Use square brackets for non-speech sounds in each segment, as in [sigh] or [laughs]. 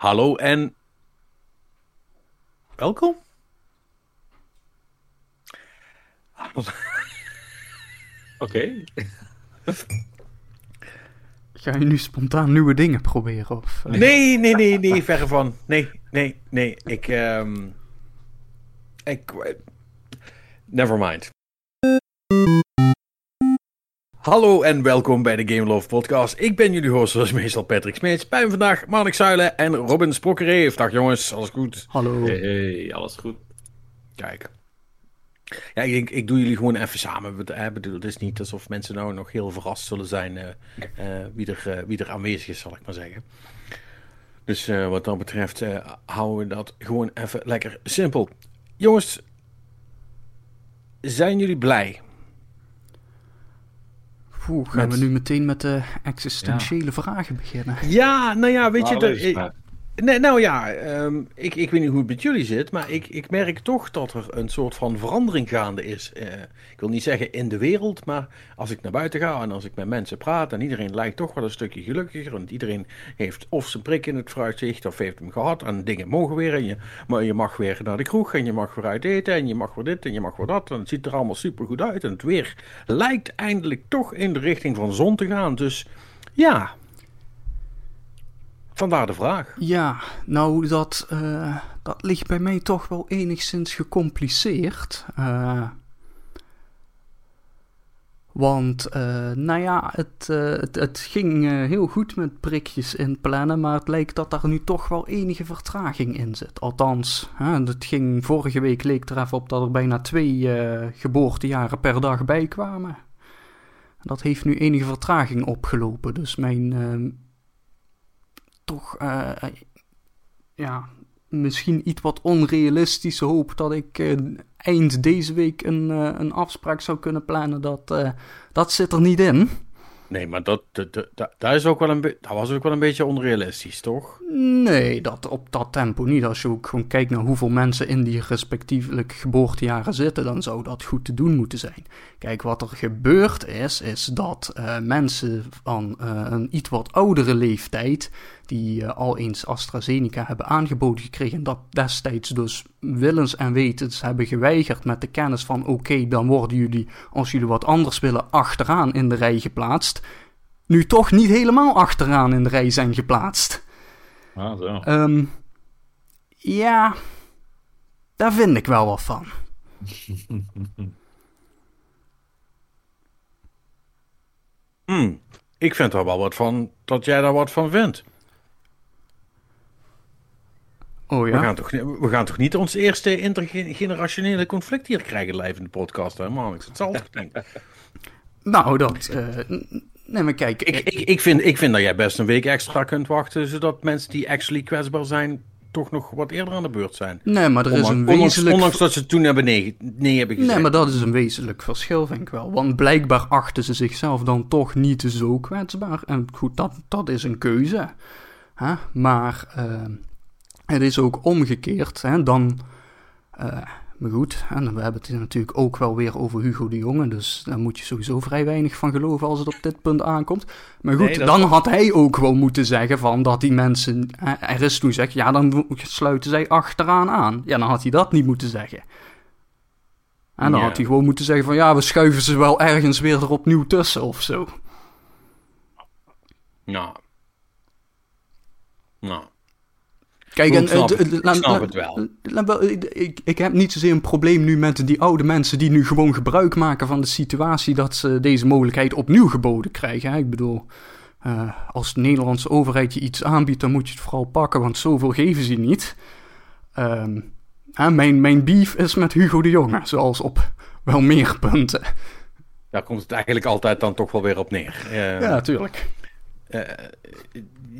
Hallo en welkom. [laughs] Oké. Ga je nu spontaan nieuwe dingen proberen? Of, eh? Nee, nee, nee, nee, verre van. Nee, nee, nee. Ik, ehm ik, never mind. Hallo en welkom bij de Game Love Podcast. Ik ben jullie host, zoals meestal Patrick Smeets. Bij me vandaag Marnik Zuilen en Robin Sprokkereef. Dag jongens, alles goed? Hallo. Hey, hey, alles goed. Kijk. Ja, ik denk, ik doe jullie gewoon even samen. Het, eh, bedoel, het is niet alsof mensen nou nog heel verrast zullen zijn eh, eh, wie, er, eh, wie er aanwezig is, zal ik maar zeggen. Dus eh, wat dat betreft eh, houden we dat gewoon even lekker simpel. Jongens, zijn jullie blij? Oeh, gaan Met- we nu meteen met de existentiële vragen beginnen? Ja, nou ja, weet je... Nou, maar. Nou ja, ehm, ik, ik weet niet hoe het met jullie zit, maar ik, ik merk toch dat er een soort van verandering gaande is. Eh, ik wil niet zeggen in de wereld, maar als ik naar buiten ga en als ik met mensen praat en iedereen lijkt toch wel een stukje gelukkiger. Want iedereen heeft of zijn prik in het vooruitzicht of heeft hem gehad en dingen mogen weer. En je, maar je mag weer naar de kroeg en je mag weer uit eten en je mag weer dit en je mag weer dat. En het ziet er allemaal super goed uit en het weer lijkt eindelijk toch in de richting van zon te gaan. Dus ja, vandaar de vraag. Ja, nou, dat, eh, dat ligt bij mij toch wel enigszins gecompliceerd. Eh, want, eh, nou ja, het, het, ging heel goed met prikjes inplannen, maar het lijkt dat daar nu toch wel enige vertraging in zit. Althans, het ging, vorige week leek er even op dat er bijna twee geboortejaren per dag bij kwamen. Dat heeft nu enige vertraging opgelopen, dus mijn... toch, eh, ja, misschien iets wat onrealistische hoop dat ik eh, eind deze week een, eh, een afspraak zou kunnen plannen. Dat, eh, dat zit er niet in. Nee, maar dat, dat, dat, is ook wel een dat was ook wel een beetje onrealistisch, toch? Nee, dat op dat tempo niet. Als je ook gewoon kijkt naar hoeveel mensen in die respectievelijk geboortejaren zitten, dan zou dat goed te doen moeten zijn. Kijk, wat er gebeurd is, is dat eh, mensen van eh, een iets wat oudere leeftijd, die eh, al eens AstraZeneca hebben aangeboden gekregen, dat destijds dus willens en wetens hebben geweigerd met de kennis van oké, dan worden jullie, als jullie wat anders willen, achteraan in de rij geplaatst. Nu toch niet helemaal achteraan in de rij zijn geplaatst. Ah, zo. Ehm, ja, daar vind ik wel wat van. [laughs] Hmm, ik vind er wel wat van dat jij daar wat van vindt. Oh We, ja? gaan toch, we gaan toch niet ons eerste intergenerationele conflict hier krijgen live in de podcast, hè, man? Ik zelf te denken. Nou, dat... n- nee, maar kijk, Ik, ik, ik, vind, ik vind dat jij best een week extra kunt wachten, zodat mensen die actually kwetsbaar zijn, toch nog wat eerder aan de beurt zijn. nee, maar er is Ondanks, een wezenlijk... ondanks dat ze toen hebben nee, nee hebben gezegd. Nee, maar dat is een wezenlijk verschil, vind ik wel. Want blijkbaar achten ze zichzelf dan toch niet zo kwetsbaar. En goed, dat, dat is een keuze. Hè? Maar eh, het is ook omgekeerd. Hè? Dan, eh, maar goed, en we hebben het natuurlijk ook wel weer over Hugo de Jonge. Dus daar moet je sowieso vrij weinig van geloven als het op dit punt aankomt. Maar goed, Nee, dan had hij ook gewoon moeten zeggen van dat die mensen... Er is toen gezegd, ja, dan sluiten zij achteraan aan. Ja, dan had hij dat niet moeten zeggen. En dan Ja. had hij gewoon moeten zeggen van ja, we schuiven ze wel ergens weer er opnieuw tussen of zo. Nou. Nou. Kijk, en, snap eh, ik. snap het wel. wel, ik, ik, heb niet zozeer een probleem nu met die oude mensen die nu gewoon gebruik maken van de situatie dat ze deze mogelijkheid opnieuw geboden krijgen. hè. Ik bedoel, eh, als de Nederlandse overheid je iets aanbiedt, dan moet je het vooral pakken, want zoveel geven ze niet. Ehm, mijn, mijn beef is met Hugo de Jonge, zoals op wel meer punten. Daar komt het eigenlijk altijd dan toch wel weer op neer. Eh, Ja, natuurlijk. eh,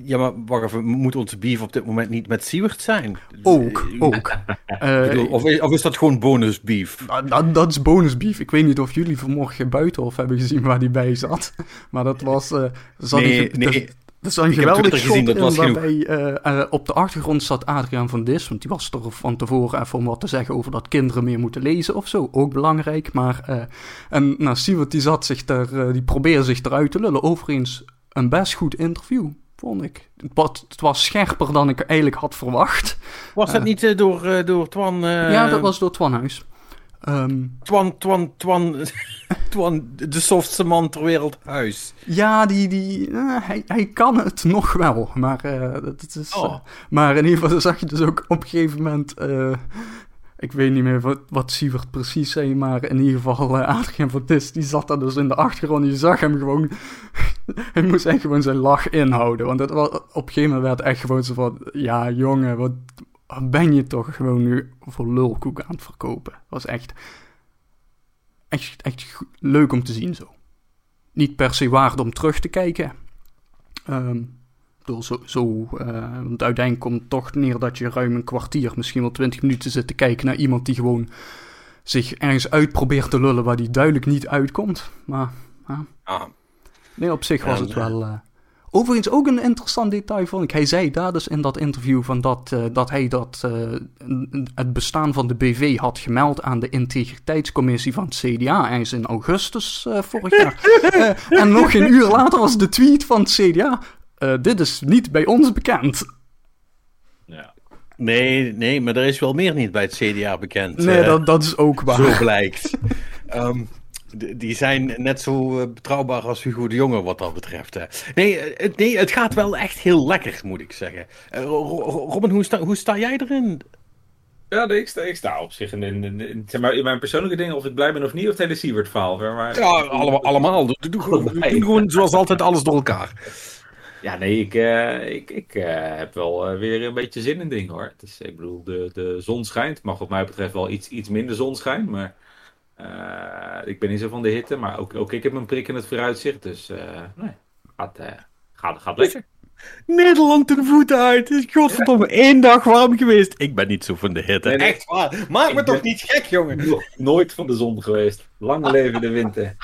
ja, maar wacht even, moet onze beef op dit moment niet met Siewert zijn? Ook, Eh, ook. [laughs] Eh, bedoel, of, is, of is dat gewoon bonus beef? Nou, dat, dat is bonusbeef. Ik weet niet of jullie vanmorgen buitenhof hebben gezien waar die bij zat. [laughs] Maar dat was... eh zat Nee, nee. er- er zat een geweldig gezien, dat was waarbij op de achtergrond zat Adriaan van Dis. Want die was er van tevoren even om wat te zeggen over dat kinderen meer moeten lezen of zo. Ook belangrijk. Maar, eh, en nou, Siewert die zat zich eh, die probeerde zich eruit te lullen. Overigens een best goed interview. Vond ik. Het was, het was scherper dan ik eigenlijk had verwacht. Was dat Eh. niet eh, door, eh, door Twan... eh, ja, dat was door Twanhuis. Ehm Twan, Twan, Twan, [laughs] Twan, de softste man ter wereld huis. ja, die, die, hij, hij kan het nog wel, maar, eh, dat het is, Oh. maar in ieder geval zag je dus ook op een gegeven moment, eh, ik weet niet meer wat, wat Sievert precies zei, maar in ieder geval uh, Adriaan van Dis, die zat daar dus in de achtergrond, je zag hem gewoon, [laughs] hij moest echt gewoon zijn lach inhouden, want het was, op een gegeven moment werd echt gewoon zo van, ja jongen, wat, ben je toch gewoon nu voor lulkoek aan het verkopen. Het was echt, echt, echt leuk om te zien zo. Niet per se waard om terug te kijken. Ehm, ik bedoel, zo, zo, eh, want uiteindelijk komt het toch neer dat je ruim een kwartier, misschien wel twintig minuten zit te kijken naar iemand die gewoon zich ergens uit probeert te lullen waar die duidelijk niet uitkomt. Maar Ah, nee, op zich was Ja, het wel... eh, Overigens ook een interessant detail vond ik. Hij zei daar dus in dat interview van dat, eh, dat hij dat, het bestaan van de BV had gemeld aan de integriteitscommissie van het CDA ergens in augustus vorig jaar. [laughs] En nog een uur later was de tweet van het CDA. Eh, dit is niet bij ons bekend. Ja. nee, nee, maar er is wel meer niet bij het CDA bekend. Nee, eh, dat, dat is ook waar. Zo blijkt. [laughs] Ehm, die zijn net zo eh, betrouwbaar als Hugo de Jonge wat dat betreft. hè. Nee, het- nee, het gaat wel echt heel lekker, moet ik zeggen. Eh, Ro- Ro- Robin, hoe sta, hoe sta jij erin? Ja, nee, ik, sta, ik sta op zich in, in, in, zeg maar, in mijn persoonlijke dingen, of ik blij ben of niet, of het hele Siewert verhaal. Maar, Ja, allemaal. allemaal. Doe, doe, doe [laughs] gewoon zoals altijd alles door elkaar. Ja, nee, ik, eh, ik, ik eh, heb wel eh, weer een beetje zin in dingen hoor. Het is, ik bedoel, de, de zon schijnt. Mag wat mij betreft wel iets, iets minder zonschijn. Maar eh, ik ben niet zo van de hitte. Maar ook, ook ik heb een prik in het vooruitzicht. Dus eh, nee, gaat, eh, gaat, gaat lekker. [laughs] Nederland de voeten uit. Het is godverdomme één dag warm geweest. Ik ben niet zo van de hitte. Nee, nee. Echt waar. Maak me toch niet gek, jongen. [laughs] Nooit van de zon geweest. Lang leven de winter.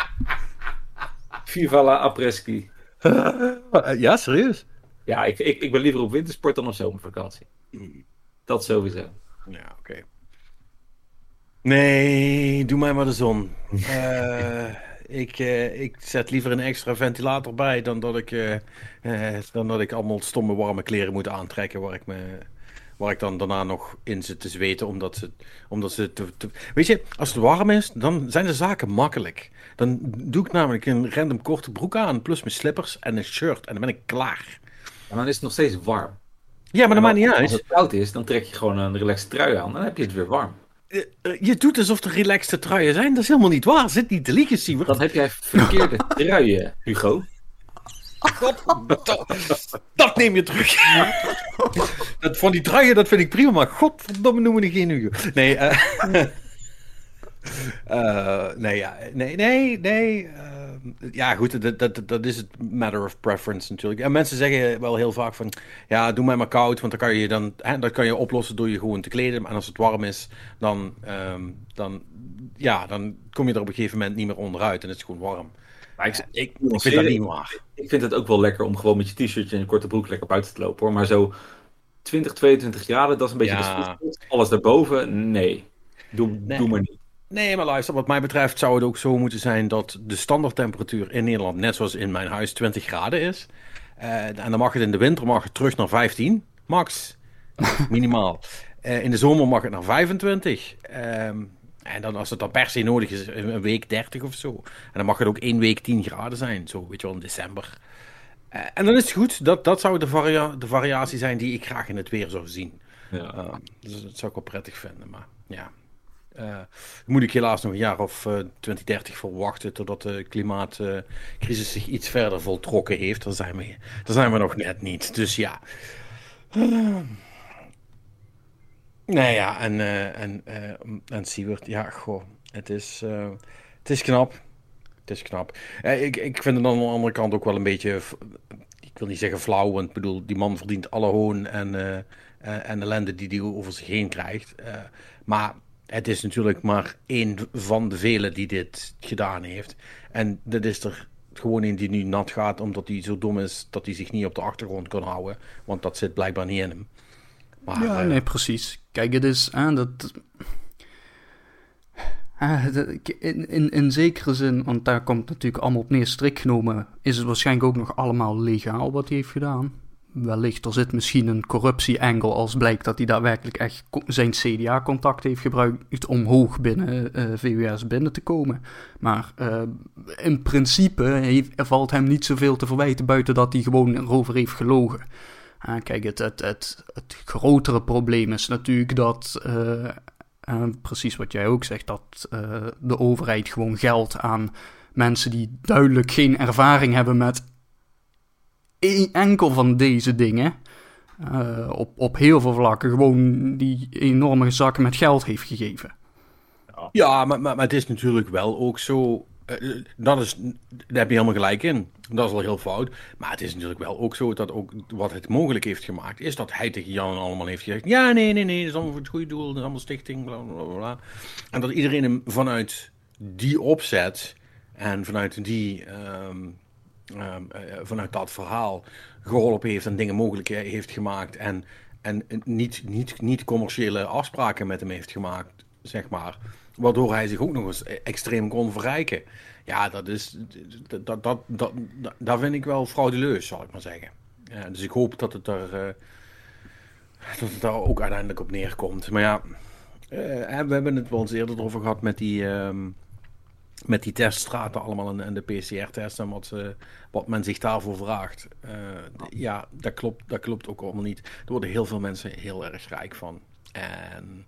[laughs] Viva la après-ski. Eh, Ja, serieus? Ja, ik, ik, ik ben liever op wintersport dan op zomervakantie. Dat sowieso. Ja, oké. Nee, doe mij maar de zon. [laughs] Eh, ik, eh, ik zet liever een extra ventilator bij dan dat ik, dan dat ik allemaal stomme warme kleren moet aantrekken waar ik, me, waar ik dan daarna nog in zit te zweten. Omdat ze, omdat ze te, te- Weet je, als het warm is, dan zijn de zaken makkelijk. Dan doe ik namelijk een random korte broek aan, plus mijn slippers en een shirt en dan ben ik klaar. En dan is het nog steeds warm. Ja, maar dat maakt niet Als uit. het koud is, dan trek je gewoon een relaxed trui aan. Dan heb je het weer warm. Eh, eh, Je doet alsof er relaxte truien zijn. Dat is helemaal niet waar. Zit niet te liegen, Siewert. Dan heb jij verkeerde [laughs] truien, Hugo. Dat, dat neem je terug. [laughs] dat, van die truien, dat vind ik prima, maar godverdomme noemen die geen Hugo. Nee, eh [laughs] eh, nee, ja, nee, nee, nee. eh, ja, goed, dat, dat, dat is het matter of preference natuurlijk. En mensen zeggen wel heel vaak van, ja, doe mij maar koud, want dan kan je dan, hè, dat kan je oplossen door je gewoon te kleden. En als het warm is, dan, ehm, dan, ja, dan kom je er op een gegeven moment niet meer onderuit en het is gewoon warm. Maar ik, ik, ik, ik vind dat niet ik vind het ook wel lekker om gewoon met je t-shirtje en een korte broek lekker buiten te lopen hoor. Maar zo 20, 22 graden, dat is een beetje Ja. de. Alles daarboven, nee. Doe, Nee. doe maar niet. Nee, maar luister, wat mij betreft zou het ook zo moeten zijn dat de standaardtemperatuur in Nederland, net zoals in mijn huis, 20 graden is. Eh, en dan mag het in de winter mag het terug naar 15, max. [laughs] Minimaal. Eh, in de zomer mag het naar 25. Ehm, en dan als het dan per se nodig is, een week 30 of zo. En dan mag het ook één week 10 graden zijn, zo weet je wel, in december. Eh, en dan is het goed. Dat, dat zou de, varia de variatie zijn die ik graag in het weer zou zien. Ja. Uh, dus dat zou ik wel prettig vinden. Maar ja, uh, moet ik helaas nog een jaar of uh, 20, 30 voor wachten totdat de klimaatcrisis zich iets verder voltrokken heeft. Daar zijn we, daar zijn we nog net niet. Dus ja. Nou ja, en, uh, en, en Siewert, ja, goh, het is, uh, het is knap. Het is knap. ik, ik vind het aan de andere kant ook wel een beetje, ik wil niet zeggen flauw, want ik bedoel, die man verdient alle hoon en, en ellende die hij over zich heen krijgt. Maar het is natuurlijk maar één van de velen die dit gedaan heeft. En dat is er gewoon een die nu nat gaat omdat hij zo dom is dat hij zich niet op de achtergrond kan houden. Want dat zit blijkbaar niet in hem. Maar, ja, uh, nee, precies. Kijk, het is aan dat. In, in, in zekere zin, want daar komt natuurlijk allemaal op neer, strikt genomen, is het waarschijnlijk ook nog allemaal legaal wat hij heeft gedaan. wellicht er zit misschien een corruptie-angle als blijkt dat hij daadwerkelijk echt zijn CDA-contact heeft gebruikt om hoog binnen eh, VWS binnen te komen. Maar uh, in principe heeft, valt hem niet zoveel te verwijten buiten dat hij gewoon erover heeft gelogen. Kijk, het, het, het, het, grotere probleem is natuurlijk dat, precies wat jij ook zegt, dat de overheid gewoon geld aan mensen die duidelijk geen ervaring hebben met enkel van deze dingen. Uh, op, op heel veel vlakken gewoon die enorme zakken met geld heeft gegeven. Ja, maar, maar, maar het is natuurlijk wel ook zo. Uh, dat is, daar heb je helemaal gelijk in. Dat is al heel fout. Maar het is natuurlijk wel ook zo dat ook wat het mogelijk heeft gemaakt, is dat hij tegen Jan allemaal heeft gezegd: Ja, nee, nee, nee, dat is allemaal voor het goede doel, dat is allemaal stichting, bla bla bla. En dat iedereen hem vanuit die opzet en vanuit die. Um, Ehm, eh, vanuit dat verhaal geholpen heeft en dingen mogelijk heeft gemaakt. En, en niet, niet, niet commerciële afspraken met hem heeft gemaakt, zeg maar. Waardoor hij zich ook nog eens extreem kon verrijken. Ja, dat is. Dat, dat, dat, dat, vind ik wel frauduleus, zal ik maar zeggen. Ja, dus ik hoop dat het, er, uh, dat het daar ook uiteindelijk op neerkomt. Maar ja, uh, we hebben het wel eens eerder over gehad met die. Uh, met die teststraten allemaal en, de PCR-testen en wat, wat men zich daarvoor vraagt. Uh, ja, dat klopt, dat klopt ook allemaal niet. Er worden heel veel mensen heel erg rijk van. En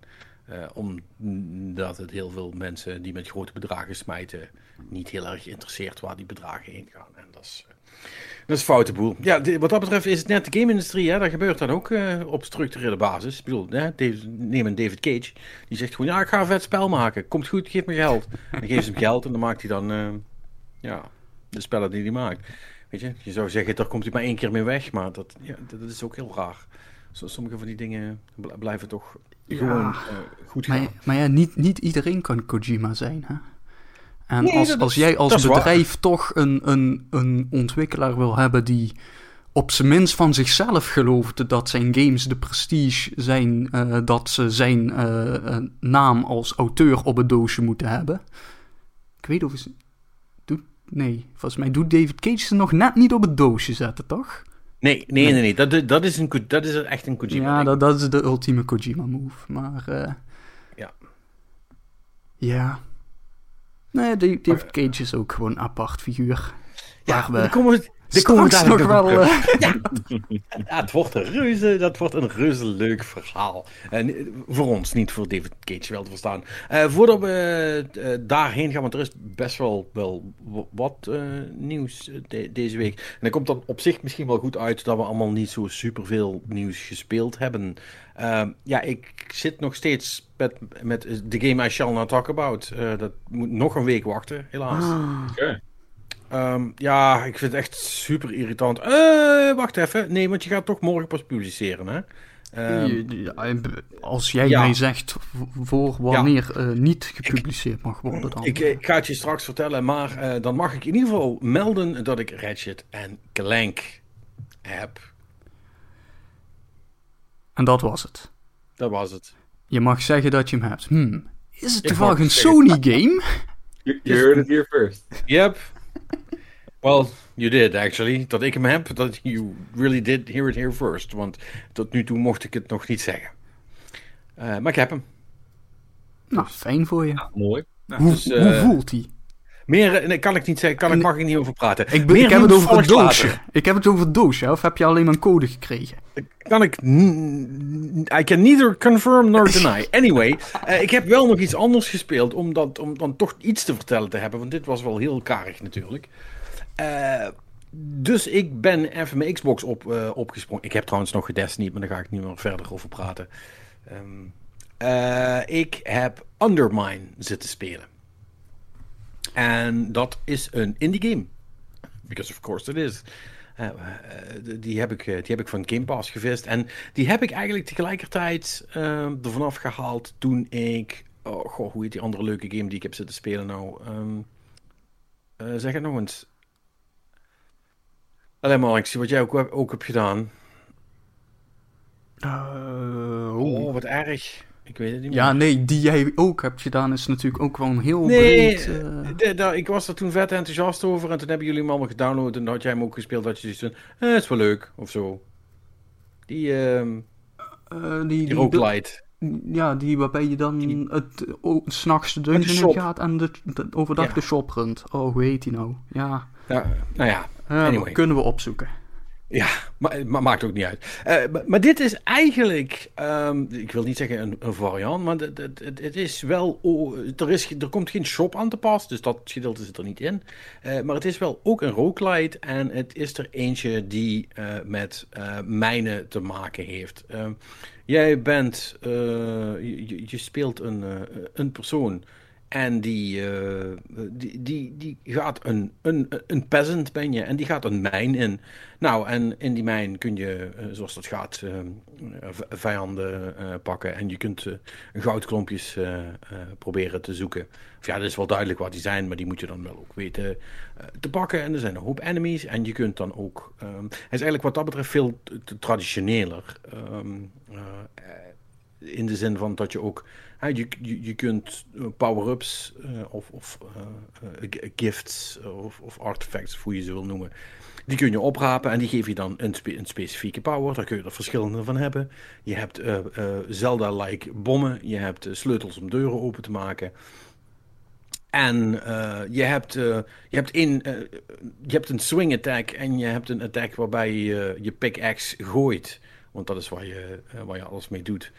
uh, omdat het heel veel mensen die met grote bedragen smijten, niet heel erg interesseert waar die bedragen heen gaan. En dat is, dat is foute boel. Ja, wat dat betreft is het net de game-industrie, dat gebeurt dan ook uh, op structurele basis. Ik bedoel, hè, neem een David Cage, die zegt gewoon, ja, ik ga een vet spel maken. Komt goed, geef me geld. Dan geeft ze hem geld en dan maakt hij dan, uh, ja, de spellen die hij maakt. Weet je, je zou zeggen, daar komt hij maar één keer mee weg, maar dat, ja, dat is ook heel raar. Zo, sommige van die dingen blijven toch gewoon uh, goed gaan. Maar, maar ja, niet, niet iedereen kan Kojima zijn, hè? En als, als jij als bedrijf toch een, een, een ontwikkelaar wil hebben die op zijn minst van zichzelf gelooft dat zijn games de prestige zijn, uh, dat ze zijn uh, naam als auteur op het doosje moeten hebben. Ik weet of ze. Doet, nee, volgens mij doet David Cage ze nog net niet op het doosje zetten, toch? Nee, nee, nee, nee. Dat, dat, is, een, dat is echt een Kojima. Ja, dat, dat is de ultieme Kojima move. Maar. ja. Ja. Nee, David Cage is ook gewoon een apart figuur. Ja, we... komen we, de straks nog wel... Uh... [laughs] Ja. ja. het wordt een reuze, dat wordt een reuze leuk verhaal. En uh, voor ons, niet voor David Cage wel te verstaan. Uh, voordat we uh, daarheen gaan, want er is best wel, wel wat nieuws de deze week. En dan komt dat op zich misschien wel goed uit dat we allemaal niet zo superveel nieuws gespeeld hebben. Ehm, ja, ik zit nog steeds met, met de game I Shall Not Talk About. dat moet nog een week wachten, helaas. Ah. Okay. Um, ja, ik vind het echt super irritant. Uh, wacht even. Nee, want je gaat toch morgen pas publiceren, hè? Um, als jij ja. mij zegt voor wanneer ja. uh, niet gepubliceerd mag worden dan... Ik, ik, ga het je straks vertellen, maar uh, dan mag ik in ieder geval melden dat ik Ratchet en Clank heb. En dat was het? Dat was het. Je mag zeggen dat je hem hebt. Hmm. Is het toevallig een Sony-game? You, [laughs] you heard it here first. Yep. Well, you did actually. Dat ik hem heb, dat you really did hear it here first. Want tot nu toe mocht ik het nog niet zeggen. Uh, maar ik heb hem. Nou, fijn voor je. Ja, mooi. Nou, hoe, dus, uh, hoe, voelt hij? Meer nee, kan ik niet zeggen, kan ik, mag ik niet over praten. Ik, ben, ik heb het over het doosje. Ik heb het over het doosje, of heb je alleen maar een code gekregen? Kan ik. I can neither confirm nor [laughs] deny. Anyway, uh, ik heb wel nog iets anders gespeeld om, dat, om dan toch iets te vertellen te hebben, want dit was wel heel karig natuurlijk. Uh, dus ik ben even mijn Xbox op, uh, opgesprongen. Ik heb trouwens nog Destiny, maar daar ga ik niet meer verder over praten. Um, uh, ik heb Undermine zitten spelen. En dat is een indie game. Because of course it is. die, heb ik, die heb ik van Game Pass gevist. En die heb ik eigenlijk tegelijkertijd er vanaf gehaald toen ik... Oh, goh, hoe heet die andere leuke game die ik heb zitten spelen nou? Um, zeg het nog eens. Alleen maar, ik zie wat jij ook, ook hebt gedaan. Uh, oh, wat erg. Ik weet het niet Ja, meer. nee, die jij ook hebt gedaan is natuurlijk ook wel een heel nee, breed... Uh... De, de, ik was er toen vet enthousiast over en toen hebben jullie hem allemaal gedownload en dan had jij hem ook gespeeld dat je zoiets eh, het is wel leuk, of zo. Die, ehm Eh, die, die die, roguelite. ja, die waarbij je dan Die- het o- s'nachts de dungeon gaat en de, de- overdag Ja. de shop runt. Oh, hoe heet die nou? Ja, Ja, nou ja, eh, Anyway. kunnen we opzoeken. Ja, maar, maakt ook niet uit. Eh, maar, dit is eigenlijk, ehm, ik wil niet zeggen een, een variant, maar het, is wel, oh, er, is, er komt geen shop aan te pas, dus dat gedeelte zit er niet in. Eh, maar het is wel ook een roguelite en het is er eentje die eh, met mijnen te maken heeft. Ehm, jij bent, je, je- speelt een, een persoon en die, eh, die, die, die gaat een, een, een peasant ben je en die gaat een mijn in. Nou, en in die mijn kun je, eh, zoals dat gaat, eh, vijanden pakken. En je kunt goudklompjes proberen te zoeken. Of ja, dat is wel duidelijk wat die zijn, maar die moet je dan wel ook weten te pakken. En er zijn een hoop enemies. En je kunt dan ook... ehm, hij is eigenlijk wat dat betreft veel traditioneler. Ehm, eh, eh, in de zin van dat je ook... hè, je, je, kunt eh, power-ups eh, of, of eh, gifts of, of artifacts, hoe je ze wil noemen... Die kun je oprapen en die geef je dan een, spe- een specifieke power. Daar kun je er verschillende van hebben. Je hebt Zelda-like bommen. Je hebt sleutels om deuren open te maken. En je, hebt, je, hebt eh, je hebt een swing attack en je hebt een attack waarbij je je pickaxe gooit. Want dat is waar je, waar je alles mee doet.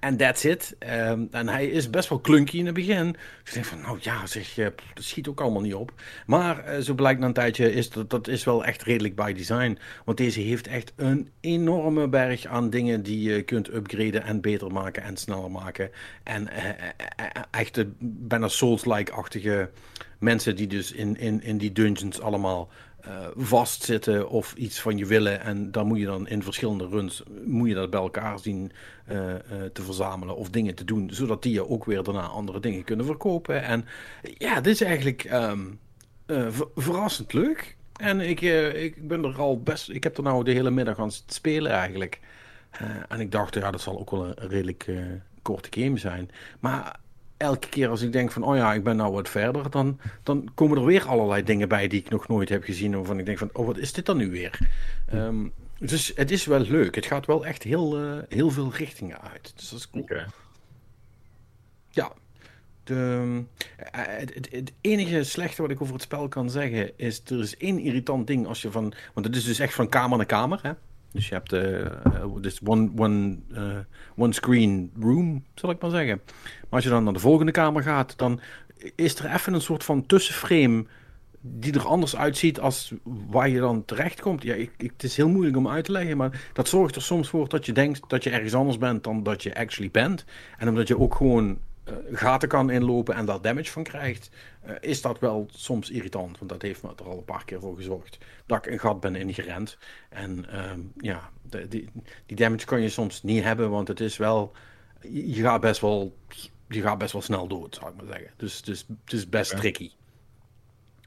En that's it. Ehm, en hij is best wel clunky in het begin. Ik denk van, nou ja, zeg, dat schiet ook allemaal niet op. Maar eh, zo blijkt na een tijdje, is dat, dat is wel echt redelijk by design. Want deze heeft echt een enorme berg aan dingen die je kunt upgraden en beter maken en sneller maken. En eh, eh, echte, bijna Souls-like-achtige mensen die dus in, in, in die dungeons allemaal eh, vastzitten of iets van je willen. En dan moet je dan in verschillende runs moet je dat bij elkaar zien eh, eh, te verzamelen of dingen te doen. Zodat die je ook weer daarna andere dingen kunnen verkopen. En ja, dit is eigenlijk ehm, eh, ver- verrassend leuk. En ik, ik ben er al best. Ik heb er nou de hele middag aan zitten spelen eigenlijk. En ik dacht, ja, dat zal ook wel een redelijk korte game zijn. Maar elke keer als ik denk van, oh ja, ik ben nou wat verder, dan, dan komen er weer allerlei dingen bij die ik nog nooit heb gezien. Waarvan ik denk van, oh, wat is dit dan nu weer? Ehm, dus het is wel leuk. Het gaat wel echt heel, eh, heel veel richtingen uit. Dus dat is cool. Ja. De, eh, het, het, het enige slechte wat ik over het spel kan zeggen is, er is één irritant ding als je van, want het is dus echt van kamer naar kamer, hè? Dus je hebt eh, eh, dus one, one, eh, one screen room, zal ik maar zeggen. Maar als je dan naar de volgende kamer gaat, dan is er even een soort van tussenframe die er anders uitziet als waar je dan terechtkomt. Ja, ik, ik, het is heel moeilijk om uit te leggen, maar dat zorgt er soms voor dat je denkt dat je ergens anders bent dan dat je actually bent. En omdat je ook gewoon gaten kan inlopen en daar damage van krijgt, eh, is dat wel soms irritant. Want dat heeft me er al een paar keer voor gezorgd dat ik een gat ben ingerend. En ehm, ja, de, die, die damage kan je soms niet hebben, want het is wel, je gaat best wel, je gaat best wel snel dood, zou ik maar zeggen. Dus, dus het is best tricky.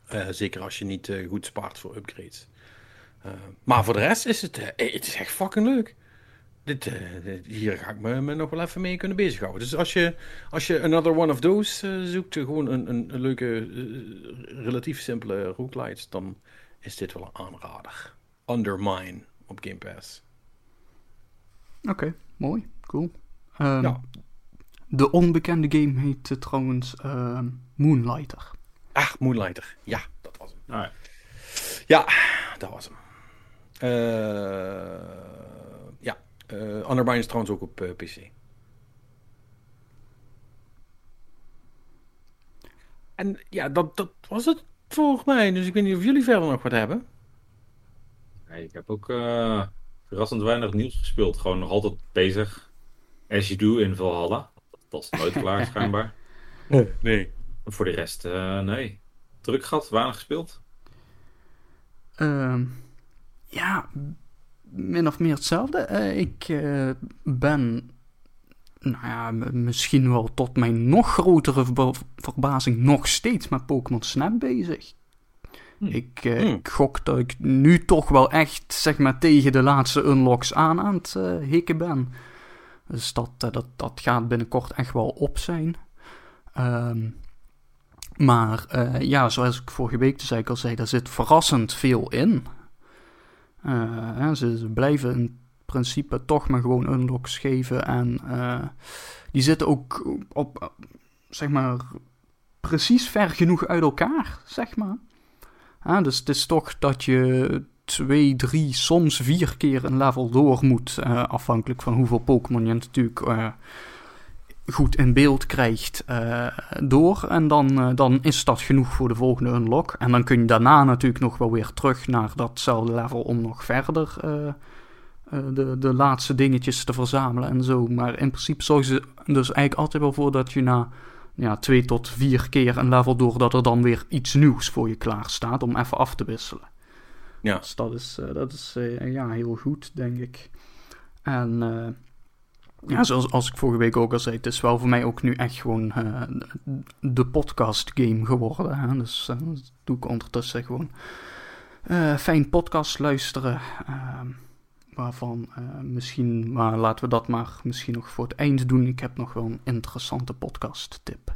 Eh, zeker als je niet eh, goed spaart voor upgrades. Eh, maar voor de rest is het, eh, het is echt fucking leuk. Dit, eh, dit- hier ga ik me, me nog wel even mee kunnen bezighouden. Dus als je, als je another one of those eh, zoekt, eh, gewoon een, een, een leuke, relatief simpele roguelites, dan is dit wel een aanrader. Undermine op Game Pass. Oké, mooi, cool. Ehm, Ja. De onbekende game heet trouwens ehm, Moonlighter. Ah, Moonlighter. Ja, dat was hem. Ja. Ja, dat was hem. Eh, ja, eh Undermine is trouwens ook op eh, PC. En ja, dat, dat was het voor mij. Dus ik weet niet of jullie verder nog wat hebben. Nee, ik heb ook eh, verrassend weinig nieuws gespeeld. Gewoon nog altijd bezig. As you do in Valhalla. Dat is nooit klaar, [laughs] schijnbaar. Nee. Voor de rest, eh, nee. Druk gehad, weinig gespeeld. Ehm, ja, min of meer hetzelfde. Eh, ik eh, ben, nou ja, misschien wel tot mijn nog grotere verba- verbazing nog steeds met Pokémon Snap bezig. Hm. Ik, eh, Hm. ik gok dat ik nu toch wel echt, zeg maar, tegen de laatste unlocks aan aan het eh, hikken ben. Dus dat, dat, dat gaat binnenkort echt wel op zijn. Ehm, maar eh, ja, zoals ik vorige week dus eigenlijk al zei, daar zit verrassend veel in. Eh, ze, blijven in principe toch maar gewoon unlocks geven. En uh, die zitten ook op, zeg maar, precies ver genoeg uit elkaar, zeg maar. Dus het is toch dat je twee, drie, soms vier keer een level door moet. Uh, afhankelijk van hoeveel Pokémon je natuurlijk goed in beeld krijgt uh, door. En dan, dan is dat genoeg voor de volgende unlock. En dan kun je daarna natuurlijk nog wel weer terug naar datzelfde level om nog verder de, de laatste dingetjes te verzamelen en zo. Maar in principe zorgen ze dus eigenlijk altijd wel voor dat je na ja, twee tot vier keer een level door, dat er dan weer iets nieuws voor je klaar staat om even af te wisselen. Ja. Dus dat is, dat is ja, heel goed, denk ik. En ja, zoals als ik vorige week ook al zei, het is wel voor mij ook nu echt gewoon de podcast game geworden. Hè? Dus dat doe ik ondertussen gewoon fijn podcast luisteren. Ehm, waarvan misschien, maar laten we dat maar misschien nog voor het eind doen. Ik heb nog wel een interessante podcast tip.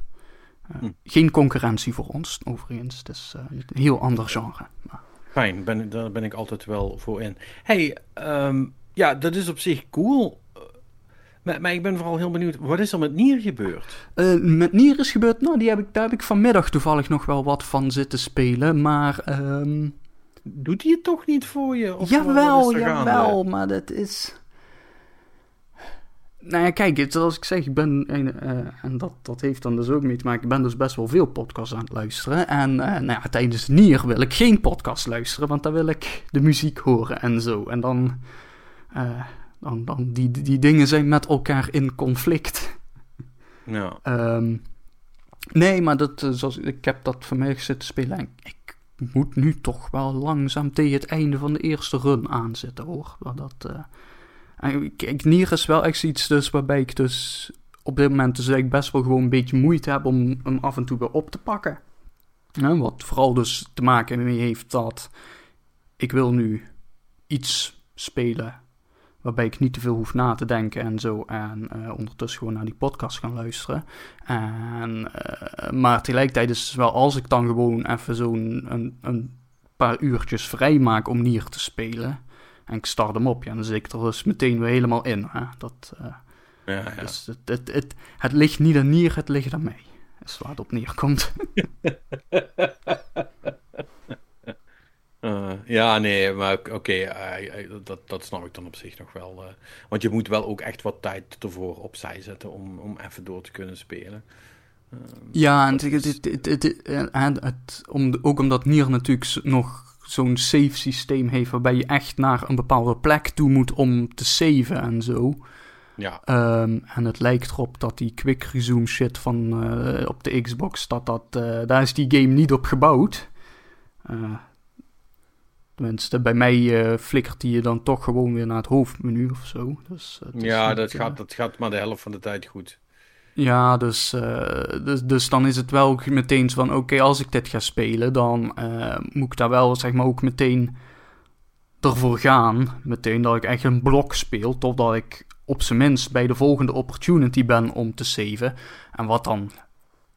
Hm. Geen concurrentie voor ons, overigens. Het is een heel ander genre. Maar... Fijn, ben, daar ben ik altijd wel voor in. hey, ehm, ja, dat is op zich cool. Maar, maar, ik ben vooral heel benieuwd, wat is er met Nier gebeurd? Uh, met Nier is gebeurd, nou, die heb ik, daar heb ik vanmiddag toevallig nog wel wat van zitten spelen, maar... Um... Doet hij het toch niet voor je? Of jawel, jawel, maar dat is... Nou ja, kijk, zoals ik zeg, ik ben, uh, en dat, dat heeft dan dus ook mee te maken, ik ben dus best wel veel podcasts aan het luisteren. En uh, nou ja, tijdens Nier wil ik geen podcast luisteren, want dan wil ik de muziek horen en zo. En dan, uh, dan, dan die, die dingen zijn met elkaar in conflict. Ja. Um, nee, maar dat, zoals, ik heb dat vanmiddag zitten spelen en ik moet nu toch wel langzaam tegen het einde van de eerste run aanzetten hoor. Dat... Kijk, Nier is wel echt iets dus waarbij ik dus op dit moment dus ik best wel gewoon een beetje moeite heb om hem af en toe weer op te pakken. wat vooral dus te maken mee heeft dat ik wil nu iets spelen waarbij ik niet te veel hoef na te denken en zo. En uh, ondertussen gewoon naar die podcast gaan luisteren. En, uh, maar tegelijkertijd is het wel als ik dan gewoon even zo'n een, een paar uurtjes vrij maak om Nier te spelen en ik start hem op. Ja, dan zit ik er dus meteen weer helemaal in. Hè? Dat, uh, ja, ja. Dus het, het, het, het, ligt niet aan Nier, het ligt aan mij. Dat is waar het op neerkomt. [laughs] uh, ja, nee, maar oké, okay, uh, dat, dat snap ik dan op zich nog wel. want je moet wel ook echt wat tijd ervoor opzij zetten om, om even door te kunnen spelen. ja, en het, het, het, het, om, ook omdat Nier natuurlijk nog zo'n save systeem heeft waarbij je echt naar een bepaalde plek toe moet om te saven en zo. Ja. Um, en het lijkt erop dat die quick resume shit van op de Xbox, dat dat, daar is die game niet op gebouwd. Uh, tenminste, bij mij flikkert die je dan toch gewoon weer naar het hoofdmenu of zo. Dus, ja, dat, gaat, dat gaat maar de helft van de tijd goed. Ja, dus, uh, dus, dus dan is het wel meteen van: oké, als ik dit ga spelen, dan uh, moet ik daar wel zeg maar ook meteen ervoor gaan. Meteen dat ik echt een blok speel, totdat ik op zijn minst bij de volgende opportunity ben om te saven. En wat dan,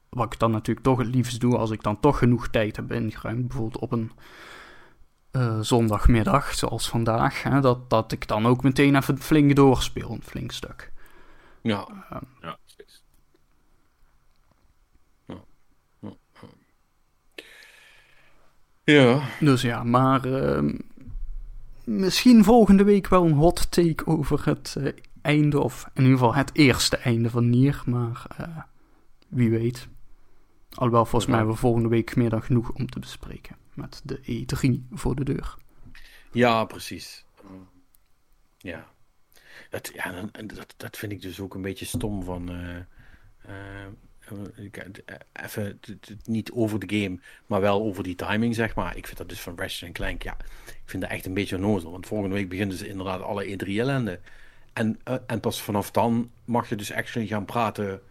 wat ik dan natuurlijk toch het liefst doe, als ik dan toch genoeg tijd heb ingeruimd, bijvoorbeeld op een uh, zondagmiddag, zoals vandaag, hè, dat, dat ik dan ook meteen even flink doorspeel, een flink stuk. Ja, ja. Ja. Dus ja, maar uh, misschien volgende week wel een hot take over het uh, einde, of in ieder geval het eerste einde van Nier, maar uh, wie weet. Alhoewel, volgens mij hebben we volgende week meer dan genoeg om te bespreken met de E3 voor de deur. Ja, precies. Ja. Dat, ja, dat, dat vind ik dus ook een beetje stom van even niet over de game, maar wel over die timing, zeg maar. Ik vind dat dus van Ratchet Clank, ja, ik vind dat echt een beetje onnozel. Want volgende week beginnen ze inderdaad alle E3 ellende. En, uh, en pas vanaf dan mag je dus actually gaan praten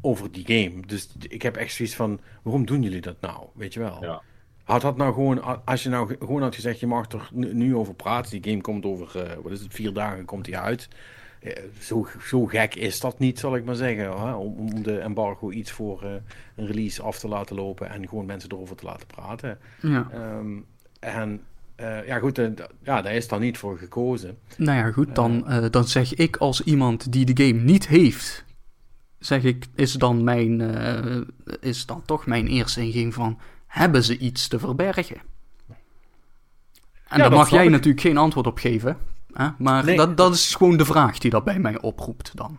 over die game. Dus ik heb echt zoiets van, waarom doen jullie dat nou? Weet je wel? Ja. Had dat nou gewoon, als je nou gewoon had gezegd, je mag er nu over praten. Die game komt over, uh, wat is het, vier dagen komt hij uit zo, zo gek is dat niet, zal ik maar zeggen. Hè? Om, om de embargo iets voor uh, een release af te laten lopen en gewoon mensen erover te laten praten. Ja. Um, en eh, ja, goed, eh, ja, daar is dan niet voor gekozen. Nou ja, goed, dan, eh, dan zeg ik als iemand die de game niet heeft, zeg ik, is dan, mijn, eh, is dan toch mijn eerste ingeving van, hebben ze iets te verbergen? En Ja, daar mag jij ik. natuurlijk geen antwoord op geven, hè? maar Nee. dat, dat is gewoon de vraag die dat bij mij oproept dan.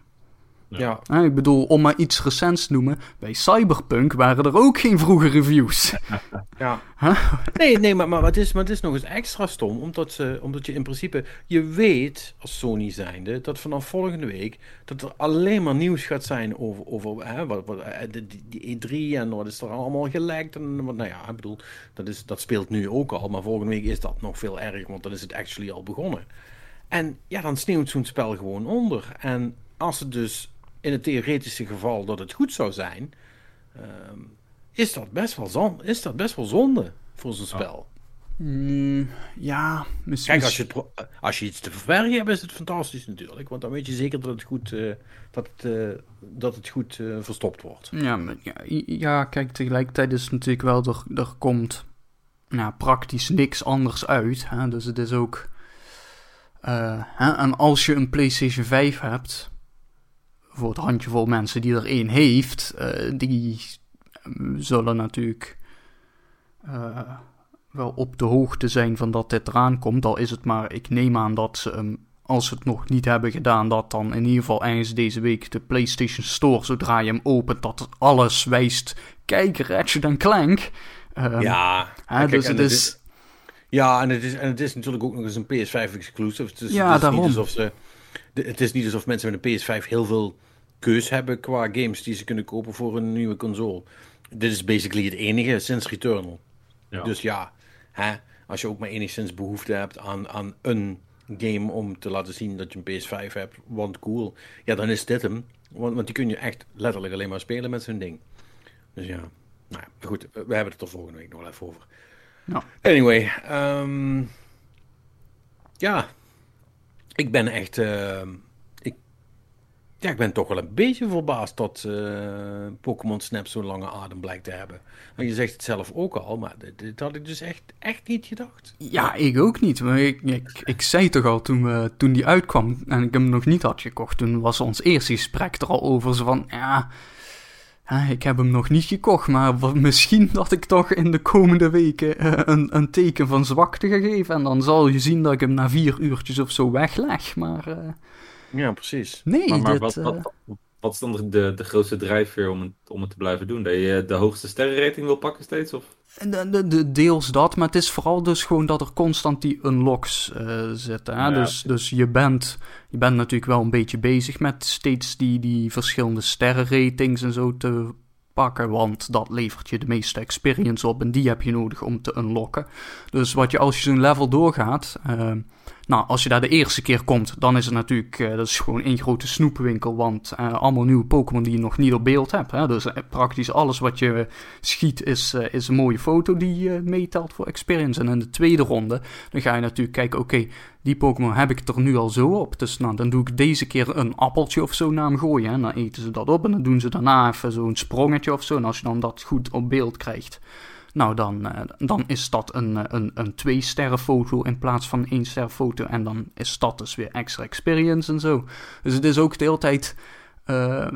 Ja. Ik bedoel, om maar iets recents te noemen, bij Cyberpunk waren er ook geen vroege reviews. [laughs] ja. Huh? Nee, nee maar, maar, het is, maar het is nog eens extra stom, omdat, ze, omdat je in principe, je weet als Sony zijnde, dat vanaf volgende week, dat er alleen maar nieuws gaat zijn over, over hè, wat, wat, eh, die, die, die E3 en wat is er allemaal gelekt. En, wat, nou ja, ik bedoel, dat, is, dat speelt nu ook al, maar volgende week is dat nog veel erger, want dan is het actually al begonnen. En ja, dan sneeuwt zo'n spel gewoon onder. En als het dus in het theoretische geval dat het goed zou zijn, ehm, is, dat best wel zon, is dat best wel zonde voor zo'n spel. Mm, ja, misschien. Kijk, als je, het als je iets te verbergen hebt, is het fantastisch natuurlijk. Want dan weet je zeker dat het goed, eh, dat het, eh, dat het goed eh, verstopt wordt. Ja, maar ja, ja, kijk, tegelijkertijd is het natuurlijk wel, er, er komt nou, praktisch niks anders uit. Hè? Dus het is ook... eh, hè? En als je een PlayStation 5 hebt, voor het handjevol mensen die er één heeft, eh, die mm, zullen natuurlijk eh, wel op de hoogte zijn van dat dit eraan komt. Al is het maar, ik neem aan dat ze als ze het nog niet hebben gedaan, dat dan in ieder geval ergens deze week de PlayStation Store, zodra je hem opent, dat alles wijst. Kijk, Ratchet Clank. Ehm, ja, hè, kijk, dus en het is... ja en, het is, en het is natuurlijk ook nog eens een PS5 exclusive. Dus Ja, het is daarom. Niet alsof ze, de- het is niet alsof mensen met een PS5 heel veel keus hebben qua games die ze kunnen kopen voor een nieuwe console. Dit is basically het enige sinds Returnal. Ja. Dus ja, hè, als je ook maar enigszins behoefte hebt aan, aan een game om te laten zien dat je een PS5 hebt, want cool, ja, dan is dit hem. Want, want die kun je echt letterlijk alleen maar spelen met zo'n ding. Dus ja, nou ja, goed, we hebben het er volgende week nog wel even over. Anyway, ehm, ja, ik ben echt, ehm, ik, ja, ik ben toch wel een beetje verbaasd dat eh, Pokémon Snap zo'n lange adem blijkt te hebben. En je zegt het zelf ook al, maar dit had ik dus echt, echt niet gedacht. Ja, ik ook niet. Maar ik, ik, ik zei toch al toen, toen die uitkwam en ik hem nog niet had gekocht, toen was ons eerste gesprek er al over. Zo van, ja, hè, ik heb hem nog niet gekocht, maar misschien dat ik toch in de komende weken eh, een, een teken van zwakte ga geven. En dan zal je zien dat ik hem na vier uurtjes of zo wegleg. Maar eh, Ja, precies. nee, Maar, maar dit... wat, eh, wat, wat is dan de, de grootste drijfveer om het, om het te blijven doen? Dat je de hoogste sterrenrating wil pakken steeds? Of? De, de, de- deels dat, maar het is vooral dus gewoon dat er constant die unlocks eh, zitten. Hè? Ja, dus dus je, bent, je bent natuurlijk wel een beetje bezig met steeds die, die verschillende sterrenratings en zo te pakken, want dat levert je de meeste experience op en die heb je nodig om te unlocken. Dus wat je als je zo'n level doorgaat, eh, nou als je daar de eerste keer komt, dan is het natuurlijk, eh, dat is gewoon één grote snoepwinkel, want eh, allemaal nieuwe Pokémon die je nog niet op beeld hebt. Hè? Dus eh, praktisch alles wat je schiet is, is een mooie foto die meetelt voor experience. En in de tweede ronde, dan ga je natuurlijk kijken, oké, die Pokémon heb ik er nu al zo op. Dus nou, dan doe ik deze keer een appeltje of zo naar hem gooien. En dan eten ze dat op en dan doen ze daarna even zo'n sprongetje of zo. En als je dan dat goed op beeld krijgt, nou dan, eh, dan is dat een, eh, een, een twee sterren foto in plaats van één ster foto. En dan is dat dus weer extra experience en zo. Dus het is ook de hele tijd... eh,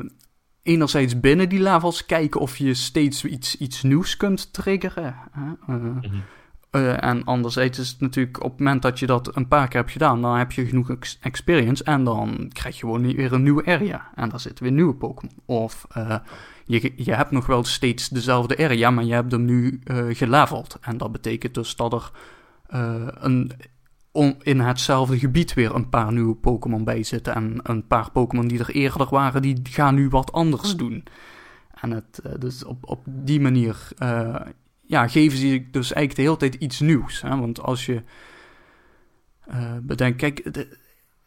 enerzijds binnen die levels kijken of je steeds iets, iets nieuws kunt triggeren. Hè? Eh, en anderzijds is het natuurlijk op het moment dat je dat een paar keer hebt gedaan, dan heb je genoeg ex- experience en dan krijg je gewoon weer een nieuwe area. En daar zitten weer nieuwe Pokémon. Of je, je hebt nog wel steeds dezelfde area, maar je hebt hem nu eh geleveld. En dat betekent dus dat er eh, een, on- in hetzelfde gebied weer een paar nieuwe Pokémon bij zitten. En een paar Pokémon die er eerder waren, die gaan nu wat anders doen. En het, eh, dus op, op die manier ja, geven ze dus eigenlijk de hele tijd iets nieuws. Hè? Want als je bedenkt, kijk, de,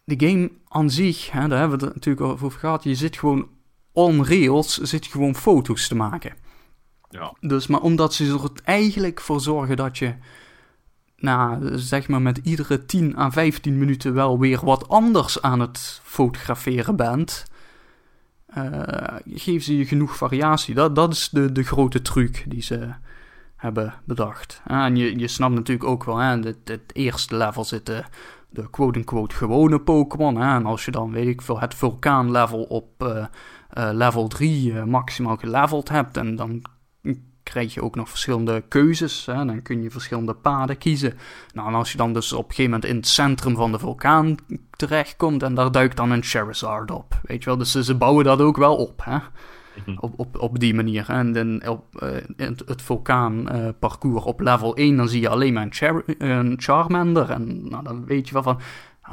de game aan zich, hè, daar hebben we het natuurlijk over gehad, je zit gewoon on rails, zit je gewoon foto's te maken. Ja. Dus, maar omdat ze er eigenlijk voor zorgen dat je, nou, zeg maar met iedere 10 à 15 minuten wel weer wat anders aan het fotograferen bent, eh, geven ze je genoeg variatie. Dat, dat is de, de grote truc die ze, hebben bedacht. En je, je snapt natuurlijk ook wel, hè, het, het eerste level zitten de quote-unquote gewone Pokémon. En als je dan, weet ik veel, het vulkaanlevel op uh, uh, level 3 uh, maximaal geleveld hebt, en dan krijg je ook nog verschillende keuzes. Hè? Dan kun je verschillende paden kiezen. Nou, en als je dan dus op een gegeven moment in het centrum van de vulkaan terechtkomt, en daar duikt dan een Charizard op. Weet je wel, dus ze bouwen dat ook wel op, hè. Op, op, op die manier. En dan op uh, het, het vulkaanparcours uh, op level 1, dan zie je alleen maar een, Char een Charmander. En nou, dan weet je wel van,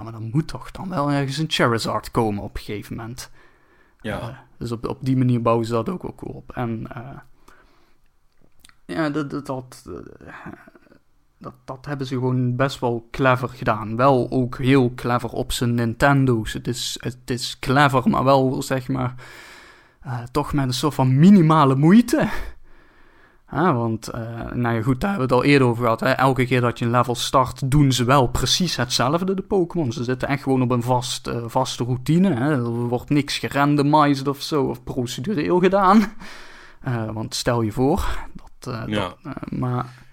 maar dan moet toch dan wel ergens een Charizard komen op een gegeven moment. Ja. Uh, dus op, op die manier bouwen ze dat ook, ook op. En ja, dat, dat, dat, dat, dat hebben ze gewoon best wel clever gedaan. Wel ook heel clever op zijn Nintendo's. Het is, het is clever, maar wel zeg maar uh, toch met een soort van minimale moeite. Ja, want, uh, nou ja, goed, daar hebben we het al eerder over gehad. Hè. Elke keer dat je een level start, doen ze wel precies hetzelfde, de Pokémon. Ze zitten echt gewoon op een vast, uh, vaste routine. Hè. Er wordt niks gerandomized of zo, of procedureel gedaan. want stel je voor, dat... ja. dat maar...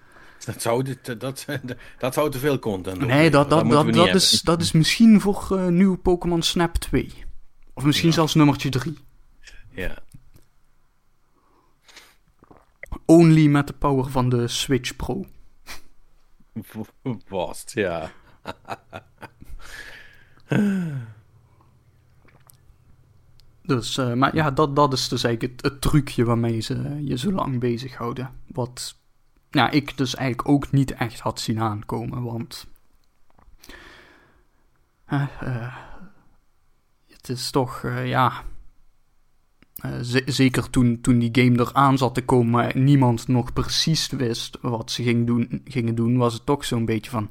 Dat zou, dat, dat, dat zou te veel content doen. Nee, dat, dat, dat, dat, is, dat is misschien voor nieuwe Pokémon Snap 2. Of misschien ja. zelfs nummertje 3. Ja. Only met de power van de Switch Pro. [laughs] Vast, ja. dus, uh, maar ja, dat, dat is dus eigenlijk het, het trucje waarmee ze je zo lang bezighouden. Wat ja, ik dus eigenlijk ook niet echt had zien aankomen, want... Uh, uh, het is toch, ja... Uh, zeker toen, toen die game eraan zat te komen, niemand nog precies wist wat ze ging doen, gingen doen, was het toch zo'n beetje van.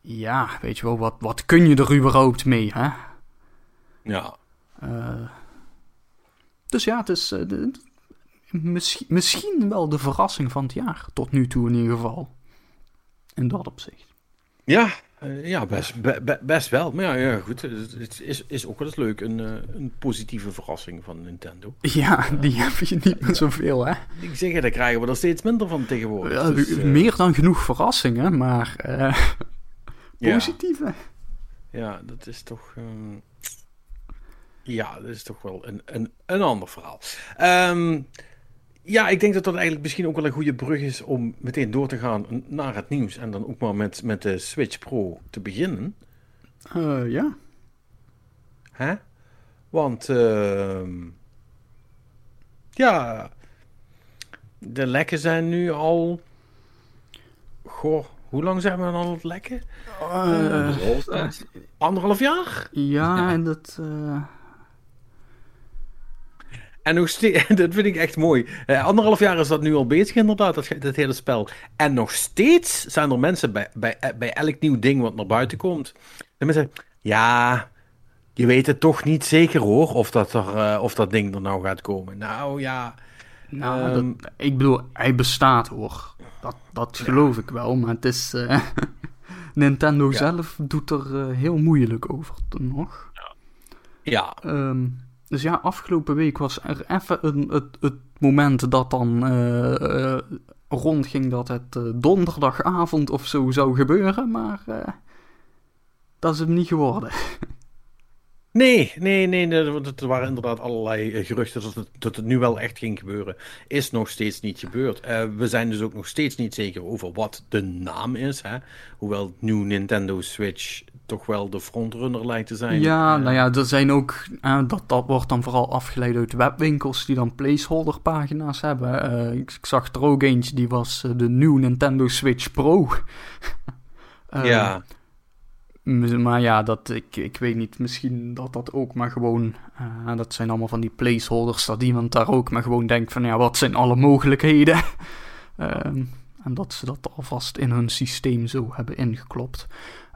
Ja, weet je wel, wat, wat kun je er überhaupt mee, hè? Ja. Uh, dus ja, het is uh, de, misschien, misschien wel de verrassing van het jaar, tot nu toe in ieder geval. In dat opzicht. Ja, ja best, be, best wel. Maar ja, ja goed, het is, is ook wel eens leuk. Een, uh, een positieve verrassing van Nintendo. Ja, die uh, heb je niet meer zoveel, hè? Ik zeg daar krijgen we er steeds minder van tegenwoordig. Ja, dus, meer dan genoeg verrassingen, maar [laughs] positieve. Ja. ja. dat is toch... Um... Ja, dat is toch wel een, een, een ander verhaal. Um, ja, ik denk dat dat eigenlijk misschien ook wel een goede brug is om meteen door te gaan naar het nieuws. En dan ook maar met, met de Switch Pro te beginnen. Uh, ja. Hè? Want, uh, ja, de lekken zijn nu al. Goh, hoe lang zijn we dan al het lekken? Uh, uh, anderhalf jaar? Ja, en dat. Uh... En nog steeds, [laughs] dat vind ik echt mooi. Uh, anderhalf jaar is dat nu al bezig, inderdaad, dat, dat hele spel. En nog steeds zijn er mensen bij, bij, bij elk nieuw ding wat naar buiten komt. En mensen ja, je weet het toch niet zeker hoor, of dat, er, uh, of dat ding er nou gaat komen. Nou ja. Nou, um, dat, ik bedoel, hij bestaat hoor. Dat, dat geloof ja. ik wel, maar het is. Uh, [laughs] Nintendo ja. zelf doet er heel moeilijk over nog. Ja. Um, dus ja, afgelopen week was er even een, het, het moment dat dan uh, uh, rondging dat het uh, donderdagavond of zo zou gebeuren, maar dat is hem niet geworden. [laughs] Nee, nee, nee, er waren inderdaad allerlei geruchten dat het, dat het nu wel echt ging gebeuren. Is nog steeds niet gebeurd. we zijn dus ook nog steeds niet zeker over wat de naam is. Hè? Hoewel nieuw Nintendo Switch toch wel de frontrunner lijkt te zijn. Ja, uh, nou ja, er zijn ook, uh, dat, dat wordt dan vooral afgeleid uit webwinkels die dan placeholder pagina's hebben. Uh, ik, ik, zag er ook eentje, die was de nieuwe Nintendo Switch Pro. [laughs] ja. Maar ja, dat, ik, ik weet niet, misschien dat dat ook maar gewoon, dat zijn allemaal van die placeholders, dat iemand daar ook maar gewoon denkt van, ja, wat zijn alle mogelijkheden? [laughs] en dat ze dat alvast in hun systeem zo hebben ingeklopt.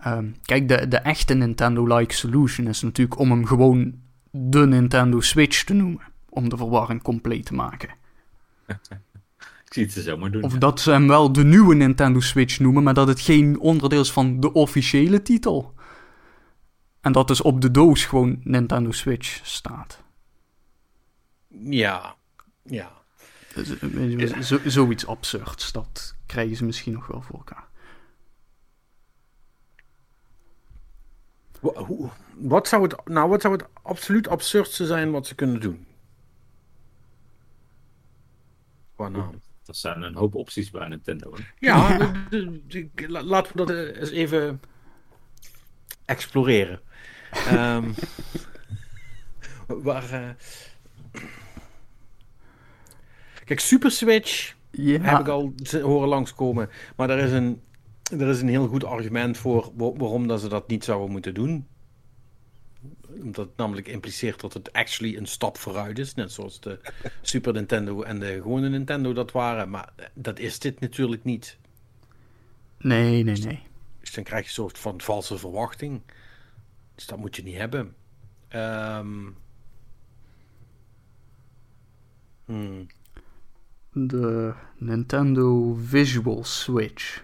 Um, kijk, de, de echte Nintendo-like solution is natuurlijk om hem gewoon de Nintendo Switch te noemen. Om de verwarring compleet te maken. [laughs] Ik zie het ze zomaar doen. Of dat ze hem wel de nieuwe Nintendo Switch noemen, maar dat het geen onderdeel is van de officiële titel. En dat dus op de doos gewoon Nintendo Switch staat. Ja, ja. Z- z- zoiets absurds, dat krijgen ze misschien nog wel voor elkaar. Wa- hoe- Wat zou het, nou, wat zou het absoluut absurdste zijn wat ze kunnen doen? Qua naam. Dat zijn een hoop opties bij Nintendo. hè. Ja, [laughs] de- de- de- la- laten we dat eh, eens even exploreren. Ehm, waar, eh, Kijk, Super Switch Ja, heb ik al horen langskomen. Maar er is een, er is een heel goed argument voor wa- waarom dat ze dat niet zouden moeten doen. Omdat het namelijk impliceert dat het actually een stap vooruit is. Net zoals de [laughs] Super Nintendo en de gewone Nintendo dat waren. Maar dat is dit natuurlijk niet. nee, nee, nee. Dus dan krijg je een soort van valse verwachting. Dus dat moet je niet hebben. Ehm hmm. De Nintendo Visual Switch.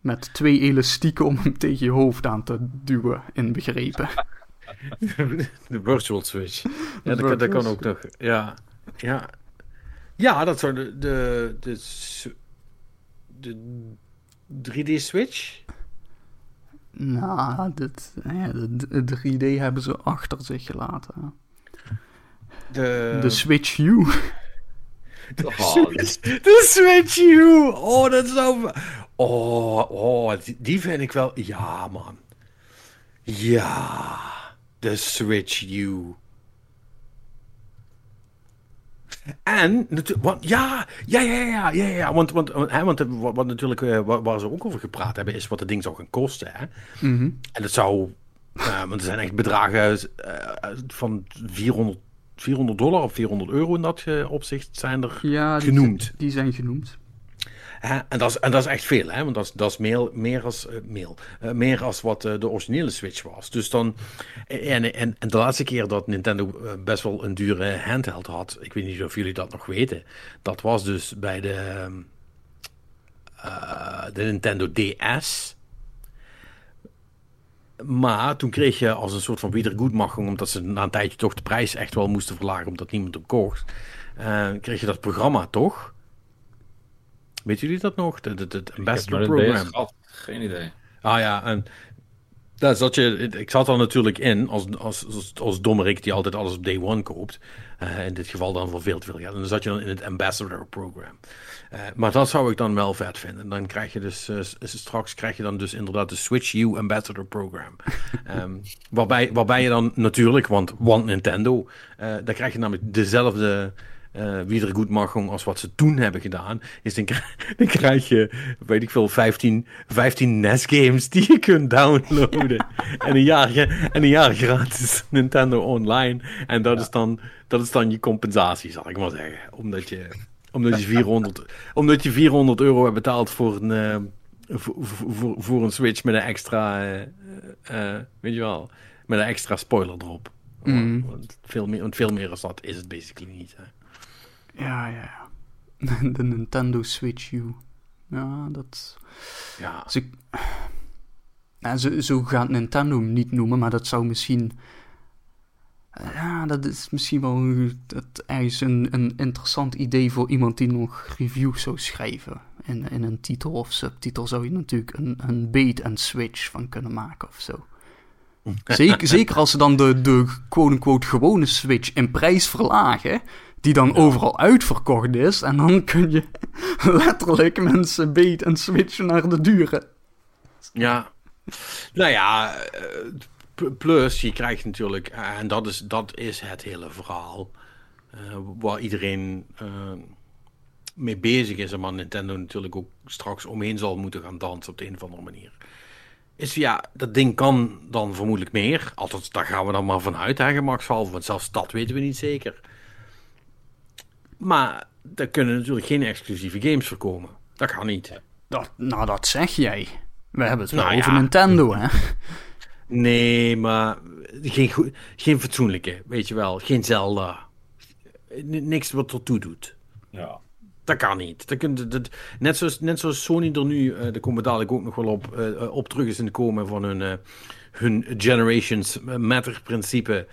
Met twee elastieken om hem tegen je hoofd aan te duwen, inbegrepen. [laughs] De Virtual Switch. Ja, De dat, kan, dat kan Virtual ook nog. Ja, ja. ja dat zou de, de, de, de 3D Switch. Nou, dit, ja, de, de 3D hebben ze achter zich gelaten. De, De Switch U. Oh, dus- [laughs] de Switch U. Oh, dat zou. Oh, oh die, vind ik wel. Ja, man. Ja. De Switch U. En, want, ja, ja, ja, ja, ja, ja, want, want, want, hè, want wat, wat natuurlijk, eh, waar, waar ze ook over gepraat hebben, is wat het ding zou gaan kosten, hè. Mhm. En het zou, eh, want er zijn echt bedragen eh, van 400, 400 dollar of 400 euro in dat opzicht zijn er Ja, die, genoemd. Die zijn genoemd. En, dat is, en dat is echt veel, hè? want dat is, dat is meer, meer, als, eh, eh, meer als wat eh, de originele Switch was. Dus dan, en, en, en de laatste keer dat Nintendo best wel een dure handheld had, ik weet niet of jullie dat nog weten, dat was dus bij de, ehm, eh, de Nintendo DS. Maar toen kreeg je als een soort van wiedergoedmaching, omdat ze na een tijdje toch de prijs echt wel moesten verlagen, omdat niemand hem kocht, kreeg je dat programma toch? Weet jullie dat nog? Het, Ambassador Program. Geen idee. Ah ja, en daar zat je, ik zat er natuurlijk in als, als, als, als dommerik die altijd alles op day one koopt. Eh, in dit geval dan voor veel te veel geld. En dan zat je dan in het Ambassador Program. Eh, maar dat zou ik dan wel vet vinden. Dan krijg je dus eh, straks krijg je dan dus inderdaad de Switch U Ambassador Program. [laughs] Ehm, waarbij, waarbij je dan natuurlijk, want want Nintendo, dan krijg je namelijk dezelfde eh wiedergoedmachung als wat ze toen hebben gedaan. Is dan, krijg- [laughs] dan krijg je, weet ik veel, 15, 15 NES games die je kunt downloaden. En, een jaar, en een jaar gratis [laughs] Nintendo Online. En dat, is dan, dat is dan je compensatie, zal ik maar zeggen. Omdat je, omdat je, 400, omdat je 400 euro hebt betaald voor een, eh, voor, voor, voor een Switch met een extra, eh, weet je wel, met een extra spoiler erop. Mhm. Want, veel meer, want veel meer als dat is het basically niet. Hè. Ja, ja, ja. [laughs] De Nintendo Switch U. Ja, dat... Ja. Ze, ja, zo, zo gaat Nintendo hem niet noemen, maar dat zou misschien... Ja, dat is misschien wel dat ergens een, een interessant idee voor iemand die nog reviews zou schrijven. In, in een titel of subtitel zou je natuurlijk een, een bait and switch van kunnen maken of zo. Zeker, zeker als ze dan de, de quote-unquote gewone Switch in prijs verlagen, die dan overal uitverkocht is, en dan kun je [laughs] letterlijk mensen bait en switchen naar de dure. Ja. Nou ja, eh, plus je krijgt natuurlijk, eh, en dat is, dat is het hele verhaal, eh, waar iedereen mee bezig is en waar Nintendo natuurlijk ook straks omheen zal moeten gaan dansen op de een of andere manier. Is ja, dat ding kan dan vermoedelijk meer. Althans, daar gaan we dan maar vanuit, hè, gemakshalve. Want zelfs dat weten we niet zeker. Maar daar kunnen natuurlijk geen exclusieve games voor komen. Dat kan niet. Dat, nou, dat zeg jij. We hebben het wel Nou over ja. Nintendo, hè? Nee, maar geen, geen fatsoenlijke, weet je wel. Geen Zelda. N- niks wat ertoe doet. Ja. Dat kan niet. Dat kunt, dat, net, zoals, net zoals Sony er nu, uh, daar komen we dadelijk ook nog wel op, uh, op terug is in komen van hun, uh, hun Generations Matter principe.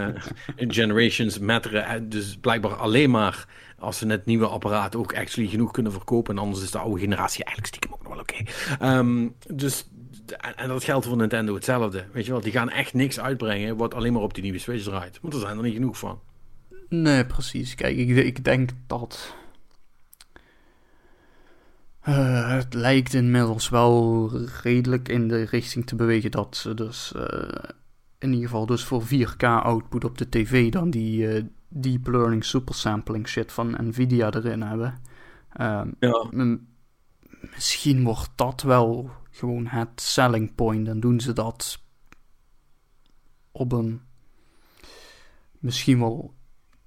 [laughs] generations Matter, dus blijkbaar alleen maar als ze net nieuwe apparaten ook actually genoeg kunnen verkopen. En anders is de oude generatie eigenlijk stiekem ook nog wel oké. Okay. Um, dus en dat geldt voor Nintendo hetzelfde. Weet je wel, die gaan echt niks uitbrengen wat alleen maar op die nieuwe Switch draait. Want er zijn er niet genoeg van. Nee, precies. Kijk, ik, ik denk dat. Uh, het lijkt inmiddels wel redelijk in de richting te bewegen dat ze dus. Uh, in ieder geval dus voor 4K output op de tv dan die uh, deep learning supersampling shit van Nvidia erin hebben. Ehm, ja. Misschien wordt dat wel gewoon het selling point. En doen ze dat op een misschien wel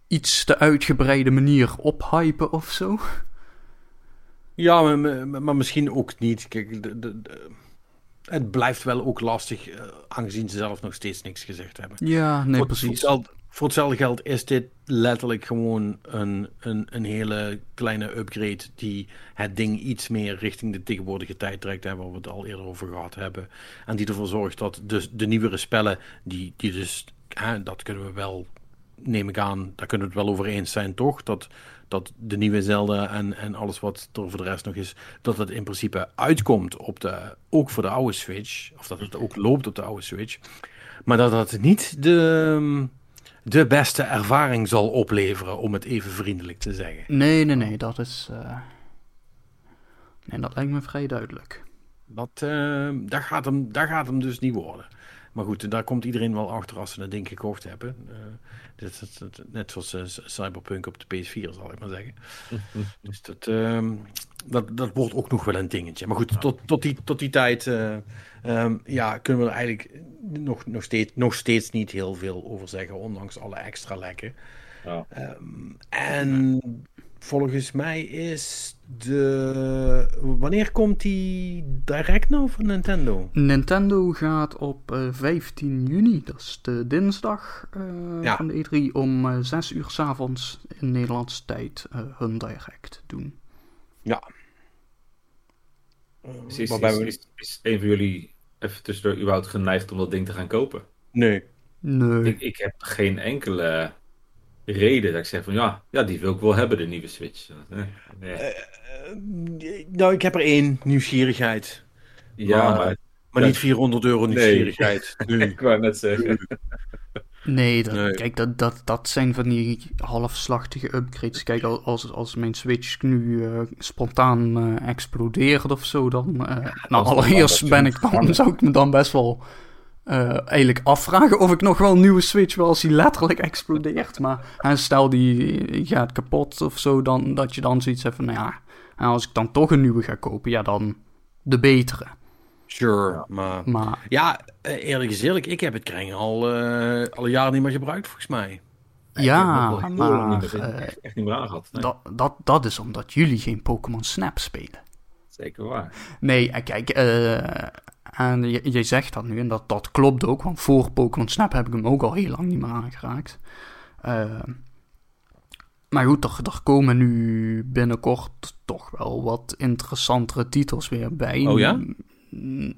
iets te uitgebreide manier ophypen of zo. Ja, maar, maar misschien ook niet. Kijk, de, de, de, het blijft wel ook lastig, uh, aangezien ze zelf nog steeds niks gezegd hebben. Ja, nee, voor, precies. Voor hetzelfde, voor hetzelfde geld is dit letterlijk gewoon een, een, een hele kleine upgrade die het ding iets meer richting de tegenwoordige tijd trekt, hè, waar we het al eerder over gehad hebben. En die ervoor zorgt dat de, de nieuwere spellen, die, die dus, hè, dat kunnen we wel, neem ik aan, daar kunnen we het wel over eens zijn, toch? Dat, dat de nieuwe Zelda en, en alles wat er voor de rest nog is, dat het in principe uitkomt op de, ook voor de oude Switch, of dat het ook loopt op de oude Switch. Maar dat dat niet de, de beste ervaring zal opleveren, om het even vriendelijk te zeggen. Nee, nee, nee, dat is. Uh... Nee, dat lijkt me vrij duidelijk. Dat, uh, dat, gaat hem, dat gaat hem dus niet worden. Maar goed, daar komt iedereen wel achter als ze het ding gekocht hebben. Uh, dit, dit, dit, net zoals uh, Cyberpunk op de PS4, zal ik maar zeggen. [laughs] dus dat, uh, dat, dat wordt ook nog wel een dingetje. Maar goed, tot, tot, die, tot die tijd uh, um, ja, kunnen we er eigenlijk nog, nog, steeds, nog steeds niet heel veel over zeggen, ondanks alle extra lekken. Ja. Um, en volgens mij is de. Wanneer komt die direct nou van Nintendo? Nintendo gaat op uh, 15 juni, dat is de dinsdag uh, Ja. van de E3, om uh, 6 uur s avonds in Nederlandse tijd uh, hun direct doen. Ja. Is, is, Waarbij is, we- is, is een van jullie even tussendoor überhaupt geneigd om dat ding te gaan kopen? Nee. Nee. Ik, ik heb geen enkele reden dat ik zeg van ja, ja, die wil ik wel hebben, de nieuwe Switch. Nee, nee. Eh, nou, ik heb er één nieuwsgierigheid. ja, maar- maar Maar Ja. niet 400 euro nieuwsgierigheid. [laughs] Nee. ik wou net zeggen. Nee, dat, Nee. kijk, dat, dat, dat zijn van die halfslachtige upgrades. Kijk, al- als, als mijn Switch nu eh, spontaan eh, explodeert of zo, dan... eh, nou, allereerst ben ik dan, zou ik me dan best wel eh, eigenlijk afvragen of ik nog wel een nieuwe Switch wil als die letterlijk explodeert. Maar eh, stel die gaat kapot of zo, dan, dat je dan zoiets hebt van, nou ja, als ik dan toch een nieuwe ga kopen, ja, dan de betere. Sure, maar... Maar Ja, eh, eerlijk eerlijk, ik heb het kring al, eh, al een jaar niet meer gebruikt, volgens mij. ja, ik heb niet maar meer, echt, echt niet meer aangehad. Nee, dat, dat, dat is omdat jullie geen Pokémon Snap spelen. Zeker waar. Nee, kijk, eh, en je, je zegt dat nu en dat, dat klopt ook, want voor Pokémon Snap heb ik hem ook al heel lang niet meer aangeraakt. Eh, maar goed, er, er komen nu binnenkort toch wel wat interessantere titels weer bij. Oh ja? Mm,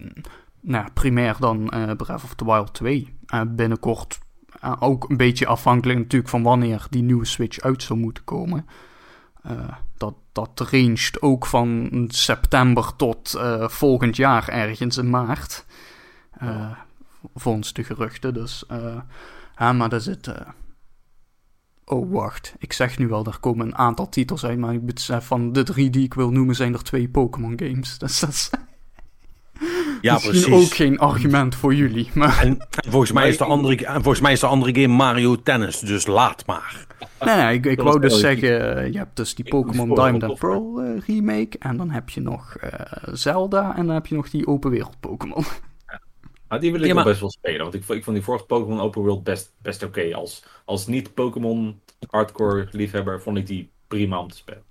Nou, primair dan eh Breath of the Wild 2. Eh, binnenkort eh, ook een beetje afhankelijk natuurlijk van wanneer die nieuwe Switch uit zou moeten komen. Dat, ranged ook van september tot eh, volgend jaar ergens in maart. Eh, Volgens de geruchten. Dus, eh, ja, maar daar zit. Oh, wacht. Ik zeg nu wel, er komen een aantal titels uit. Maar ik besef van de drie die ik wil noemen, zijn er twee Pokémon games. [laughs] Dus dat is [laughs] Ja, misschien precies. ook geen argument voor jullie. Maar En, en volgens, mij is de andere, en volgens mij is de andere game Mario Tennis, dus laat maar. nee, nee, ik, ik wou dus zeggen, eh, je hebt dus die Pokémon Diamond and Pearl eh, remake. En dan heb je nog eh, Zelda. En dan heb je nog die open wereld Pokémon. [laughs] Maar die wil ik Ja, maar- best wel spelen. Want ik, vond- ik vond die vorige Pokémon Open World best, best oké. Als, als niet-Pokémon hardcore liefhebber vond ik die prima om te spelen.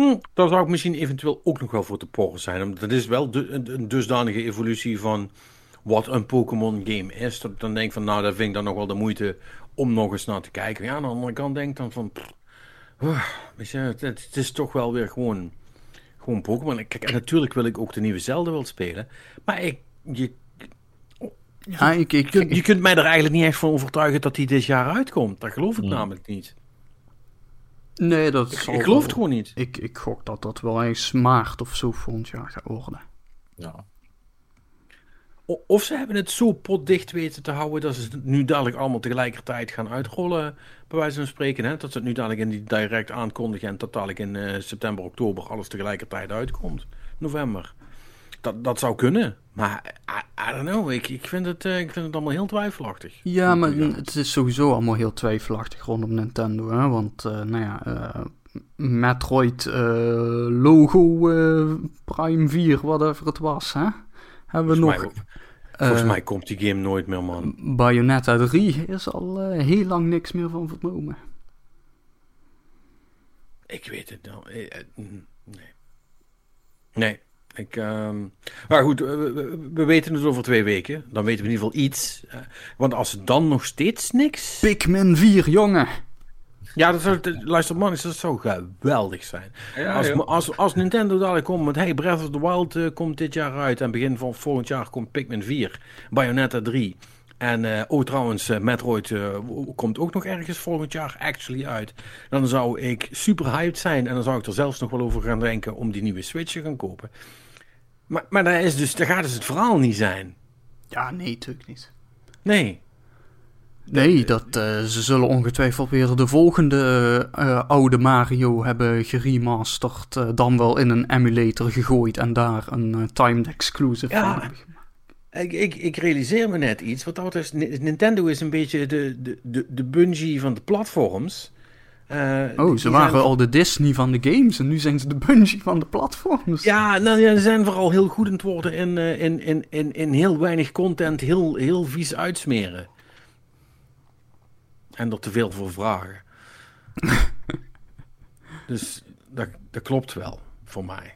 Hm, daar zou ik misschien eventueel ook nog wel voor te porren zijn. Omdat het is wel de- een, dusdanige evolutie van wat een Pokémon game is. Dat ik dan denk van, nou, dat vind ik dan nog wel de moeite om nog eens naar te kijken. Ja, aan de andere kant denk ik dan van, pff, Oh, weet je, het, het is toch wel weer gewoon, gewoon Pokémon. Kijk, en natuurlijk wil ik ook de nieuwe Zelda wel spelen. Maar ik, je, Ja, ik, ik, je, kunt, je kunt mij er eigenlijk niet echt van overtuigen dat die dit jaar uitkomt. Dat geloof ik Hmm. namelijk niet. Nee, dat Ik, zal ik geloof het gewoon niet. Ik, ik gok dat dat wel eens maart of zo volgend jaar gaat worden. Ja. O- Of ze hebben het zo potdicht weten te houden dat ze het nu dadelijk allemaal tegelijkertijd gaan uitrollen, bij wijze van spreken. Hè? Dat ze het nu dadelijk in die direct aankondigen en dat dadelijk in eh, september, oktober alles tegelijkertijd uitkomt. November. Dat, dat zou kunnen. Maar I, I don't know. Ik, ik, vind het, eh, ik vind het allemaal heel twijfelachtig. Ja, maar het is sowieso allemaal heel twijfelachtig rondom Nintendo, hè. Want, eh, nou ja, eh, Metroid logo Prime 4, whatever het was, hè. Hebben we nog... volgens mij komt die game nooit meer, man. Bayonetta 3 is al heel lang niks meer van vernomen. Ik weet het nou. Eh, mm, Nee. Nee. Ik, ehm, Maar goed, we, we- we weten het over twee weken. Dan weten we in ieder geval iets. Want als dan nog steeds niks... Pikmin 4, jongen! Ja, dat zou, luister man, dat zou geweldig zijn. Ja, als, als, als Nintendo dadelijk komt met... Hey, Breath of the Wild eh, komt dit jaar uit. En begin van volgend jaar komt Pikmin 4. Bayonetta 3. En eh, oh, trouwens, eh, Metroid eh, komt ook nog ergens volgend jaar actually uit. Dan zou ik super hyped zijn. En dan zou ik er zelfs nog wel over gaan denken om die nieuwe Switch te gaan kopen. Maar, maar daar, is dus, daar gaat dus het verhaal niet zijn. Ja, nee, natuurlijk niet. Nee. Nee, dat, ze zullen ongetwijfeld weer de volgende oude Mario hebben geremasterd. dan wel in een emulator gegooid en daar een timed exclusive Ja. van hebben gemaakt. Ik, ik, ik realiseer me net iets. Wat dat betreft, Nintendo is een beetje de, de, de, de Bungie van de platforms. Eh, Oh, ze waren zijn- al de Disney van de games en nu zijn ze de Bungie van de platforms. Ja, nou, ja, ze zijn vooral heel goed het worden in, eh, in, in, in, in heel weinig content heel, heel vies uitsmeren. En er te veel voor vragen. [laughs] dus dat, dat klopt wel, voor mij.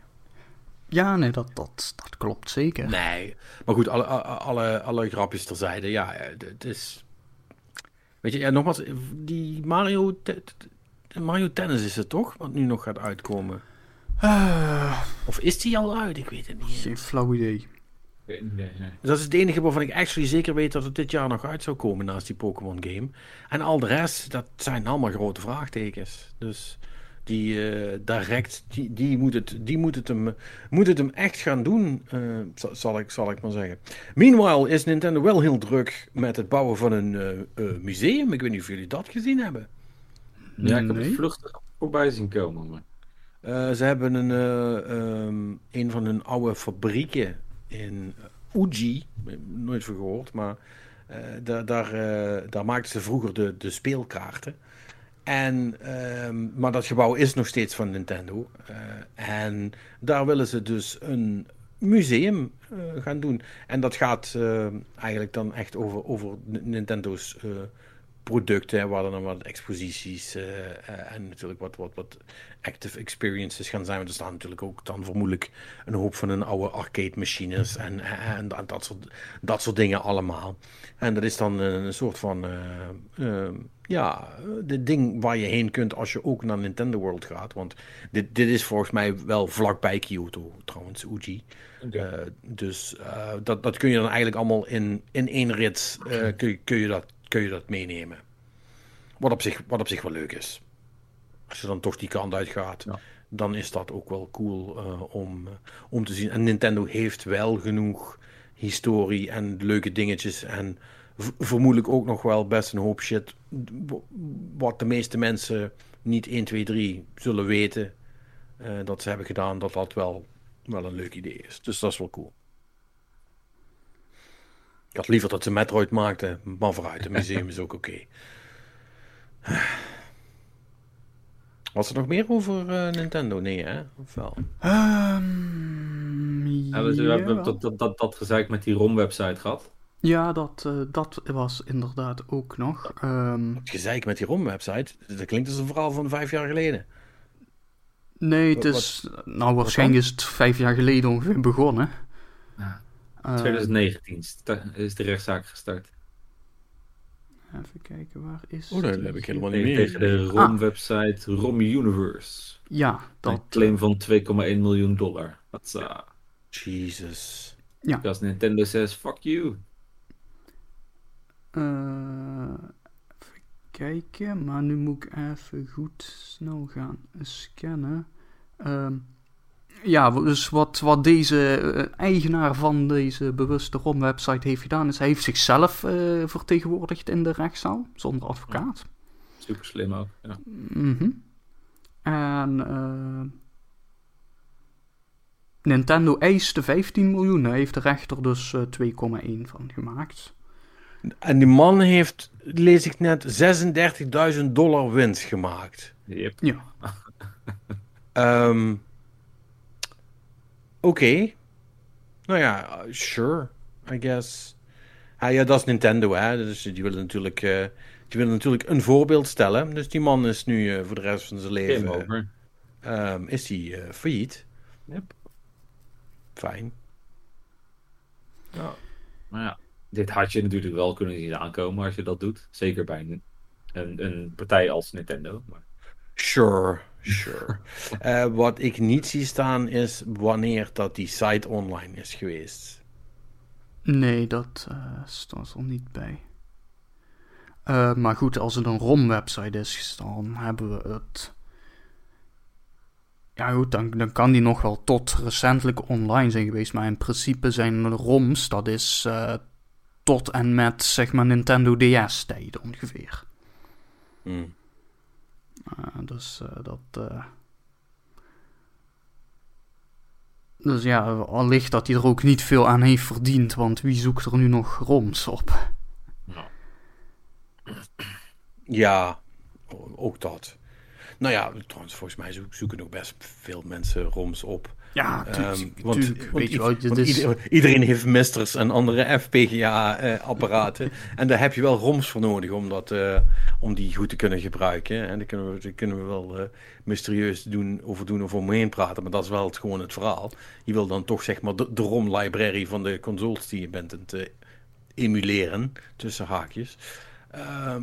Ja, nee, dat, dat, dat klopt zeker. Nee, maar goed, alle, alle, alle grapjes terzijde. Ja, het is... Weet je, ja, nogmaals, die Mario, Mario Tennis is het toch? Wat nu nog gaat uitkomen. Ah, Of is die al uit? Ik weet het niet. geen flauw idee. Nee, nee, nee. Dus dat is het enige waarvan ik actually zeker weet dat het dit jaar nog uit zou komen naast die Pokémon game. En al de rest, dat zijn allemaal grote vraagtekens. Dus die eh, direct, die, die, moet, het, die moet, het hem, moet het hem echt gaan doen, eh, zal, ik, zal ik maar zeggen. Meanwhile is Nintendo wel heel druk met het bouwen van een eh, eh, museum. Ik weet niet of jullie dat gezien hebben. Ja, ik heb het vluchtig voorbij zien komen. Maar... Eh, ze hebben een, eh, ehm, een van hun oude fabrieken in Uji, nooit van gehoord, maar eh, daar, daar, eh, daar maakten ze vroeger de, de speelkaarten. En, ehm, maar dat gebouw is nog steeds van Nintendo. Eh, en daar willen ze dus een museum eh, gaan doen. En dat gaat eh, eigenlijk dan echt over, over Nintendo's producten, hè, waar dan wat exposities en natuurlijk wat, wat, wat active experiences gaan zijn. Want er staan natuurlijk ook dan vermoedelijk een hoop van hun oude arcade machines en, en, dat, soort, dat soort dingen allemaal. En dat is dan een soort van, ja, de ding waar je heen kunt als je ook naar Nintendo World gaat. Want dit, dit is volgens mij wel vlakbij Kyoto, trouwens, Uji. Eh, dus eh, dat, dat kun je dan eigenlijk allemaal in, in één rit eh, kun, kun, je dat, kun je dat meenemen. Wat op, zich, wat op zich wel leuk is. Als je dan toch die kant uit gaat, Ja. dan is dat ook wel cool om, om te zien. En Nintendo heeft wel genoeg historie en leuke dingetjes. En vermoedelijk ook nog wel best een hoop shit. Wat de meeste mensen niet 1, 2, 3 zullen weten. eh, dat ze hebben gedaan, dat dat wel, wel een leuk idee is. Dus dat is wel cool. Ik had liever dat ze Metroid maakten, maar vooruit, het museum is ook oké. Was er nog meer over eh, Nintendo? Nee, hè? Of wel? Ehm, Ja, we, we hebben dat, dat, dat, dat gezeik met die ROM-website gehad. Ja, dat, eh, dat was inderdaad ook nog. Ehm, Het gezeik met die ROM-website, dat klinkt als een verhaal van vijf jaar geleden. nee, het Wat- is... Nou, waarschijnlijk is het vijf jaar geleden ongeveer begonnen. Ja. Eh, 2019 sta- is de rechtszaak gestart. Even kijken, waar is Oh, dat die heb ik helemaal niet Nee, meer. tegen de ROM-website ROM Universe. Ja, Een dat... claim van 2,1 miljoen dollar. Dat uh, Jesus. als Nintendo says fuck you. Eh, even kijken, maar nu moet ik even goed snel gaan scannen. Ehm, ja, dus wat, wat deze eh, eigenaar van deze bewuste ROM-website heeft gedaan, is hij heeft zichzelf eh, vertegenwoordigd in de rechtszaal, zonder advocaat. Super slim ook. Ja. Mhm. En eh, Nintendo eiste 15 miljoen. Daar heeft de rechter dus eh, 2,1 van gemaakt. En die man heeft, lees ik net, 36.000 dollar winst gemaakt. Yep. Ja. Ehm, Oké. Nou ja, uh, sure, I guess. Ah, ja, dat is Nintendo, hè. Dus die willen natuurlijk, eh, die willen natuurlijk een voorbeeld stellen. Dus die man is nu eh, voor de rest van zijn leven... Game over. ehm, is hij eh, failliet. Yep. Fijn. Ja. Maar ja, dit had je natuurlijk wel kunnen zien aankomen als je dat doet. Zeker bij een, een, een partij als Nintendo. Maar Sure, sure. [laughs] Eh, wat ik niet zie staan is wanneer dat die site online is geweest. Nee, dat eh, staat er niet bij. Eh, maar goed, als het een ROM-website is, dan hebben we het. Ja, goed, dan, dan kan die nog wel tot recentelijk online zijn geweest. Maar in principe zijn de ROMs, dat is eh, tot en met zeg maar Nintendo DS-tijden ongeveer. Hmm. Uh, dus uh, dat. Uh... Dus ja, allicht dat hij er ook niet veel aan heeft verdiend, want wie zoekt er nu nog roms op? Ja, ja ook dat. Nou ja, trouwens, volgens mij zoeken ook best veel mensen roms op. Ja, tuurlijk. Um, want, tuurlijk, want, weet je wel, want is... ieder, iedereen heeft misters en andere FPGA-apparaten. [laughs] en daar heb je wel ROMs voor nodig om, dat, uh, om die goed te kunnen gebruiken. En daar kunnen we, daar kunnen we wel uh, mysterieus doen, over doen of omheen praten. Maar dat is wel het, gewoon het verhaal. Je wil dan toch zeg maar de, de ROM-library van de consoles die je bent aan het uh, emuleren. Tussen haakjes.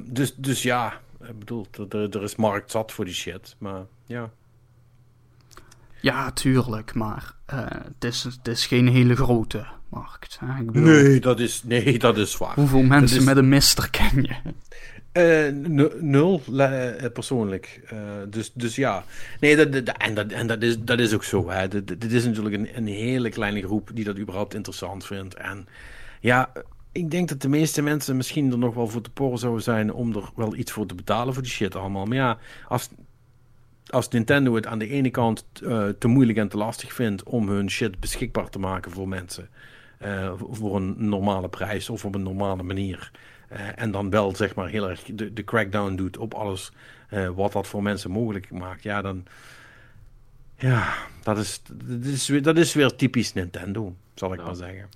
dus, dus ja, ik bedoel, er, er is markt zat voor die shit. Maar ja. Ja, tuurlijk, maar uh, het, is, het is geen hele grote markt. Hè? Ik bedoel, nee, dat is, nee, dat is waar. Hoeveel mensen is... met een mister ken je? Uh, nul, uh, persoonlijk. dus, dus ja. Nee, dat, dat, en, dat, en dat, is, dat is ook zo. Hè. Dit, is natuurlijk een, een hele kleine groep die dat überhaupt interessant vindt. En ja, ik denk dat de meeste mensen misschien er nog wel voor te poren zouden zijn om er wel iets voor te betalen voor die shit allemaal. Maar ja, als, als Nintendo het aan de ene kant uh, te moeilijk en te lastig vindt om hun shit beschikbaar te maken voor mensen. Uh, voor een normale prijs of op een normale manier. Uh, en dan wel zeg maar heel erg de, de crackdown doet op alles wat dat voor mensen mogelijk maakt. Ja, dan. Ja, dat is, dat is, weer, dat is weer typisch Nintendo, zal ik ja. maar zeggen.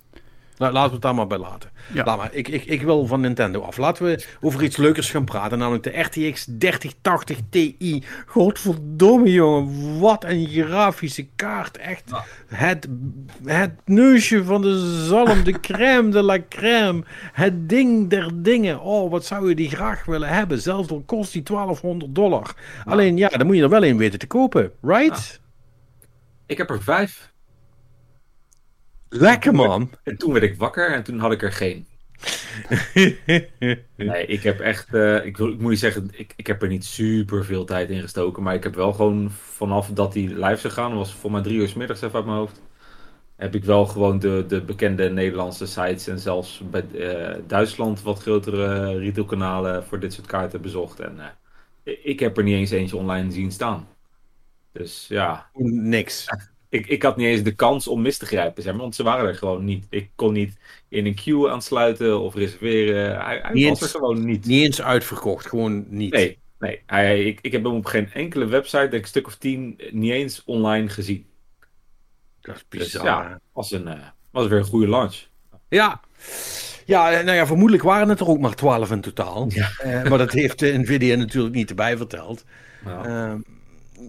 Nou, laten we het daar maar bij laten. Ja. Laat maar. Ik, ik, ik wil van Nintendo af. Laten we over iets leukers gaan praten. Namelijk de RTX 3080 Ti. Godverdomme, jongen. Wat een grafische kaart. Echt. Ja. Het, het neusje van de zalm. De [laughs] crème de la crème. Het ding der dingen. Oh, wat zou je die graag willen hebben. Zelfs al kost die 1200 dollar. Ja. Alleen ja, dan moet je er wel een weten te kopen. Right? Ik heb er vijf. Lekker man. En toen werd ik wakker en toen had ik er geen. [laughs] nee, ik heb echt. Uh, ik, wil, ik moet niet zeggen, ik, ik heb er niet super veel tijd in gestoken. Maar ik heb wel gewoon vanaf dat die live zou gaan, was voor mij drie uur s middags even uit mijn hoofd. Heb ik wel gewoon de, de bekende Nederlandse sites en zelfs bij uh, Duitsland wat grotere retailkanalen voor dit soort kaarten bezocht. En uh, ik heb er niet eens eentje online zien staan. Dus ja. Niks [laughs] ik, ik had niet eens de kans om mis te grijpen, zeg maar, want ze waren er gewoon niet. Ik kon niet in een queue aansluiten of reserveren. Hij, hij was eens, er gewoon niet. Niet eens uitverkocht, gewoon niet. Nee, nee. Hij, ik, ik heb hem op geen enkele website, denk ik een stuk of tien, niet eens online gezien. Dat is bizar. Dus, ja, was, een, uh, was weer een goede launch. Ja. Ja, nou ja, vermoedelijk waren het er ook maar twaalf in totaal. Ja. Uh, maar dat heeft Nvidia natuurlijk niet erbij verteld. Ja. Uh,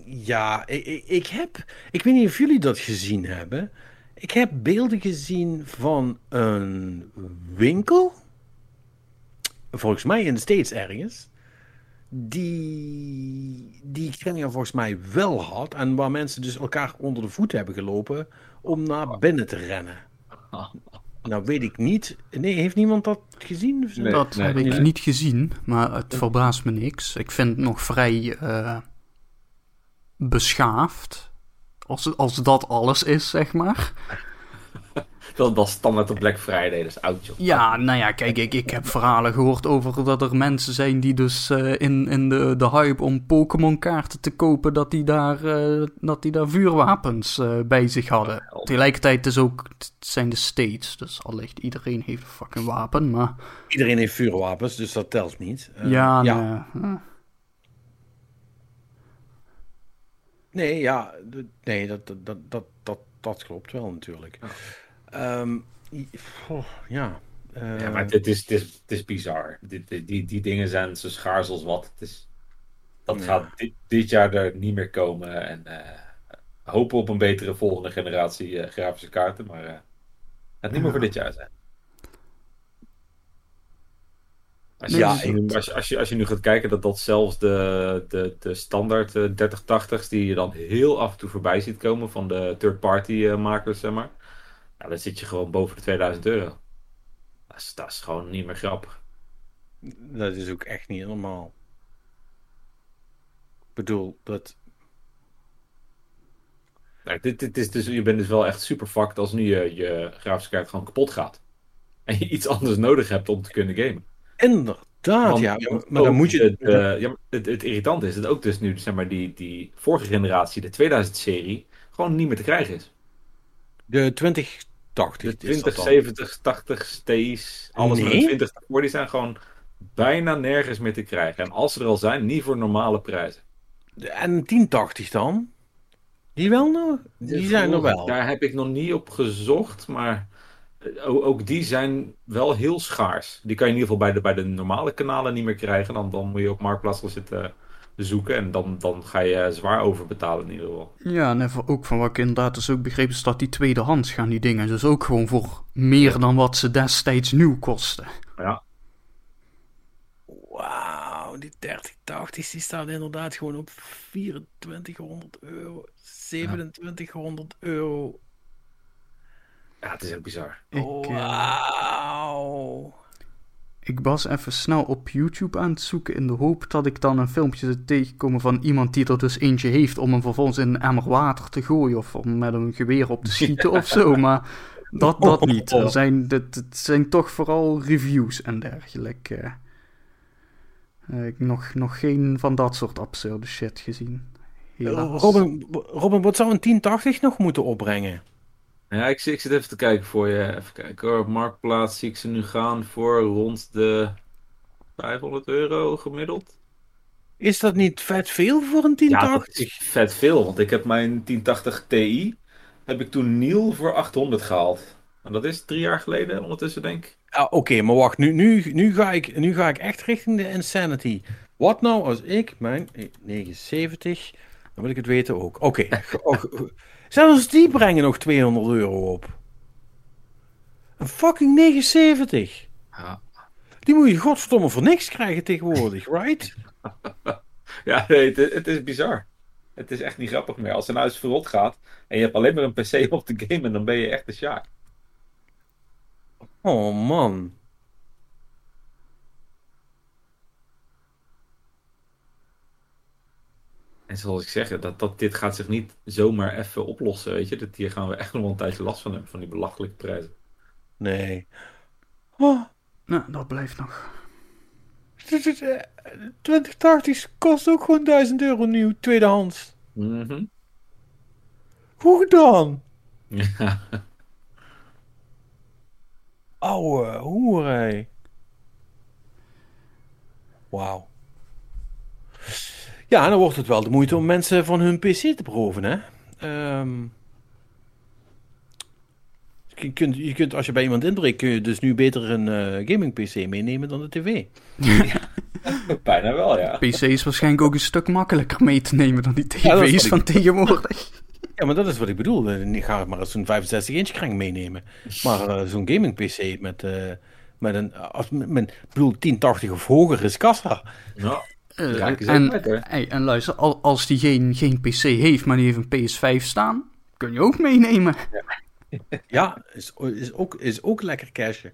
ja, ik, ik, heb. Ik weet niet of jullie dat gezien hebben. Ik heb beelden gezien van een winkel volgens mij in de States ergens, die die volgens mij wel had. En waar mensen dus elkaar onder de voet hebben gelopen om naar binnen te rennen. [laughs] Nou weet ik niet. Nee, heeft niemand dat gezien? Nee. dat heb ik niet gezien, maar het verbaast me niks. Ik vind het nog vrij eh, beschaafd. Als, als dat alles is, zeg maar. [laughs] Dat was standaard op Black Friday, dus oud joh. Ja, nou ja, kijk, ik, ik heb verhalen gehoord over dat er mensen zijn die dus eh, in, in de, de hype om Pokémon kaarten te kopen, dat die daar, eh, dat die daar vuurwapens eh, bij zich hadden. Tegelijkertijd is ook, het zijn de States, dus allicht iedereen heeft een fucking wapen, maar Iedereen heeft vuurwapens, dus dat telt niet. Ja, ja. nee, eh, Nee, ja, nee, dat, dat, dat, dat, dat, klopt wel natuurlijk. Ehm, i- goh, ja. eh, Ja, maar het is, het is, bizar. Dit, dit- die, die dingen zijn zo schaars als wat. Het is, dat Ja. gaat dit, dit jaar er niet meer komen. En eh, hopen op een betere volgende generatie eh, grafische kaarten. Maar het gaat niet meer voor dit jaar zijn. Als je, Ja, als, je, nu- als, je, als, je, als je nu gaat kijken dat dat zelfs de, de, de standaard eh, 3080's die je dan heel af en toe voorbij ziet komen van de third-party eh, makers, zeg maar. Dan zit je gewoon boven de 2000 euro. Dat is, dat is gewoon niet meer grappig. Dat is ook echt niet normaal. Ik bedoel, dat... Nou, dit, dit is dus, je bent dus wel echt super fucked als nu je, je grafische kaart gewoon kapot gaat. En je iets anders nodig hebt om te kunnen gamen. Inderdaad, Want ja. Maar dan moet je... Het, eh, ja, het, het irritante is dat ook dus nu zeg maar, die, die vorige generatie, de 2000-serie, gewoon niet meer te krijgen is. De 2080. De is dat dan. 2070, 80 T's, alles met Nee? een 20 voor, die zijn gewoon bijna nergens meer te krijgen. En als ze er al zijn, niet voor normale prijzen. En 1080 dan? Die wel nog? Die zijn er wel. Daar heb ik nog niet op gezocht, maar ook die zijn wel heel schaars. Die kan je in ieder geval bij de, bij de normale kanalen niet meer krijgen. Dan, dan moet je op Marktplaats gaan zitten zoeken en dan, dan ga je zwaar overbetalen in ieder geval. Ja, en even ook van wat ik inderdaad dus ook begrepen is dat die tweedehands gaan die dingen dus ook gewoon voor meer dan wat ze destijds nieuw kosten. Ja, Wauw, die 3080 die staat inderdaad gewoon op 2400 euro. 2700 euro. Ja het is ook bizar. Ik, Oh, eh, Wauw. ik was even snel op YouTube aan het zoeken in de hoop dat ik dan een filmpje zou tegenkomen van iemand die er dus eentje heeft om hem vervolgens in een emmer water te gooien of om met een geweer op te [laughs] schieten of zo, maar dat, dat niet. Er zijn, het, het zijn toch vooral reviews en dergelijke. Eh, ik heb nog, nog geen van dat soort absurde shit gezien. Helaas. Robin, Robin, wat zou een 1080 nog moeten opbrengen? Ja, ik, zit- ik zit even te kijken voor je. Even kijken hoor. Op Marktplaats zie ik ze nu gaan voor rond de 500 euro gemiddeld. Is dat niet vet veel voor een Ja, dat 1080? is vet veel, want ik heb mijn 1080 Ti, heb ik toen nieuw voor 800 gehaald. En dat is drie jaar geleden ondertussen, denk ik. Ah, Oké, maar wacht, nu, nu, nu, ga ik, nu ga ik echt richting de insanity. Wat nou als ik mijn eh, 79, dan wil ik het weten ook. Oké, [laughs] oh, zelfs die brengen nog 200 euro op. Een fucking 79. Ja, Die moet je godverdomme voor niks krijgen tegenwoordig, [laughs] right? ja nee, het, het is bizar. Het is echt niet grappig meer. Als een huis verrot gaat en je hebt alleen maar een PC op te gamen, dan ben je echt de sjaak. Oh man. En zoals ik zeg, dat, dat, dit gaat zich niet zomaar even oplossen, weet je. Dat, hier gaan we echt nog wel een tijdje last van hebben, van die belachelijke prijzen. Nee. Oh, Nou, dat blijft nog. 2080 kost ook gewoon 1000 euro nieuw, tweedehands. Mhm. Hoe gedaan? Ja. [laughs] Ouwe hoer, hé. Wauw. Ja, dan wordt het wel de moeite om mensen van hun PC te beroven, hè? Ehm, je, kunt, je kunt, als je bij iemand inbreekt, kun je dus nu beter een eh, gaming PC meenemen dan de tv. [laughs] Bijna wel, ja. PC is waarschijnlijk ook een stuk makkelijker mee te nemen dan die Ja, tv's van tegenwoordig. Ja, maar dat is wat ik bedoel. Ik ga maar eens zo'n 65 inch kring meenemen. Maar eh, zo'n gaming PC met, eh, Met een, als, met, ik bedoel, 1080 of hoger is kassa. Ja, Eh, ook en, lekker. hey, en luister, al- als die geen, geen PC heeft, maar die heeft een PS5 staan, kun je ook meenemen. [laughs] Ja, is, is, ook, is ook lekker cashen.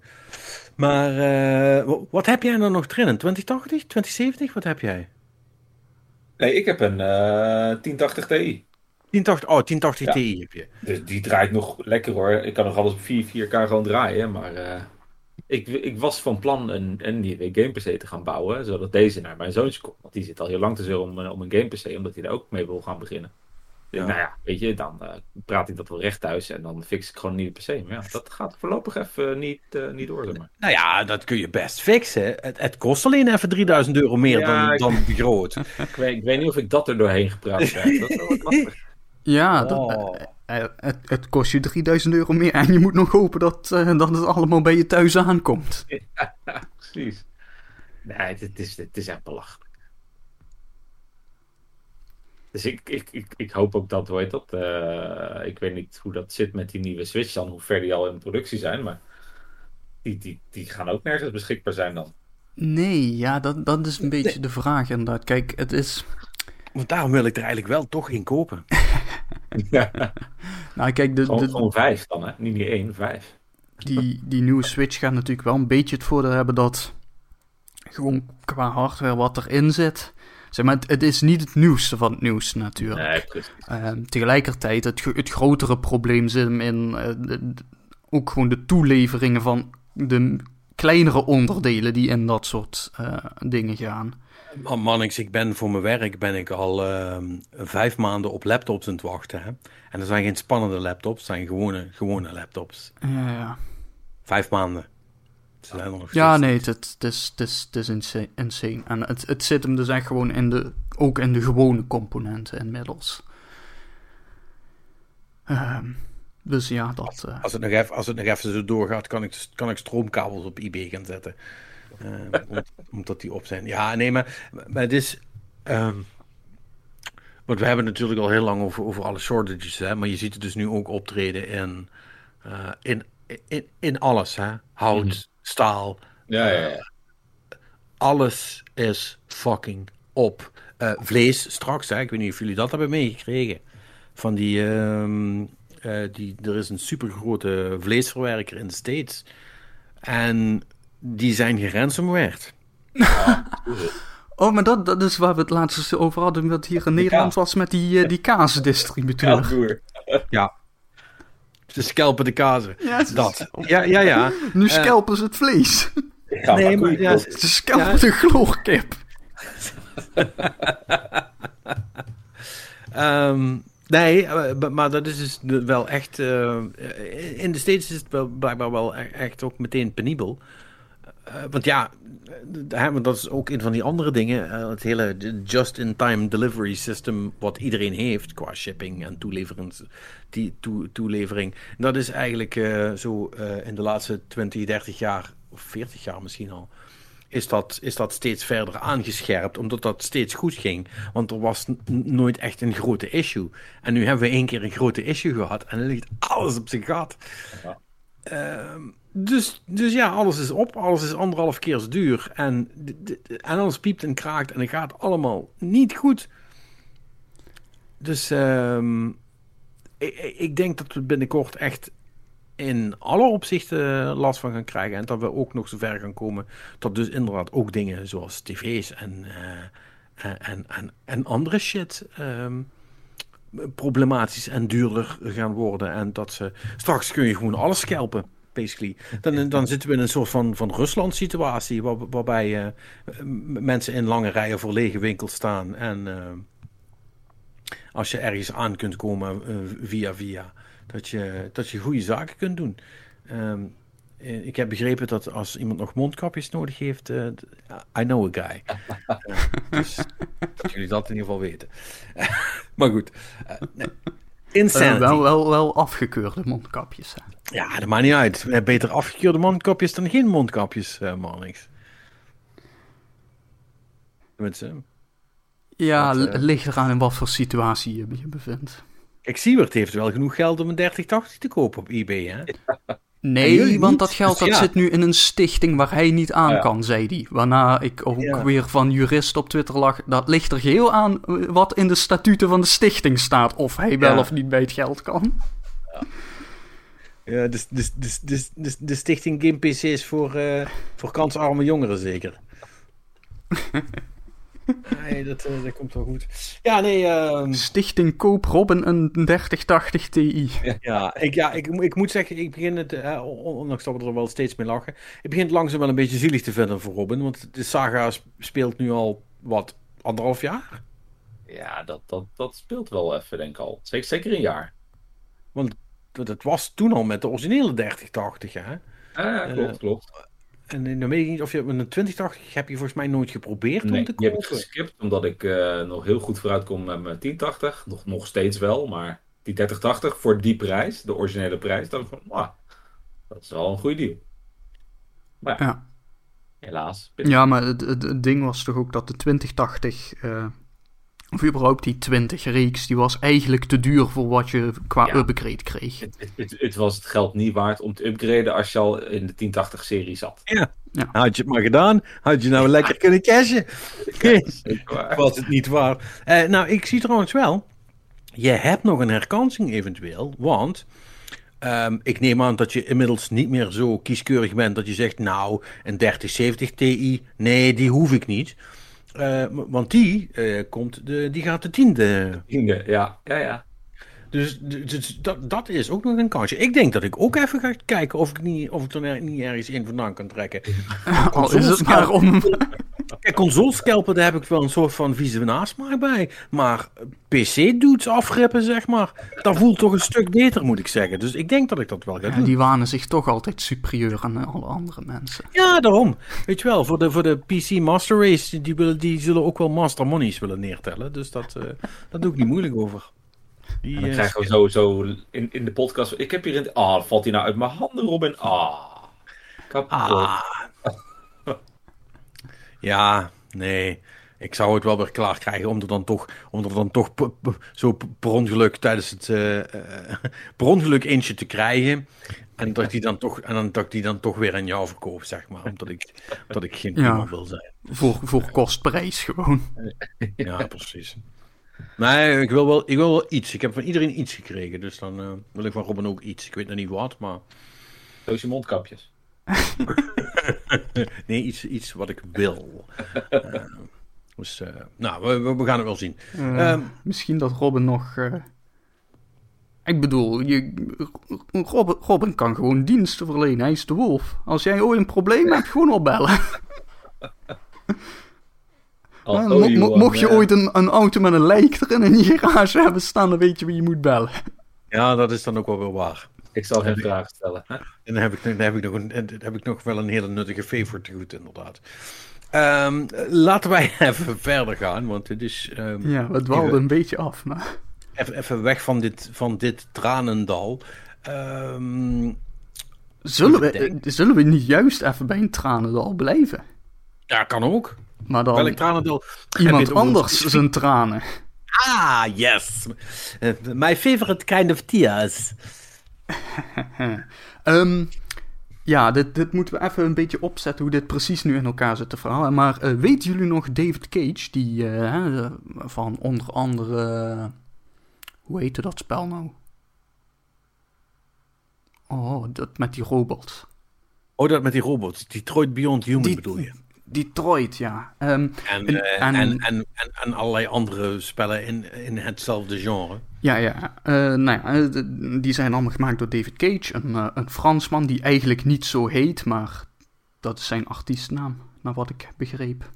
Maar eh, wa- wat heb jij nou nog erin? Een 2080, 2070? Wat heb jij? Nee, ik heb een eh 1080 Ti. 1080, oh, 1080 Ja. Ti heb je. Dus die draait nog lekker hoor. Ik kan nog alles op 4, 4K gewoon draaien. Maar eh, ik, ik was van plan een, een nieuwe game PC te gaan bouwen. Zodat deze naar mijn zoontje komt. Want die zit al heel lang te zeuren om, een- om een game PC. Omdat hij daar ook mee wil gaan beginnen. Dus Ja. Nou ja, weet je, dan eh, praat ik dat wel recht thuis. En dan fix ik gewoon een nieuwe PC. Maar ja, dat gaat voorlopig even niet, eh, niet door. Zeg maar. Nou ja, dat kun je best fixen. Het, het kost alleen even 3000 euro meer Ja, dan, ik- dan begroot. [laughs] ik, weet, ik weet niet of ik dat er doorheen gepraat krijg. Dat is wel wat lastig. [laughs] Ja, dat, Oh. Eh, het, het kost je 3000 euro meer en je moet nog hopen dat, eh, dat het allemaal bij je thuis aankomt. [laughs] Precies. Nee, het, het is, het is echt belachelijk. Dus ik, ik, ik, ik hoop ook dat, hoe heet dat? eh, ik weet niet hoe dat zit met die nieuwe Switch dan, hoe ver die al in productie zijn, maar die, die, die gaan ook nergens beschikbaar zijn dan. Nee, ja, dat, dat is een beetje de vraag inderdaad. Kijk, het is... Want daarom wil ik er eigenlijk wel toch in kopen. [laughs] Nou, kijk, de, gewoon, de, gewoon vijf dan, hè? Niet niet één, vijf. die, die nieuwe Switch gaat natuurlijk wel een beetje het voordeel hebben dat gewoon qua hardware wat erin zit. Zeg maar, het, het is niet het nieuwste van het nieuws natuurlijk. Nee, precies. Ehm, tegelijkertijd, het, het grotere probleem zit hem in eh, de- de- ook gewoon de toeleveringen van de kleinere onderdelen die in dat soort eh, dingen gaan. Man, Mannix, ik ben voor mijn werk ben ik al ehm, vijf maanden op laptops aan het wachten. Hè? En dat zijn geen spannende laptops, het zijn gewone, gewone laptops. Ja, ja. Vijf maanden. Ze zijn er nog ja nee, het, is, het is, is insa- insane. En het, het zit hem dus echt gewoon in de, ook in de gewone componenten inmiddels. Ehm, dus ja, dat... eh, Als het, nog even, als het nog even zo doorgaat, kan ik, kan ik stroomkabels op eBay gaan zetten. Eh, om- omdat die op zijn. Ja, nee, maar, maar het is. ehm, want we hebben natuurlijk al heel lang over, over alle shortages, hè, maar je ziet het dus nu ook optreden in, eh, in, in, in alles. Hè? Hout, Mhm. staal, Ja, ja, ja. alles is fucking op. Eh, vlees straks, hè? ik weet niet of jullie dat hebben meegekregen. Van die, ehm, eh, die, er is een supergrote vleesverwerker in de States. En die zijn geransomwared. [laughs] Oh, maar dat, dat is waar we het laatst over hadden, wat hier in Nederland was met die, eh, die kaasdistributeur. broer. [laughs] Ze scalpen de kazen. Ja, ze Dat. Ja, ja, ja. [laughs] Nu Eh, scalpen ze het vlees. Ja, nee, maar ja. Ze scalpen de chloorkip. Ehm, nee, eh, maar dat is dus wel echt. eh, in de States is het wel blijkbaar wel e- echt ook meteen penibel. Eh, want ja, eh, want dat is ook een van die andere dingen. eh, het hele just-in-time delivery system, wat iedereen heeft qua shipping en toeleverings, die toe, toelevering. Dat is eigenlijk zo in de laatste 20, 30 jaar, of 40 jaar misschien al is dat, is dat steeds verder aangescherpt, omdat dat steeds goed ging. Want er was nooit echt een grote issue. En nu hebben we één keer een grote issue gehad en dan ligt alles op zijn gat. Ja. Ehm, dus, dus ja, alles is op, alles is anderhalf keer zo duur. En, en alles piept en kraakt en het gaat allemaal niet goed. Dus ehm, ik, ik- denk dat we binnenkort echt in alle opzichten last van gaan krijgen. En dat we ook nog zover gaan komen dat dus inderdaad ook dingen zoals tv's en, eh, en, en, en, andere shit ehm, problematisch en duurder gaan worden. En dat ze straks kun je gewoon alles scalpen. Basically. Dan, dan zitten we in een soort van, van Rusland-situatie, waar, waarbij m- mensen in lange rijen voor lege winkels staan. En eh, als je ergens aan kunt komen eh, via via, dat je, dat je goede zaken kunt doen. Ehm, eh, ik heb begrepen dat als iemand nog mondkapjes nodig heeft, d- I know a guy. Dus dat jullie dat in ieder geval weten. [laughs] maar goed. nee. Eh, Insanity. wel, wel, wel afgekeurde mondkapjes. Hè. Ja, dat maakt niet uit. Eh, Beter afgekeurde mondkapjes dan geen mondkapjes, eh Marnix. Tenminste, Ja, Dat, eh, het ligt eraan in wat voor situatie je je bevindt. Kijk, Siewert heeft wel genoeg geld om een 3080 te kopen op eBay, hè? [laughs] Nee, want dat geld Dus dat ja. zit nu in een stichting waar hij niet aan Ja. kan, zei hij. Waarna ik ook Ja. weer van jurist op Twitter lag. Dat ligt er geheel aan eh, wat in de statuten van de stichting staat. Of hij wel of niet bij het geld kan. Ja, dus, dus, dus, dus, dus de stichting Game PC's voor, eh, voor kansarme jongeren zeker. [laughs] [laughs] nee, dat, eh, dat komt wel goed. Ja, nee, ehm, Stichting Koop Robin een 3080 Ti. ja, ik, ja ik, ik moet zeggen, ik begin het, eh, ondanks dat we er wel steeds mee lachen, ik begin het langzaam wel een beetje zielig te vinden voor Robin, want de saga sp- speelt nu al, wat, anderhalf jaar? Ja, dat, dat, dat speelt wel even, denk ik al. Zeker, zeker een jaar. Dat het was toen al met de originele 3080, hè? Ja, klopt, Eh, klopt. En dan weet ik niet of je met een 2080 heb je volgens mij nooit geprobeerd Nee, om te die heb ik kopen. geskipt, omdat ik eh, nog heel goed vooruit kom met mijn 1080. Nog, nog steeds wel, maar die 3080 voor die prijs, de originele prijs, dan van, wauw, dat is wel een goede deal. Maar ja, Ja. helaas. Ja, maar het, het, het ding was toch ook dat de 2080, eh, of überhaupt die 20-reeks, die was eigenlijk te duur voor wat je qua Ja. upgrade kreeg. Het, het, het, het was het geld niet waard om te upgraden als je al in de 1080-serie zat. Had je het maar gedaan, had je nou lekker kunnen cashen. [laughs] Waar. Was het niet waar. Eh, nou, ik zie trouwens wel, je hebt nog een herkansing eventueel, want ehm, ik neem aan dat je inmiddels niet meer zo kieskeurig bent dat je zegt, nou, een 3070 Ti, nee, die hoef ik niet. Eh, want die, eh, komt de, die gaat de tiende. Tiende, Ja, ja, ja. Dus, dus dat, dat is ook nog een kansje. Ik denk dat ik ook even ga kijken of ik, niet, of ik er niet ergens in vandaan kan trekken. [laughs] Al is het maar om... [laughs] Kijk, consolescalpen, daar heb ik wel een soort van vieze nasmaak bij. Maar PC-dudes afrippen, zeg maar, dat voelt toch een stuk beter, moet ik zeggen. Dus ik denk dat ik dat wel ga Ja, doen. die wanen zich toch altijd superieur aan alle andere mensen. Ja, daarom. Weet je wel, voor de, voor de PC Master Race, die, willen, die zullen ook wel Master Monies willen neertellen. Dus dat, eh daar doe ik niet moeilijk over. Die, dan eh, krijgen we sowieso in, in de podcast. Ik heb hier een. Ah, valt hij nou uit mijn handen, Robin? Ah. Kapot. Ah. Ja, nee. Ik zou het wel weer klaar krijgen om er dan toch, om er dan toch zo per ongeluk tijdens het eh, eh, [laughs] per ongeluk eentje te krijgen. En dat ik die dan toch, en dan, dat ik die dan toch weer aan jou verkoop, zeg maar. Omdat ik, omdat ik geen Ja. prima wil zijn. Voor, voor kostprijs gewoon. [laughs] Ja, precies. Nee, ik wil, wel, ik wil wel iets. Ik heb van iedereen iets gekregen. Dus dan eh, wil ik van Robin ook iets. Ik weet nog niet wat, maar... Zo is je mondkapjes. [laughs] Nee, iets, iets wat ik wil. Eh, dus, eh, nou, we- we, we gaan het wel zien. Eh, Ehm, misschien dat Robin nog. eh, Ik bedoel, je... Robin, Robin kan gewoon diensten verlenen. Hij is de wolf. Als jij ooit een probleem hebt, gewoon opbellen. [laughs] Oh, mo- mo- Johan, mocht je ooit een, een auto met een lijk erin in je garage hebben staan, dan weet je wie je moet bellen. Ja, dat is dan ook wel weer waar. Ik zal geen vragen stellen. En dan heb ik, dan heb ik, nog, een, dan heb ik nog wel een hele nuttige favor te goed, inderdaad. Ehm, laten wij [laughs] even verder gaan, want het is ehm, Ja, het dwaalde een beetje af. Maar... even, even weg van dit, van dit tranendal. Ehm, Zullen, we, eh, zullen we niet juist even bij een tranendal blijven? ja, kan ook. Maar dan Welk tranendal? Iemand over- anders zijn tranen. Ah, yes. Eh, my favorite kind of tears. [laughs] Ehm, ja, dit, dit moeten we even een beetje opzetten hoe dit precies nu in elkaar zit te verhalen. Maar eh, weten jullie nog David Cage, die eh, van onder andere... hoe heette dat spel nou? Oh, dat met die robot. Oh, dat met die robots. Detroit Beyond Human Die- bedoel je? Detroit, ja. Ehm, En, En- eh, en- en, en, en, allerlei andere spellen in, in hetzelfde genre. Ja, ja. eh, nou ja, eh, die zijn allemaal gemaakt door David Cage, een, een Fransman die eigenlijk niet zo heet, maar dat is zijn artiestnaam, naar wat ik begreep.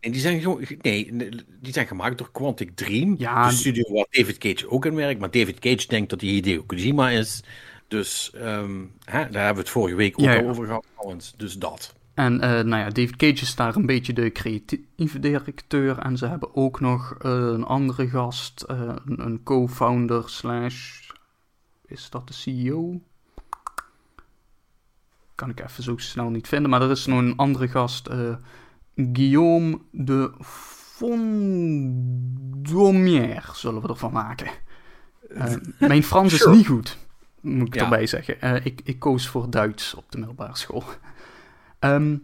En die zijn gewoon, nee, die zijn gemaakt door Quantic Dream. Ja, de studio waar David Cage ook in werkt. Maar David Cage denkt dat hij Hideo Kojima is. Dus ehm, hè, daar hebben we het vorige week ook Ja, al ja. over gehad. Dus dat. En eh, nou ja, David Cage is daar een beetje de creatieve directeur. En ze hebben ook nog eh, een andere gast, eh, een, co-founder slash... Is dat de CEO? Kan ik even zo snel niet vinden. Maar er is nog een andere gast, Guillaume de Fondomière, zullen we ervan maken. [laughs] Mijn Frans Sure. is niet goed. moet ik Ja. erbij zeggen. Ik, ik koos voor Duits op de middelbare school. Ehm,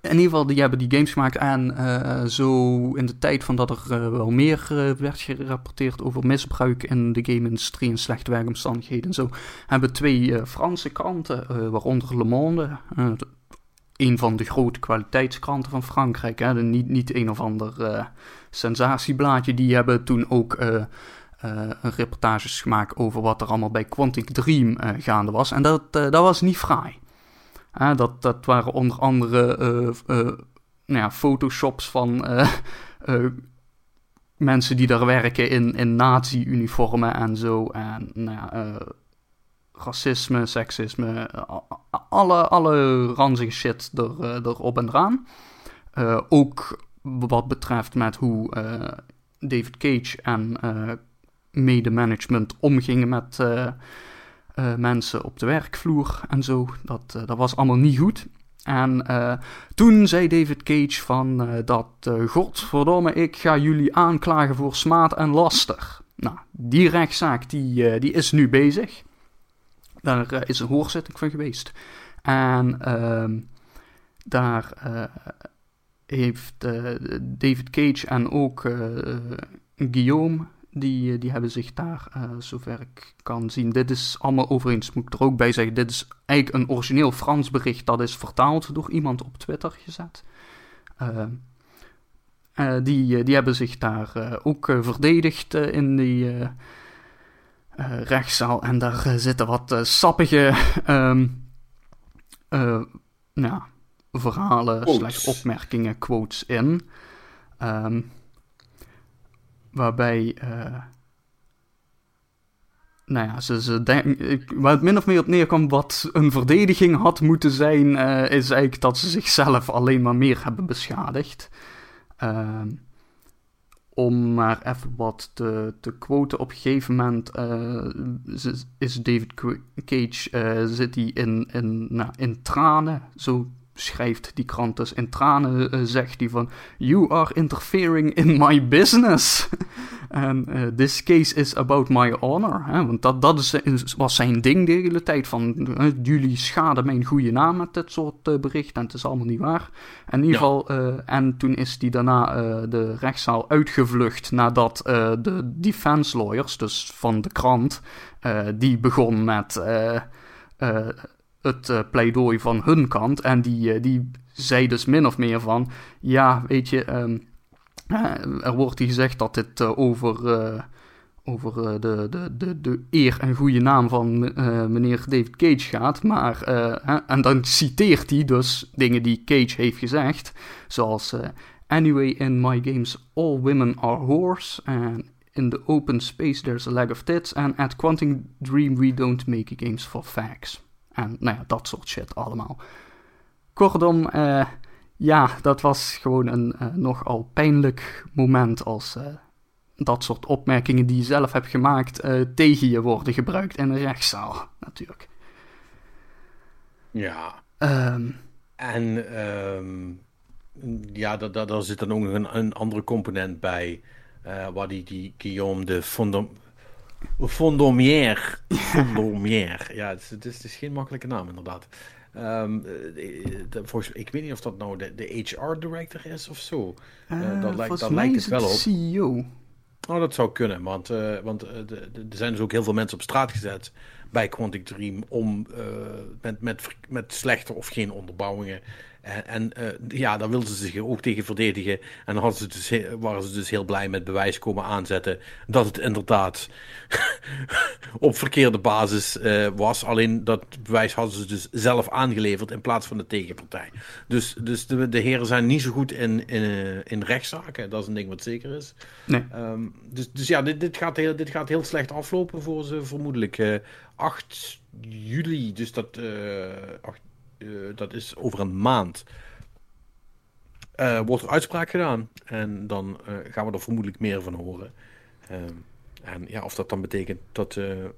in ieder geval, die hebben die games gemaakt. En eh, zo in de tijd van dat er eh, wel meer eh, werd gerapporteerd over misbruik in de game-industrie en slechte werkomstandigheden en zo, hebben twee Franse kranten, waaronder Le Monde, de- een van de grote kwaliteitskranten van Frankrijk, hè, de- niet, niet een of ander sensatieblaadje, die hebben toen ook reportages gemaakt over wat er allemaal bij Quantic Dream gaande was. En dat, dat was niet fraai. Dat, dat waren onder andere eh, nou ja, photoshops van [laughs] eh, mensen die daar werken in, in nazi-uniformen en zo. En nou ja, racisme, seksisme, alle, alle ranzige shit er, erop en eraan. Ook wat betreft met hoe David Cage en mede-management omgingen met eh, mensen op de werkvloer en zo. Dat, eh, dat was allemaal niet goed. En eh, toen zei David Cage van dat, godverdomme, ik ga jullie aanklagen voor smaad en laster. Nou, die rechtszaak die, die is nu bezig. Daar is een hoorzitting van geweest. En ehm, daar heeft David Cage en ook Guillaume, die, eh, die hebben zich daar, eh, zover ik kan zien, dit is allemaal overigens, moet ik er ook bij zeggen, dit is eigenlijk een origineel Frans bericht, dat is vertaald door iemand op Twitter gezet. Eh, die, die hebben zich daar ook verdedigd in die rechtszaal. En daar zitten wat sappige ja, verhalen, Quotes. slash opmerkingen, quotes in. Ehm, waarbij, eh, nou ja, ze, ze denk, waar het min of meer op neerkwam wat een verdediging had moeten zijn, eh, is eigenlijk dat ze zichzelf alleen maar meer hebben beschadigd. Ehm, om maar even wat te, te quoten, op een gegeven moment z- is David Cage zit hij in, in, nou, in tranen, zo schrijft die krant dus, in tranen eh, zegt hij van You are interfering in my business. [laughs] En eh, this case is about my honor. Hè? Want dat, dat is, is- was zijn ding de hele tijd. Van eh, jullie schaden mijn goede naam met dit soort eh, berichten. En het is allemaal niet waar. En in ieder geval, eh, en toen is hij daarna eh, de rechtszaal uitgevlucht. Nadat eh, de defense lawyers, dus van de krant, eh, die begon met eh, eh, het eh, pleidooi van hun kant. En die, eh, die zei dus min of meer van: ja, weet je. ehm, eh, er wordt hier gezegd dat dit over, over de, de, de, de eer en goede naam van meneer David Cage gaat. Maar, en dan citeert hij dus dingen die Cage heeft gezegd. Zoals: Anyway, in my games, all women are whores. And in the open space, there's a lack of tits. And at Quantum Dream, we don't make games for facts. En nou ja, dat soort shit allemaal. Kortom, eh, ja, dat was gewoon een eh, nogal pijnlijk moment als eh, dat soort opmerkingen die je zelf hebt gemaakt tegen je worden gebruikt in een rechtszaal, natuurlijk. Ja. Ehm, En ehm, ja, daar, daar, daar zit dan ook nog een, een andere component bij. eh, waar die, die Guillaume de Fondom, Fondomière. Fondomière. Ja, het is, het, is, het is geen makkelijke naam, inderdaad. Ehm, eh, de- volgens, ik weet niet of dat nou de, de HR-director is of zo. Eh, dat eh, lijkt- volgens dat lijkt het wel op. CEO. Oh, dat zou kunnen, want, want er zijn dus ook heel veel mensen op straat gezet bij Quantic Dream om met, met, met slechte of geen onderbouwingen. En, en eh, ja, daar wilden ze zich ook tegen verdedigen. En dan hadden ze dus, waren ze dus heel blij met bewijs komen aanzetten dat het inderdaad [laughs] op verkeerde basis eh, was. Alleen dat bewijs hadden ze dus zelf aangeleverd in plaats van de tegenpartij. Dus, dus de, de heren zijn niet zo goed in, in, eh, in rechtszaken. Dat is een ding wat zeker is. Nee. Ehm, dus, dus ja, dit, dit, gaat heel, dit gaat heel slecht aflopen voor ze vermoedelijk. eh 8 juli, dus dat, eh, acht- eh, dat is over een maand. eh, wordt er uitspraak gedaan. En dan eh, gaan we er vermoedelijk meer van horen. Ehm, en ja, of dat dan betekent dat, eh, eh,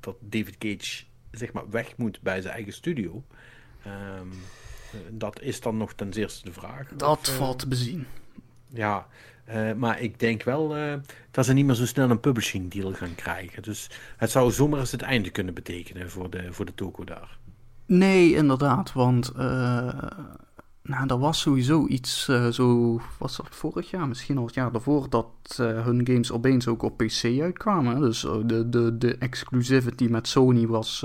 dat David Cage zeg maar weg moet bij zijn eigen studio. Ehm, eh, dat is dan nog ten zeerste de vraag. Dat Of, eh, valt te bezien. ja, Eh, maar ik denk wel eh, dat ze niet meer zo snel een publishing deal gaan krijgen. Dus het zou zomaar eens het einde kunnen betekenen voor de, voor de toko daar. Nee, inderdaad, want uh, nou, er was sowieso iets, uh, zo was dat vorig jaar, misschien al het jaar daarvoor, dat uh, hun games opeens ook op PC uitkwamen. Dus de, de, de exclusivity met Sony was,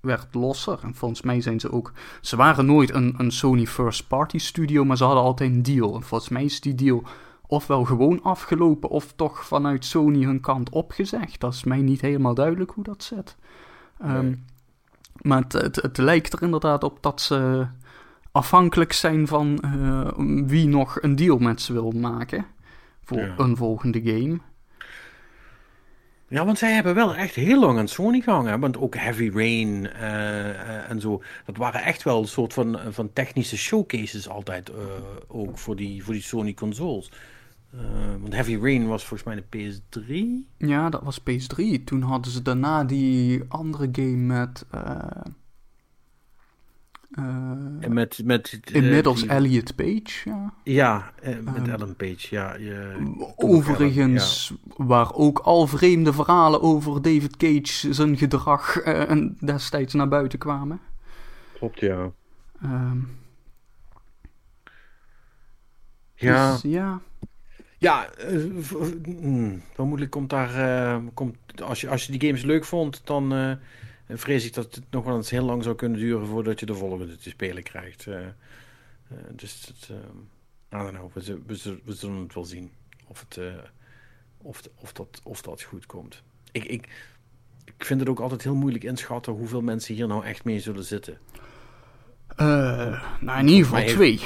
werd losser. En volgens mij zijn ze ook, ze waren nooit een, een Sony first party studio, maar ze hadden altijd een deal. En volgens mij is die deal ofwel gewoon afgelopen of toch vanuit Sony hun kant opgezegd. Dat is mij niet helemaal duidelijk hoe dat zit. Nee. Maar het, het, het, lijkt er inderdaad op dat ze afhankelijk zijn van uh, wie nog een deal met ze wil maken voor ja. een volgende game. Ja, want zij hebben wel echt heel lang aan Sony gehangen. Want ook Heavy Rain uh, uh, en zo. Dat waren echt wel een soort van, van technische showcases altijd. ook voor die, voor die Sony consoles. Uh, want Heavy Rain was volgens mij de PS3. Ja, dat was PS3. Toen hadden ze daarna die andere game met. Uh, uh, met, met inmiddels die... Elliot Page. Ja, ja met Ellen Page. Ja, je, overigens, ja. waar ook al vreemde verhalen over David Cage zijn gedrag en destijds naar buiten kwamen. Klopt, ja. Um, ja. Dus, ja. Ja, uh, vermoedelijk komt daar. Uh, komt, als, je, als je die games leuk vond, dan uh, vrees ik dat het nog wel eens heel lang zou kunnen duren voordat je de volgende te spelen krijgt. dus het, I don't know, we, we, we, zullen het wel zien of, het, of, of, dat, of dat goed komt. Ik, ik, ik vind het ook altijd heel moeilijk inschatten hoeveel mensen hier nou echt mee zullen zitten. nou, in ieder geval twee.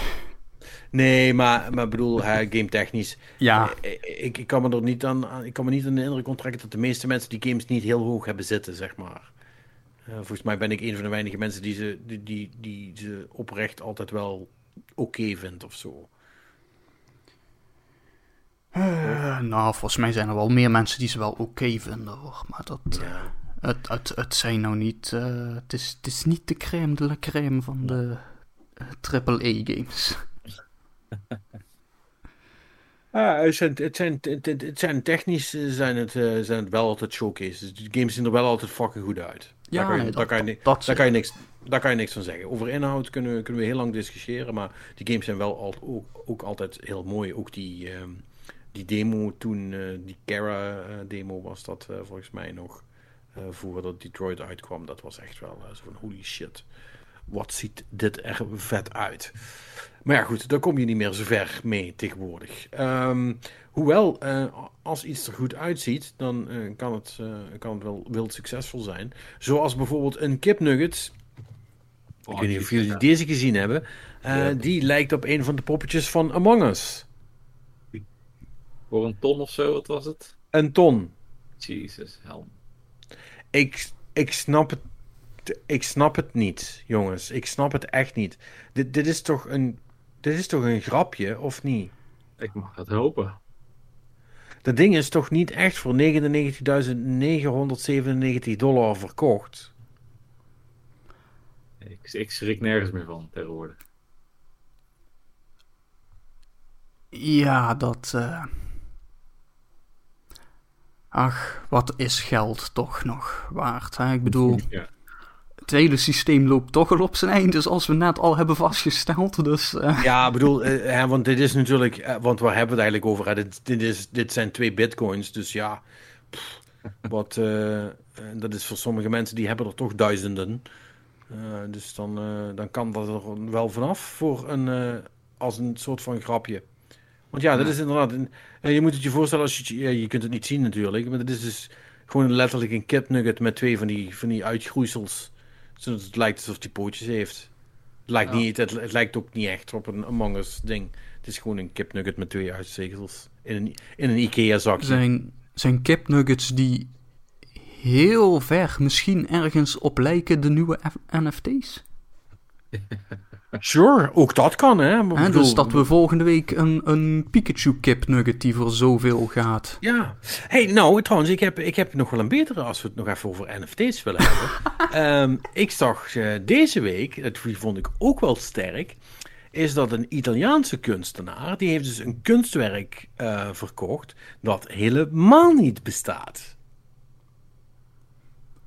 Nee, maar, maar bedoel, uh, game technisch. Ja. Ik, ik, kan me er niet aan, ik kan me niet aan de indruk onttrekken dat de meeste mensen die games niet heel hoog hebben zitten, zeg maar. Uh, volgens mij ben ik een van de weinige mensen die ze, die, die, die ze oprecht altijd wel oké okay vindt of zo. Uh, nou, volgens mij zijn er wel meer mensen die ze wel oké okay vinden hoor. Maar dat. Ja. Het, het, het zijn nou niet. het, is, het is niet de crème de la crème van de AAA-games. [laughs] Ah, het, zijn, het, zijn, het, zijn technisch zijn het, zijn het wel altijd showcases. De games zien er wel altijd fucking goed uit. Ja, daar, kan je, nee, daar, dat, kan je, dat, daar, kan je niks, daar kan je niks van zeggen. Over inhoud kunnen, we, kunnen we heel lang discussiëren, maar die games zijn wel al, ook, ook altijd heel mooi. Ook die, um, die demo toen, uh, die Kara uh, demo was dat volgens mij nog, voordat Detroit uitkwam. Dat was echt wel zo van holy shit wat ziet dit er vet uit. Maar ja, goed, daar kom je niet meer zo ver mee tegenwoordig. Um, hoewel, uh, als iets er goed uitziet, dan uh, kan, het, uh, kan het wel wild succesvol zijn. Zoals bijvoorbeeld een kipnugget. Oh, ik weet niet of jullie deze gezien hebben. Ja. Die lijkt op een van de poppetjes van Among Us. Voor een ton of zo, wat was het? Een ton. Jesus, helm. Ik, ik snap het ik snap het niet, jongens. Ik snap het echt niet. Dit, dit, is, toch een, dit is toch een grapje, of niet? Ik mag het hopen. Dat ding is toch niet echt voor 99.997 dollar verkocht? Ik, ik schrik nergens meer van tegenwoordig. Ja, dat. Uh... Ach, wat is geld toch nog waard? Hè? Ik bedoel. Ja het hele systeem loopt toch al op zijn einde, zoals we net al hebben vastgesteld. Dus, uh... Ja, ik bedoel, uh, hè, want dit is natuurlijk, uh, want waar hebben we het eigenlijk over? Dit, dit, is, dit zijn twee bitcoins, dus ja, wat, dat is voor sommige mensen, die hebben er toch duizenden. dus dan, dan kan dat er wel vanaf voor een, als een soort van grapje. Want ja, dat is inderdaad, een, je moet het je voorstellen, als je, ja, je kunt het niet zien natuurlijk, maar dit is dus gewoon letterlijk een kipnugget met twee van die, van die uitgroeisels het lijkt alsof hij pootjes heeft. Het lijkt, ja. niet, het, het, lijkt ook niet echt op een Among Us ding. Het is gewoon een kipnugget met twee uitzegels in een, in een Ikea zakje. Zijn, zijn kipnuggets die heel ver misschien ergens op lijken de nieuwe NFT's? Sure, ook dat kan, hè. bedoel, dus dat we volgende week een, een Pikachu kip nugget die voor zoveel gaat. Ja. hey, nou, trouwens, ik heb, ik heb nog wel een betere als we het nog even over NFT's willen [laughs] hebben. um, ik zag uh, deze week, dat vond ik ook wel sterk, is dat een Italiaanse kunstenaar, die heeft dus een kunstwerk eh, verkocht dat helemaal niet bestaat.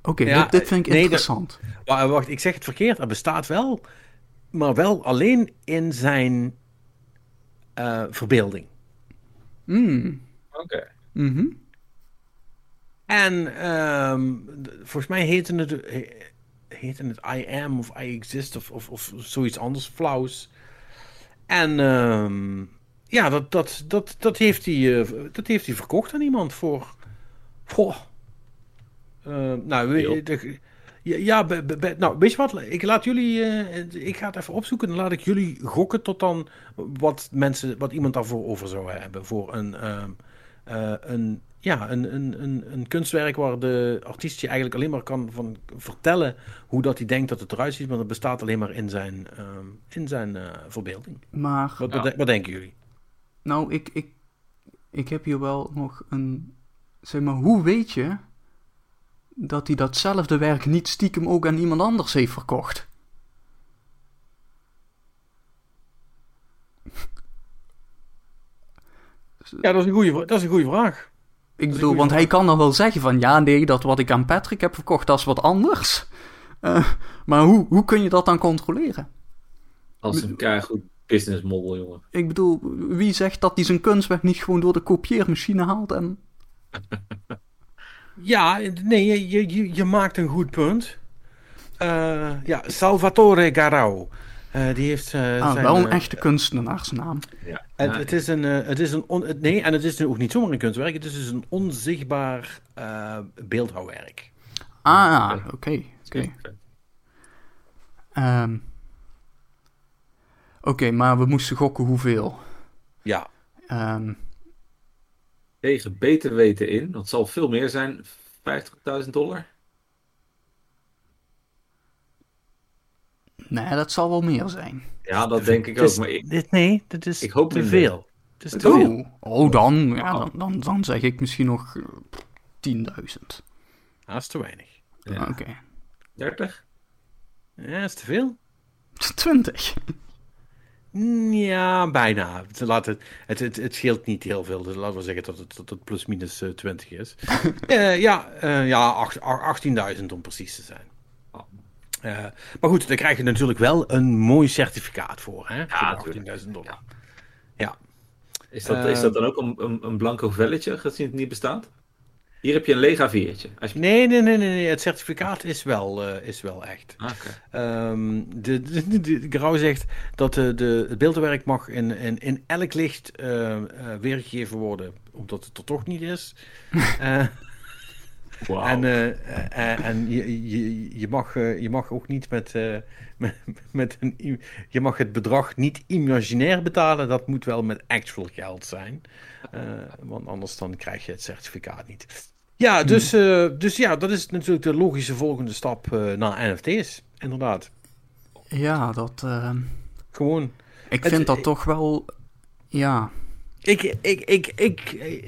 Oké, Ja, dit, dit vind ik nee, interessant. Maar wacht, ik zeg het verkeerd, er bestaat wel, maar wel alleen in zijn eh, verbeelding. Mm, Oké. mhm. En ehm, volgens mij heette het, he- heette het I am of I exist of, of, of zoiets anders, flauws. En ehm, ja, dat, dat, dat, dat, heeft hij, eh, dat heeft hij verkocht aan iemand voor. Goh. Eh, nou, we- Veel. de- ja, ja be- be- be- nou, weet je wat? Ik laat jullie. eh, ik ga het even opzoeken. Dan laat ik jullie gokken tot dan wat mensen, wat iemand daarvoor over zou hebben. Voor een, ehm, eh, een, ja, een, een, een, een kunstwerk waar de artiest je eigenlijk alleen maar kan van vertellen hoe dat hij denkt dat het eruit ziet, maar dat bestaat alleen maar in zijn, ehm, in zijn eh, verbeelding. Maar, Wat, Ja. wat, wat denken jullie? nou, ik, ik, ik heb hier wel nog een... Zeg maar, hoe weet je dat hij datzelfde werk niet stiekem ook aan iemand anders heeft verkocht? Ja, dat is een goede, dat is een goede vraag. Ik bedoel, want vraag. hij kan dan wel zeggen van... Ja, nee, dat wat ik aan Patrick heb verkocht, dat is wat anders. Eh, maar hoe, hoe kun je dat dan controleren? Als een keigoed business model, jongen. Ik bedoel, wie zegt dat hij zijn kunstwerk niet gewoon door de kopieermachine haalt en... [laughs] Ja, nee, je, je, je, maakt een goed punt. Eh, ja, Salvatore Garau. Eh, die heeft eh, Ah, zijn, wel een echte kunstenaarsnaam. Ja. Het, Ja, het is een, eh, het is een on- het- nee, en het is ook niet zomaar een kunstwerk. Het is dus een onzichtbaar eh, beeldhouwwerk. Ah, oké. Ehm, Oké, maar we moesten gokken hoeveel. Ja, Ehm, Tegen beter weten in, dat zal veel meer zijn, 50.000 dollar. nee, dat zal wel meer zijn. Ja, dat denk ik ook. Maar ik, dit, nee, dit is Ik hoop te veel. Het is te veel. Oh, oh dan, ja, dan, dan, dan zeg ik misschien nog eh, 10.000. Dat is te weinig. ja, Oké. 30? Ja, dat is te veel. [laughs] 20. Mm, Ja, bijna. Laat het, het, het, het scheelt niet heel veel. Dus laten we zeggen dat het, dat het plus minus eh, 20 is. [laughs] Eh, ja, eh, ja acht- ach- 18.000 om precies te zijn. Oh. Eh, maar goed, daar krijg je natuurlijk wel een mooi certificaat voor. Hè? Ja, voor de 18.000 dollar. Ja. Ja. Is dat, Eh, is dat dan ook een, een, een blanco velletje, gezien het niet bestaat? Hier heb je een lega viertje. Als je... Nee, nee, nee, nee, nee. Het certificaat is wel, eh, is wel echt. Ah, oké. Ehm, de, de, de, de- Grauw zegt dat de, de, het beeldwerk mag in, in, in elk licht eh, weergegeven worden, omdat het er toch niet is. [laughs] Eh, Wauw. En, en je, je, je, mag, eh, je mag ook niet met, eh, met, met een. Je mag het bedrag niet imaginair betalen. Dat moet wel met actual geld zijn. Eh, want anders dan krijg je het certificaat niet. Ja, dus, eh, dus ja, dat is natuurlijk de logische volgende stap eh, naar NFT's. Inderdaad. Ja, dat... ehm, Gewoon. ik Het- vind dat toch wel... Ja. Ik, ik, ik, ik,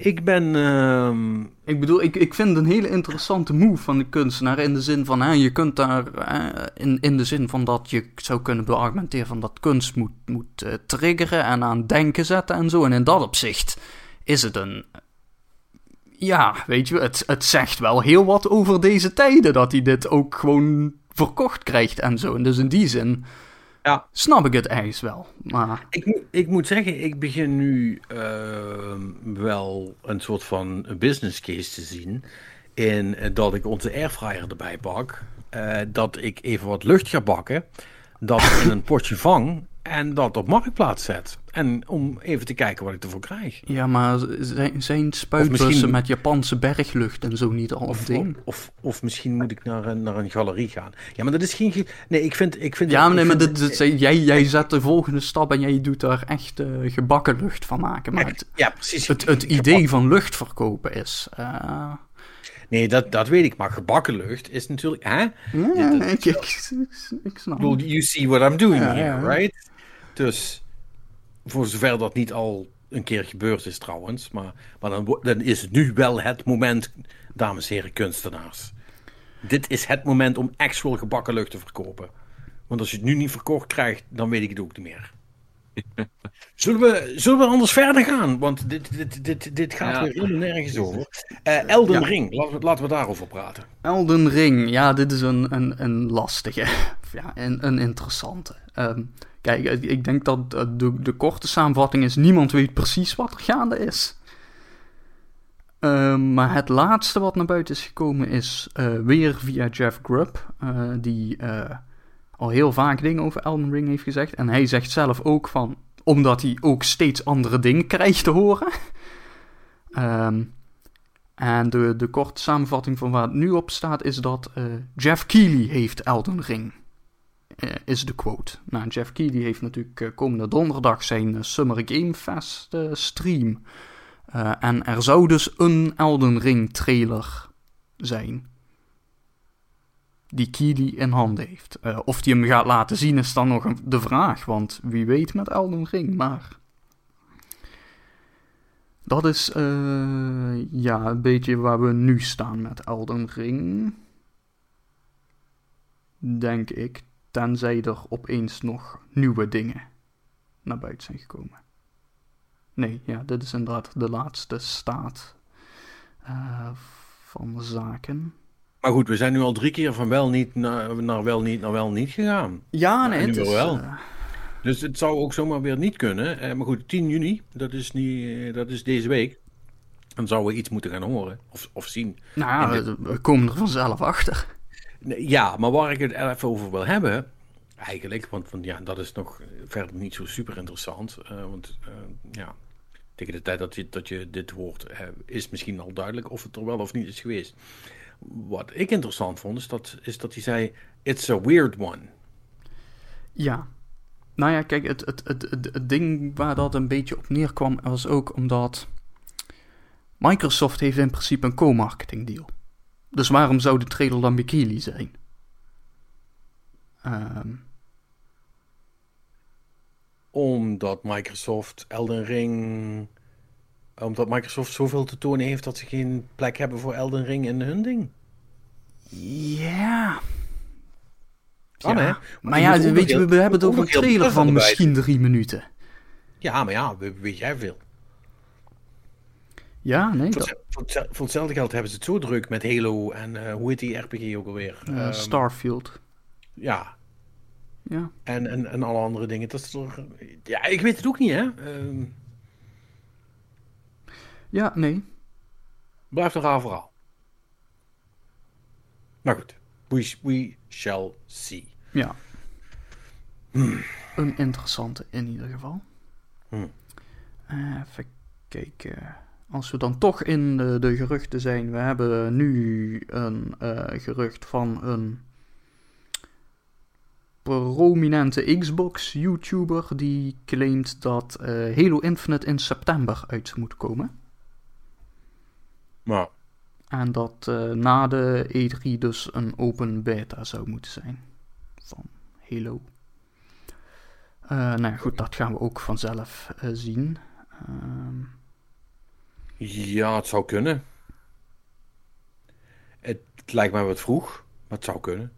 ik ben. ehm, Ik bedoel, ik, ik vind een hele interessante move van de kunstenaar. In de zin van, hè, je kunt daar... eh, in, in de zin van dat je zou kunnen beargumenteren van dat kunst moet, moet eh, triggeren en aan denken zetten en zo. En in dat opzicht is het een... Ja, weet je, het, het zegt wel heel wat over deze tijden. Dat hij dit ook gewoon verkocht krijgt en zo. En dus in die zin Ja. snap ik het ergens wel. Maar Ik, moet- ik moet zeggen, ik begin nu ehm, wel een soort van business case te zien. In eh, dat ik onze airfryer erbij pak. eh, dat ik even wat lucht ga bakken. Dat in een [laughs] potje vang. En dat op marktplaats zet. En om even te kijken wat ik ervoor krijg. ja, maar zijn, zijn spuitbussen misschien- met Japanse berglucht en zo niet al Of, ding? of, of misschien moet ik naar een, naar een galerie gaan. Ja, maar dat is geen. ge- Nee, ik vind. Ik vind Ja, maar, nee, maar vind- dit, dit- jij, jij zet de volgende stap en jij doet daar echt eh, gebakken lucht van maken. Maar het, Ja, precies. het, het idee van lucht verkopen is... eh, Nee, dat, dat weet ik. Maar gebakken lucht is natuurlijk. Hè? ja, dat- ik, ik, ik, snap you see what I'm doing Ja, here, ja. right? Dus, voor zover dat niet al een keer gebeurd is trouwens, maar, maar dan, dan is het nu wel het moment, dames en heren kunstenaars. Dit is het moment om actual gebakken lucht te verkopen. Want als je het nu niet verkocht krijgt, dan weet ik het ook niet meer. [laughs] Zullen we, zullen we anders verder gaan? Want dit, dit, dit, dit gaat Ja. weer helemaal nergens over. Eh, Elden Ja. Ring, laten we, laten we daarover praten. Elden Ring, ja, dit is een, een, een lastige. [laughs] Ja, een, een interessante. Ehm, kijk, ik ik denk dat eh, de, de korte samenvatting is: niemand weet precies wat er gaande is. Ehm, maar het laatste wat naar buiten is gekomen is eh, weer via Jeff Grubb, eh, die eh, al heel vaak dingen over Elden Ring heeft gezegd. En hij zegt zelf ook van, omdat hij ook steeds andere dingen [laughs] krijgt te horen. Ehm, en de, de korte samenvatting van waar het nu op staat is dat eh, Jeff Keighley heeft Elden Ring. Eh, is de quote. Nou, Jeff Keighley heeft natuurlijk eh, komende donderdag zijn eh, Summer Game Fest stream. En er zou dus een Elden Ring trailer zijn. Die Keighley in handen heeft. Of die hem gaat laten zien is dan nog een, de vraag. Want wie weet met Elden Ring, maar... Dat is eh, ja, een beetje waar we nu staan met Elden Ring. Denk ik. Tenzij er opeens nog nieuwe dingen naar buiten zijn gekomen. Nee, ja, dit is inderdaad de laatste staat eh, van zaken. Maar goed, we zijn nu al drie keer van wel niet naar, naar wel niet naar wel niet gegaan. Ja, nee, nee, het is... wel. eh, Dus het zou ook zomaar weer niet kunnen. Eh, maar goed, 10 juni, dat is, niet, dat is deze week. Dan zouden we iets moeten gaan horen of, of zien. nou ja, dit- we komen er vanzelf achter. Ja, maar waar ik het even over wil hebben, eigenlijk, want, ja, dat is nog verder niet zo super interessant. eh, want eh, ja, tegen de tijd dat je, dat dit hoort, eh, is misschien al duidelijk of het er wel of niet is geweest. Wat ik interessant vond, is dat, is dat hij zei: It's a weird one. Ja. Nou ja, kijk, het, het, het, het, het ding waar dat een beetje op neerkwam was ook omdat Microsoft heeft in principe een co-marketing deal. Dus waarom zou de trailer dan Bikini zijn? Ehm, Omdat Microsoft Elden Ring. Omdat Microsoft zoveel te tonen heeft dat ze geen plek hebben voor Elden Ring in hun ding. ja. Ja. hè? Maar ja, weet je, we hebben het over een trailer van misschien drie minuten. Ja, maar ja, we- weet jij veel. Ja, nee, Voor, dat, hetzelfde geld hebben ze het zo druk met Halo en eh, hoe heet die RPG ook alweer? Ehm, Starfield. Ja, Ja. en, en, en alle andere dingen. Dat is toch, ja, ik weet het ook niet, hè? Ehm ja, nee. blijft een raar verhaal. Maar goed, we, we shall see. Ja. Een interessante in ieder geval. Hmm. Eh, even kijken. Als we dan toch in de, de geruchten zijn. We hebben nu een eh, gerucht van een prominente Xbox-YouTuber die claimt dat eh, Halo Infinite in september uit moet komen. Maar En dat eh, na de E3 dus een open beta zou moeten zijn van Halo. Eh, nou goed, dat gaan we ook vanzelf zien. Ehm, ja, het zou kunnen. Het lijkt mij wat vroeg, maar het zou kunnen.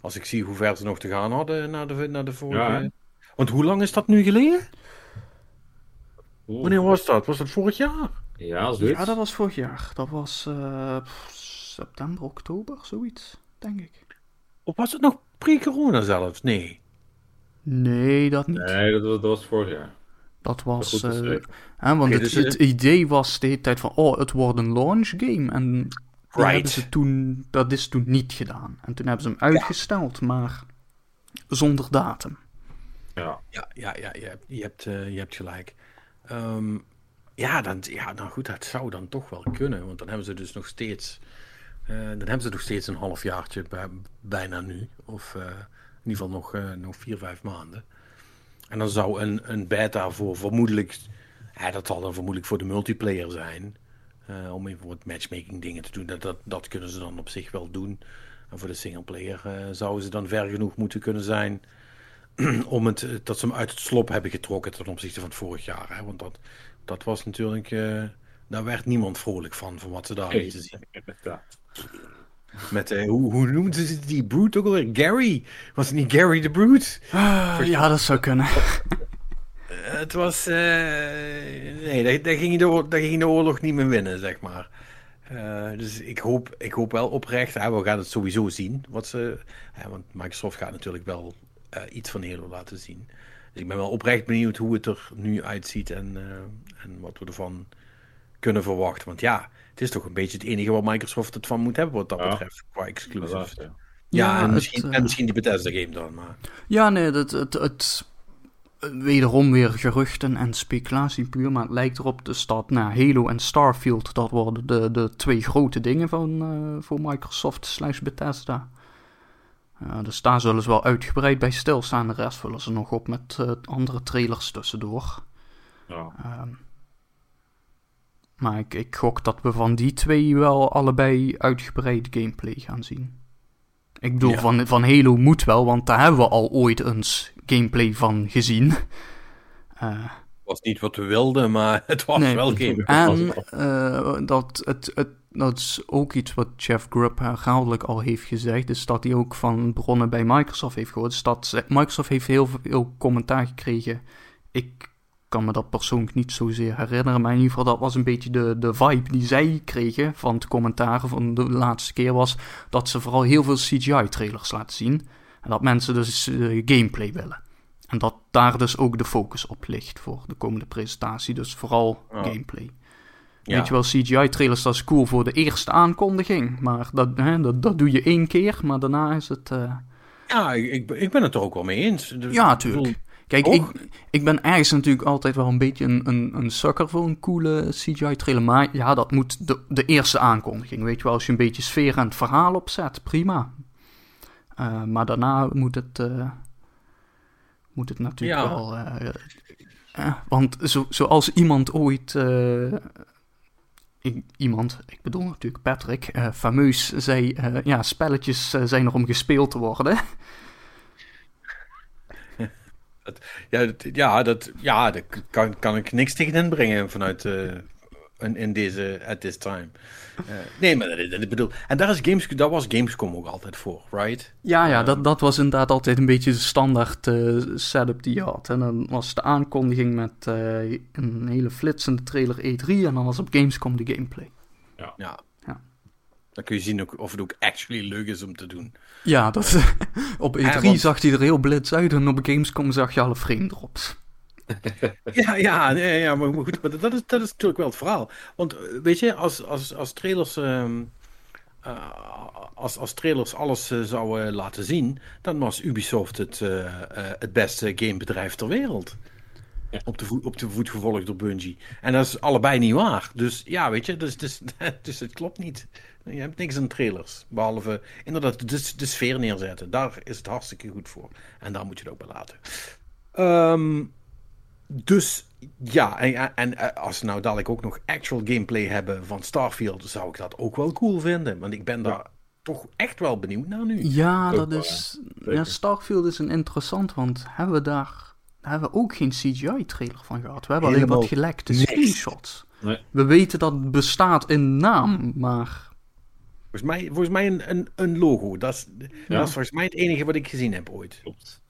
Als ik zie hoe ver ze nog te gaan hadden naar de, naar de vorige... Ja? Want hoe lang is dat nu geleden? Oeh. Wanneer was dat? Was dat vorig jaar? Ja, ja, dat was vorig jaar. Dat was eh, september, oktober, zoiets, denk ik. Of was het nog pre-corona zelfs? Nee. Nee, dat niet. Nee, dat, dat was vorig jaar. Dat was. goed eh, zeker. hè, want het, dus, het idee was de hele tijd van: oh, het wordt een launch game. En Right. ze toen, dat is toen niet gedaan. En toen hebben ze hem uitgesteld, maar zonder datum. Ja. Ja, ja, ja je, hebt, je, hebt, eh, je hebt gelijk. Ehm, ja, dan, ja, nou goed, dat zou dan toch wel kunnen. Want dan hebben ze dus nog steeds... eh, dan hebben ze nog steeds een halfjaartje bij, bijna nu. Of eh, in ieder geval nog, eh, nog vier, vijf maanden. En dan zou een, een beta voor vermoedelijk... Ja, dat zal dan vermoedelijk voor de multiplayer zijn. eh, om even wat matchmaking dingen te doen. Dat, dat, dat kunnen ze dan op zich wel doen. En voor de singleplayer eh zouden ze dan ver genoeg moeten kunnen zijn [clears throat] om het, eh, dat ze hem uit het slop hebben getrokken ten opzichte van het vorig jaar. Hè? Want dat, dat was natuurlijk, daar werd niemand vrolijk van, van wat ze daar lieten zien. inderdaad. Met, eh, hoe, hoe noemden ze die Brute ook alweer? Gary? Was het niet Gary the Brute? Ah, ja, dat zou kunnen. [laughs] Het was... eh, nee, daar, daar, ging de, daar ging de oorlog niet meer winnen, zeg maar. Eh, dus ik hoop, ik hoop wel oprecht, hè, we gaan het sowieso zien. Wat ze, hè, want Microsoft gaat natuurlijk wel iets van Halo laten zien. Dus ik ben wel oprecht benieuwd hoe het er nu uitziet en, en wat we ervan kunnen verwachten. Want ja, het is toch een beetje het enige waar Microsoft het van moet hebben wat dat Ja. betreft, qua exclusives. Inderdaad, ja. En, het, misschien, eh, en misschien die Bethesda game dan, maar... Ja, nee, dat, het, het, wederom weer geruchten en speculatie puur, maar het lijkt erop dus dat nou, Halo en Starfield, dat worden de, de twee grote dingen van, eh, voor Microsoft slash Bethesda. Ja, dus daar zullen ze wel uitgebreid bij stilstaan, de rest vullen ze nog op met eh, andere trailers tussendoor. Ja. Ehm, maar ik, ik gok dat we van die twee wel allebei uitgebreid gameplay gaan zien. Ik bedoel, Ja. van, van Halo moet wel, want daar hebben we al ooit eens gameplay van gezien. [laughs] Eh, Het was niet wat we wilden, maar [laughs] het was Nee. wel game. en eh, dat, het, het, dat is ook iets wat Jeff Grubb herhaaldelijk al heeft gezegd. Is dat hij ook van bronnen bij Microsoft heeft gehoord. Dus dat ze- Microsoft heeft heel veel commentaar gekregen. Ik kan me dat persoonlijk niet zozeer herinneren. Maar in ieder geval, dat was een beetje de, de vibe die zij kregen van het commentaar van de laatste keer. Was dat ze vooral heel veel CGI-trailers laten zien. En dat mensen dus eh, gameplay willen. En dat daar dus ook de focus op ligt voor de komende presentatie. Dus vooral gameplay. Ja. Weet je wel, CGI-trailers, dat is cool voor de eerste aankondiging. Maar dat, hè, dat, dat doe je één keer, maar daarna is het... eh, Ja, ik, ik, ben- het er ook wel mee eens. Dus- Ja, tuurlijk. Kijk, ik, ik ben ergens natuurlijk altijd wel een beetje een, een, een sucker voor een coole CGI-trailer. Maar ja, dat moet de, de eerste aankondiging. Weet je wel, als je een beetje sfeer aan het verhaal opzet, prima. Eh, maar daarna moet het, eh, moet het natuurlijk Ja. wel... eh, want zo, zoals iemand ooit... ik- iemand, ik bedoel natuurlijk Patrick, fameus zei... ja, spelletjes zijn er om gespeeld te worden. [laughs] Ja, dat, ja, dat, ja, daar kan, kan ik niks tegen inbrengen vanuit eh, in, in deze at this time. Eh, nee, maar dat, dat- ik bedoel, en daar, is Games, daar was Gamescom ook altijd voor, right? Ja, ja, Ehm. dat, dat was inderdaad altijd een beetje de standaard eh, setup die je had. En dan was de aankondiging met eh, een hele flitsende trailer E3 en dan was op Gamescom de gameplay. Ja. Ja. Dan kun je zien ook, of het ook actually leuk is om te doen. Ja, dat, [laughs] op E3 Ja, want- zag hij er heel blitz uit en op Gamescom zag je alle frame drops. [laughs] Ja, ja, nee, ja maar goed, maar dat is, dat is natuurlijk wel het verhaal. Want eh, weet je, als, als, als trailers. ehm, eh, als, als trailers alles eh, zouden laten zien, dan was Ubisoft het, eh, eh, het beste gamebedrijf ter wereld. Ja. Op, de voet, op de voet gevolgd door Bungie. En dat is allebei niet waar. Dus ja, weet je, dus, dus, [laughs] dus het klopt niet. Je hebt niks aan trailers. Behalve inderdaad de, de sfeer neerzetten. Daar is het hartstikke goed voor. En daar moet je het ook bij laten. Ehm, dus ja, en, en eh, als we nou dadelijk ook nog actual gameplay hebben van Starfield, zou ik dat ook wel cool vinden. Want ik ben daar toch echt wel benieuwd naar nu. Ja, dat is. Ja, Starfield is een interessant, want hebben we daar. Hebben we ook geen CGI-trailer van gehad. We hebben alleen wat gelekte niks. screenshots. Nee. We weten dat het bestaat in naam, maar Volgens mij, volgens mij een, een, een logo. Dat is, Ja. dat is volgens mij het enige wat ik gezien heb ooit. Klopt.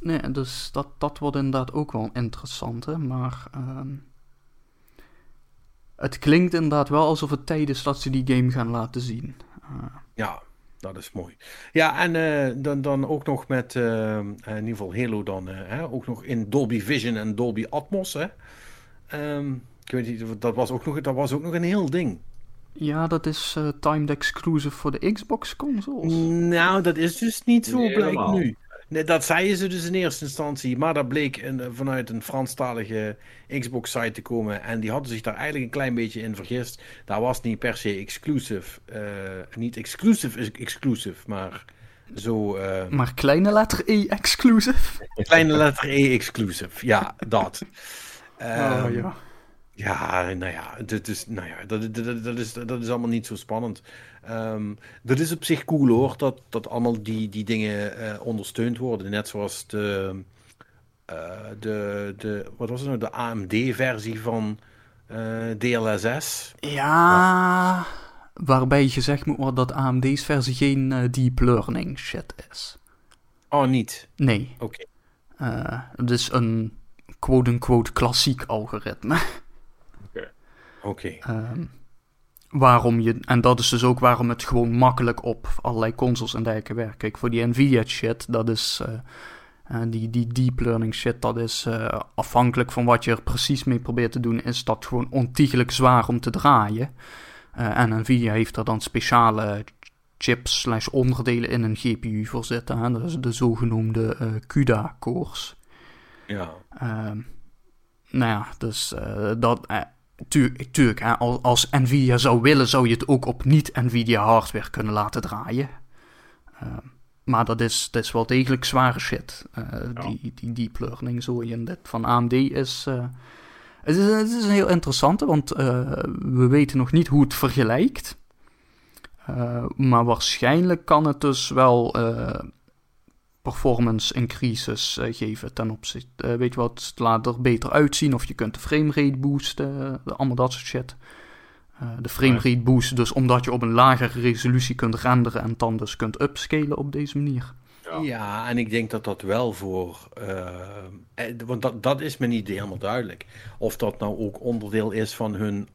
Nee, dus dat, dat wordt inderdaad ook wel interessant, hè. Maar ehm, het klinkt inderdaad wel alsof het tijd is dat ze die game gaan laten zien. Eh, Ja, dat is mooi. Ja, en eh, dan, dan ook nog met, eh, in ieder geval Halo dan, hè, ook nog in Dolby Vision en Dolby Atmos. Hè. Ehm, ik weet niet, dat was, ook nog, dat was ook nog een heel ding. Ja, dat is eh, timed exclusive voor de Xbox consoles. Nou, dat is dus niet zo, Nee, blijkt helemaal. nu. Nee, dat zeiden ze dus in eerste instantie, maar dat bleek een, vanuit een Franstalige Xbox-site te komen. En die hadden zich daar eigenlijk een klein beetje in vergist. Daar was niet per se exclusive. eh, niet exclusive is exclusive, maar zo... eh, Maar kleine letter E exclusive. Kleine letter E exclusive. Ja, dat. [laughs] Ehm, oh, ja. Ja, nou ja, dit is, nou ja dat, dat, dat, is, dat is allemaal niet zo spannend. Ehm, dat is op zich cool hoor, dat, dat allemaal die, die dingen eh, ondersteund worden. Net zoals de, eh, de, de, wat was het nou, de AMD-versie van eh, DLSS. Ja, waarbij gezegd moet worden dat AMD's versie geen deep learning shit is. Oh, niet. Nee. Oké. Het is een quote-unquote klassiek algoritme. [laughs] Oké. Ehm, waarom je, en dat is dus ook waarom het gewoon makkelijk op allerlei consoles en dergelijke werkt. Kijk, voor die Nvidia shit, dat is. eh, eh, die, die deep learning shit, dat is eh, afhankelijk van wat je er precies mee probeert te doen, is dat gewoon ontiegelijk zwaar om te draaien. En Nvidia heeft er dan speciale chips slash onderdelen in een GPU voor zitten. Hè? Dat is de zogenoemde CUDA-cores. Ja. Ehm, nou ja, dus dat. Tuur- tuurlijk, hè, als, als Nvidia zou willen, zou je het ook op niet-Nvidia hardware kunnen laten draaien. Ehm, maar dat is, dat is wel degelijk zware shit. eh, die, die deep learning, zo en dit van AMD is. eh, het, is het is een heel interessante, want eh, we weten nog niet hoe het vergelijkt. Maar waarschijnlijk kan het dus wel performance increases eh, geven ten opzichte. eh, weet je wat, het laat er beter uitzien of je kunt de framerate boosten, eh, allemaal dat soort shit. Eh, de framerate boost dus omdat je op een lagere resolutie kunt renderen en dan dus kunt upscalen op deze manier. Ja. Ja, en ik denk dat dat wel voor. eh, want dat, dat is me niet helemaal duidelijk. Of dat nou ook onderdeel is van hun.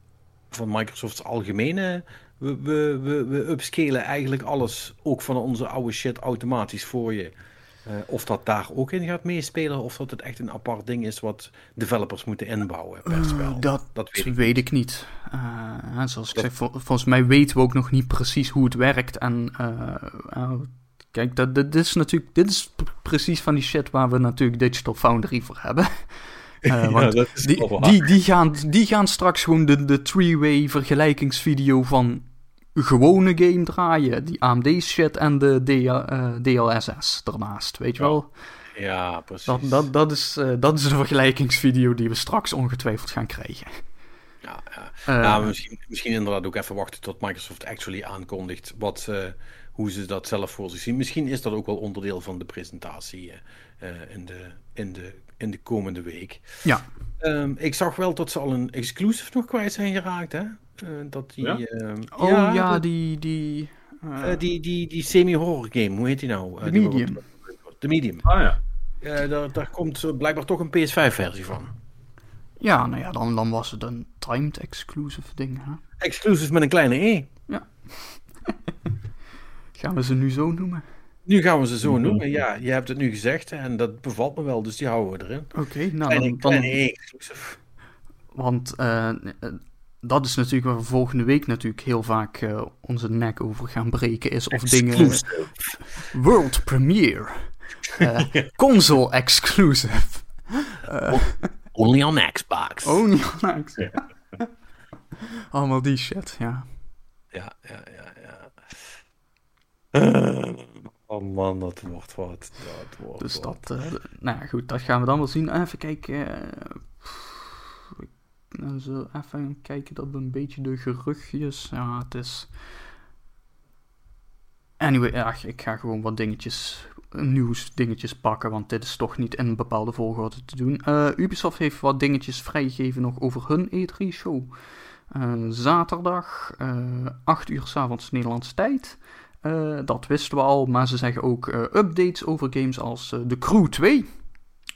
van Microsoft's algemene. We, we, we, we upscalen eigenlijk alles. ook van onze oude shit automatisch voor je. Eh, of dat daar ook in gaat meespelen. Of dat het echt een apart ding is wat developers moeten inbouwen per spel. dat dat weet weet ik, niet. Eh, zoals ik Dat- zeg, vol- volgens mij weten we ook nog niet precies hoe het werkt. En eh, kijk, dat, dit is natuurlijk dit is precies van die shit waar we natuurlijk Digital Foundry voor hebben. [laughs] Want dat is die, die, die, gaan, die gaan straks gewoon de, de three-way vergelijkingsvideo van gewone game draaien. Die AMD shit en de DL, eh, DLSS ernaast, weet je Ja. wel? Ja, precies. Dat, dat, dat, is, eh, dat is de vergelijkingsvideo die we straks ongetwijfeld gaan krijgen. Ja, ja. Eh, ja, misschien, misschien inderdaad ook even wachten tot Microsoft actually aankondigt wat, hoe ze dat zelf voor zich zien. Misschien is dat ook wel onderdeel van de presentatie in, de, in, de, in de komende week. Ja. Ehm, ik zag wel dat ze al een exclusive nog kwijt zijn geraakt, hè? Eh, dat die, Ja? ehm, Oh ja, die... die eh, eh, die, die, die semi-horror game, hoe heet die nou? Eh, De Medium. De Medium. Ah ja. Eh, daar, daar komt eh, blijkbaar toch een PS5-versie van. Ja, nou ja, dan, dan was het een timed exclusive ding. Hè? Exclusive met een kleine E. [laughs] Gaan we ze nu zo noemen? Nu gaan we ze zo noemen. Ja, je hebt het nu gezegd en dat bevalt me wel, dus die houden we erin. Oké, nou Kleine, dan... kleine E exclusive. want eh, eh, dat is natuurlijk waar we volgende week natuurlijk heel vaak eh, onze nek over gaan breken. Is of dingen... World premiere. Eh, [laughs] console exclusive. Only on Xbox. Oh, niet nice. Allemaal die shit, ja. Ja, ja, ja, ja. Eh, oh man, dat wordt wat. Dat wordt Dus dat, eh, nou ja, goed, dat gaan we dan wel zien. Even kijken. Eh, dan zo even kijken dat we een beetje de geruchtjes. Ja, het is. Anyway, ja, ik ga gewoon wat dingetjes, nieuws dingetjes pakken, want dit is toch niet in een bepaalde volgorde te doen. Eh, Ubisoft heeft wat dingetjes vrijgegeven nog over hun E3-show. zaterdag, eh 8 uur s'avonds Nederlandse tijd. Eh, dat wisten we al, maar ze zeggen ook eh, updates over games als eh, The Crew 2.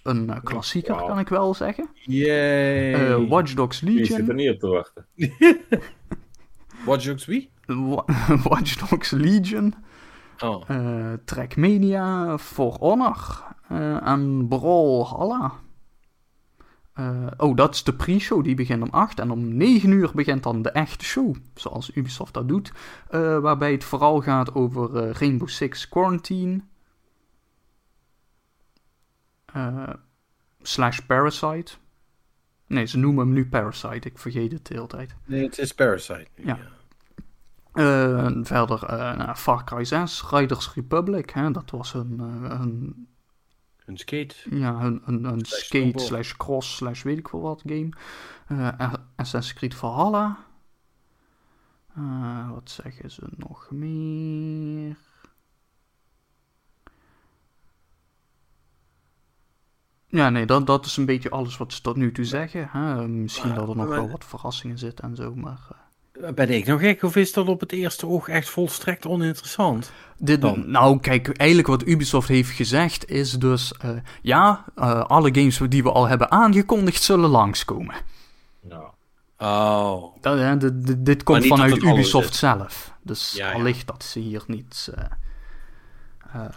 Een eh, klassieker, kan ik wel zeggen. Yay. Eh, Watch Dogs Die zit er Legion. niet op te wachten. [laughs] Watch Dogs wie? Wa- [laughs] Watch Dogs Legion. Oh. eh Trackmania, For Honor eh, en Brawlhalla. Eh, oh, dat is de pre-show, die begint om 8. En om 9 uur begint dan de echte show, zoals Ubisoft dat doet. eh, waarbij het vooral gaat over Rainbow Six Quarantine. Eh, slash Parasite. Nee, ze noemen hem nu Parasite, ik vergeet het de hele tijd. Nee, het is Parasite. Ja. Eh, verder eh, nou, Far Cry 6, Riders Republic, hè, dat was een, een, Een skate. ja, een, een, een Slash skate snowboard. slash cross slash weet ik veel wat game. Assassin's Creed Valhalla. Eh, wat zeggen ze nog meer? Ja, nee, dat, dat is een beetje alles wat ze tot nu toe zeggen. Hè. Misschien Maar- dat er nog maar- wel wat verrassingen zitten en zo, maar... eh, Ben ik nog gek of is dat op het eerste oog echt volstrekt oninteressant? Dit, Dan? nou, kijk, eigenlijk wat Ubisoft heeft gezegd is dus... eh, ja, eh, alle games die we al hebben aangekondigd zullen langskomen. Nou, Oh. Dat, hè, dit- dit- dit komt vanuit Ubisoft is. zelf. Dus Ja, ja. allicht dat ze hier niet... eh, eh,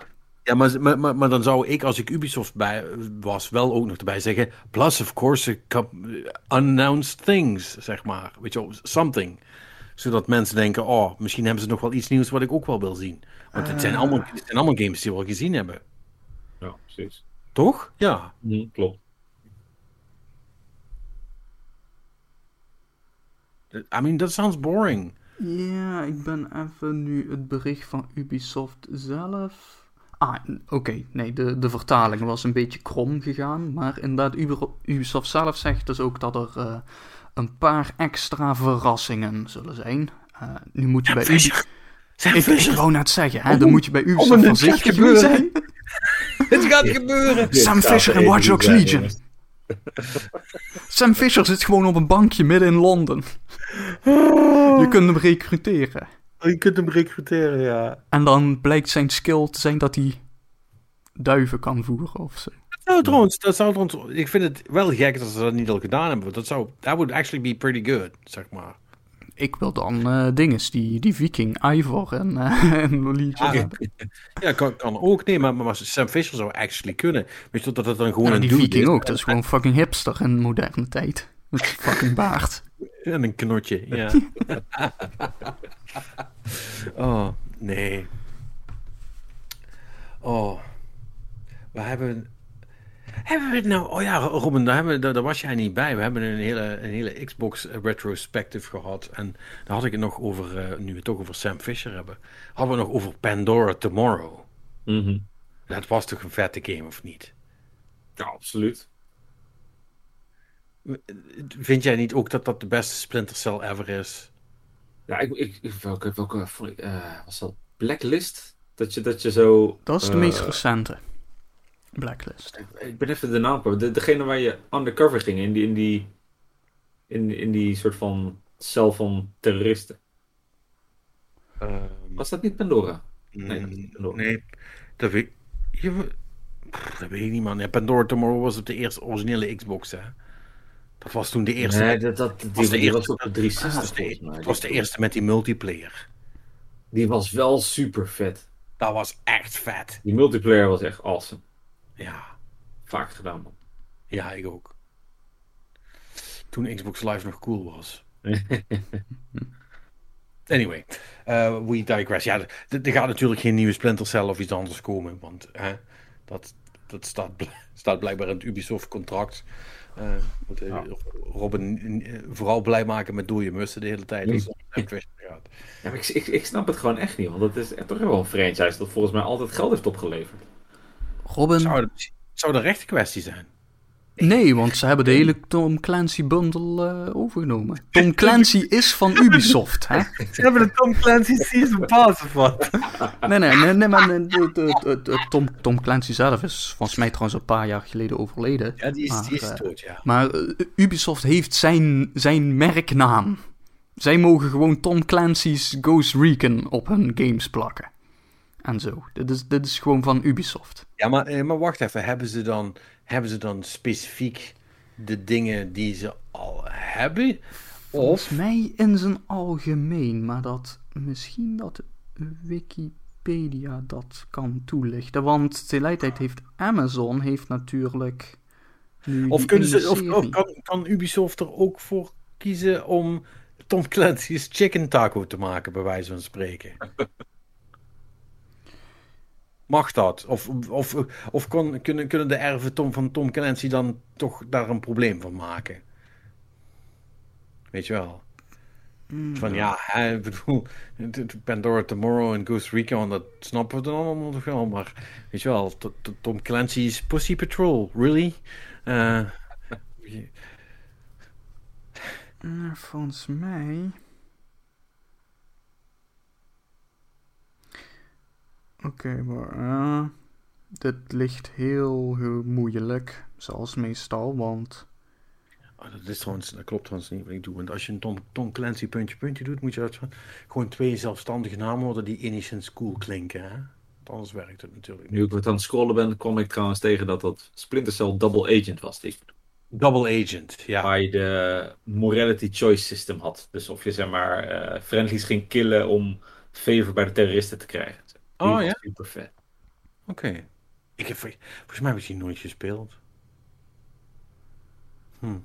Ja, maar, maar, maar, maar dan zou ik, als ik Ubisoft bij was, wel ook nog erbij zeggen. Plus, of course, coup- unannounced things, zeg maar. Weet je wel, something. Zodat mensen denken, oh, misschien hebben ze nog wel iets nieuws wat ik ook wel wil zien. Want het zijn allemaal, het zijn allemaal games die we al gezien hebben. ja, precies. Toch? Ja. Mhm, klopt. I mean, that sounds boring. Ja, ik ben even nu het bericht van Ubisoft zelf. Ah, oké. Nee, de, de vertaling was een beetje krom gegaan. Maar inderdaad, Ubi- Ubisoft zelf zegt dus ook dat er eh, een paar extra verrassingen zullen zijn. Eh, nu moet je bij Ubi... Fisher. Sam Ik, ik wou net zeggen, hè, dan moet je bij Ubisoft voorzichtig mee zijn. [laughs] Het gaat gebeuren. Sam Fisher er in Watch Dogs Legion. [laughs] Sam Fisher zit gewoon op een bankje midden in Londen. [laughs] Je kunt hem recruteren. Je kunt hem recruteren, ja. En dan blijkt zijn skill te zijn dat hij duiven kan voeren of zo. Dat zou trouwens, dat zou trouwens, ik vind het wel gek dat ze dat niet al gedaan hebben. want Dat zou, that would actually be pretty good, zeg maar. Ik wil dan eh dinges, die, die viking, Ivor en, eh [laughs] en hebben. Ja, kan, kan ook. Nee, maar, maar Sam Fisher zou actually kunnen. Weet je dat het dan gewoon Ja, een die viking is ook, dat is gewoon fucking hipster in moderne tijd. Met fucking baard. [laughs] En een knotje, ja. [laughs] [laughs] oh, nee. Oh. We hebben... Hebben we het nou... Oh ja, Robin, daar, hebben, daar, daar was jij niet bij. We hebben een hele, een hele Xbox retrospective gehad. En daar had ik het nog over, eh, nu we het toch over Sam Fisher hebben, hadden we nog over Pandora Tomorrow. Mhm. Dat was toch een vette game, of niet? Ja, absoluut. Vind jij niet ook dat dat de beste Splinter Cell ever is? Ja, ik, ik, ik- welke, welke ik, eh, was dat? Blacklist? Dat je, dat je zo... Dat is de eh, meest recente. Blacklist. Ik, ik ben even de naam kwijt. De, degene waar je undercover ging in die, in die, in, in die soort van cel van terroristen. Was dat niet Pandora? Nee, dat is niet Pandora. nee, dat weet, je, pff, dat weet ik niet, man. Ja, Pandora Tomorrow was op de eerste originele Xbox, hè. Dat was toen de eerste. Nee, dat, dat, die, was de eerste- was op dat 360 was de, volgens mij. dat was de eerste met die multiplayer. Die was wel super vet. Dat was echt vet. Die multiplayer was echt awesome. Ja, Vaak gedaan, man. ja, ik ook. Toen Xbox Live nog cool was. [laughs] Anyway, eh, we digress. Ja, er- er gaat natuurlijk geen nieuwe Splinter Cell of iets anders komen, want hè, dat, dat staat, [laughs] staat blijkbaar in het Ubisoft-contract. Eh moeten Ja. Robin eh, vooral blij maken met dode mussen de hele tijd. Gaat. Ja, maar ik, ik, ik snap het gewoon echt niet, want het is echt toch wel een franchise dat volgens mij altijd geld heeft opgeleverd. Robin? Zou, het- zou dat recht kwestie zijn? Nee, want ze hebben de hele Tom Clancy bundle eh, overgenomen. Tom Clancy is van Ubisoft, hè? [laughs] Ze hebben de Tom Clancy Season Pass of wat? Nee, nee, nee, nee maar nee, de- de- de- de- Tom, Tom Clancy zelf is volgens mij trouwens een paar jaar geleden overleden. Ja, die is, die is Maar, eh, dood, ja. Maar eh, Ubisoft heeft zijn, zijn merknaam. Zij mogen gewoon Tom Clancy's Ghost Recon op hun games plakken. En zo. Dit is, dit is gewoon van Ubisoft. Ja, maar, eh, maar wacht even. Hebben ze, dan, hebben ze dan specifiek de dingen die ze al hebben? Volgens Of mij in zijn algemeen, maar dat misschien dat Wikipedia dat kan toelichten. Want tegelijkertijd heeft Amazon heeft natuurlijk nu Of, kunnen ze, of, of serie. kan, kan Ubisoft er ook voor kiezen om Tom Clancy's Chicken Taco te maken, bij wijze van spreken? [laughs] Mag dat? Of, of, of kon, kunnen, kunnen de erven Tom, van Tom Clancy dan toch daar een probleem van maken? Weet je wel? Van ja, ik bedoel, Pandora Tomorrow en Ghost Recon, dat snappen we dan allemaal nog wel. Maar weet je wel, Tom Clancy's Pussy Patrol, really? Eh, volgens mij. Oké, maar. eh, dit ligt heel, heel moeilijk. Zoals meestal, want. Oh, dat, is trouwens, dat klopt trouwens niet wat ik doe. Want als je een Tom, Tom Clancy puntje puntje doet, moet je uit, gewoon twee zelfstandige namen worden die enigszins cool klinken. Hè? Want anders werkt het natuurlijk niet. Nu ik wat aan het scrollen ben, kwam ik trouwens tegen dat dat Splinter Cell Double Agent was. Die, Double Agent, ja. waar je de morality choice system had. Dus of je zeg maar eh, friendlies ging killen om favor bij de terroristen te krijgen. Oh, ja? Super vet. Oké. Ik heb, volgens mij heb ik die nooit gespeeld. Hm.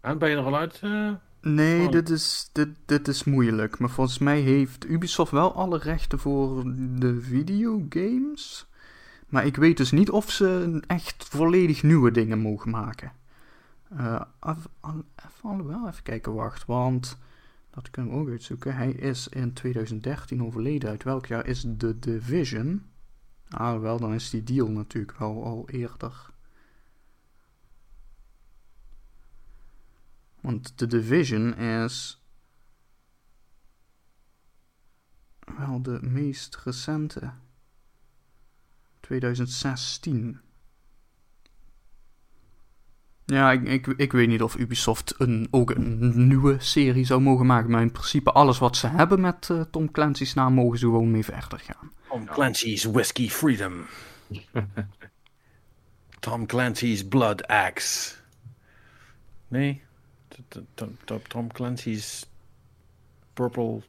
En ben je er al uit? eh? Nee, Oh. dit, is, dit, dit is moeilijk. Maar volgens mij heeft Ubisoft wel alle rechten voor de videogames. Maar ik weet dus niet of ze echt volledig nieuwe dingen mogen maken. Eh, al- alhoewel, even kijken, wacht. Want dat kunnen we ook uitzoeken. Hij is in 2013 overleden. Uit welk jaar is The Division? Ah, wel, dan is die deal natuurlijk wel al eerder. Want The Division is wel de meest recente. 2016. Ja, ik, ik, ik weet niet of Ubisoft een, ook een nieuwe serie zou mogen maken. Maar in principe alles wat ze hebben met eh, Tom Clancy's naam mogen ze gewoon mee verder gaan. Tom Clancy's Whiskey Freedom. [laughs] Tom Clancy's Blood Axe. Nee. Tom- Tom- Tom Clancy's Purple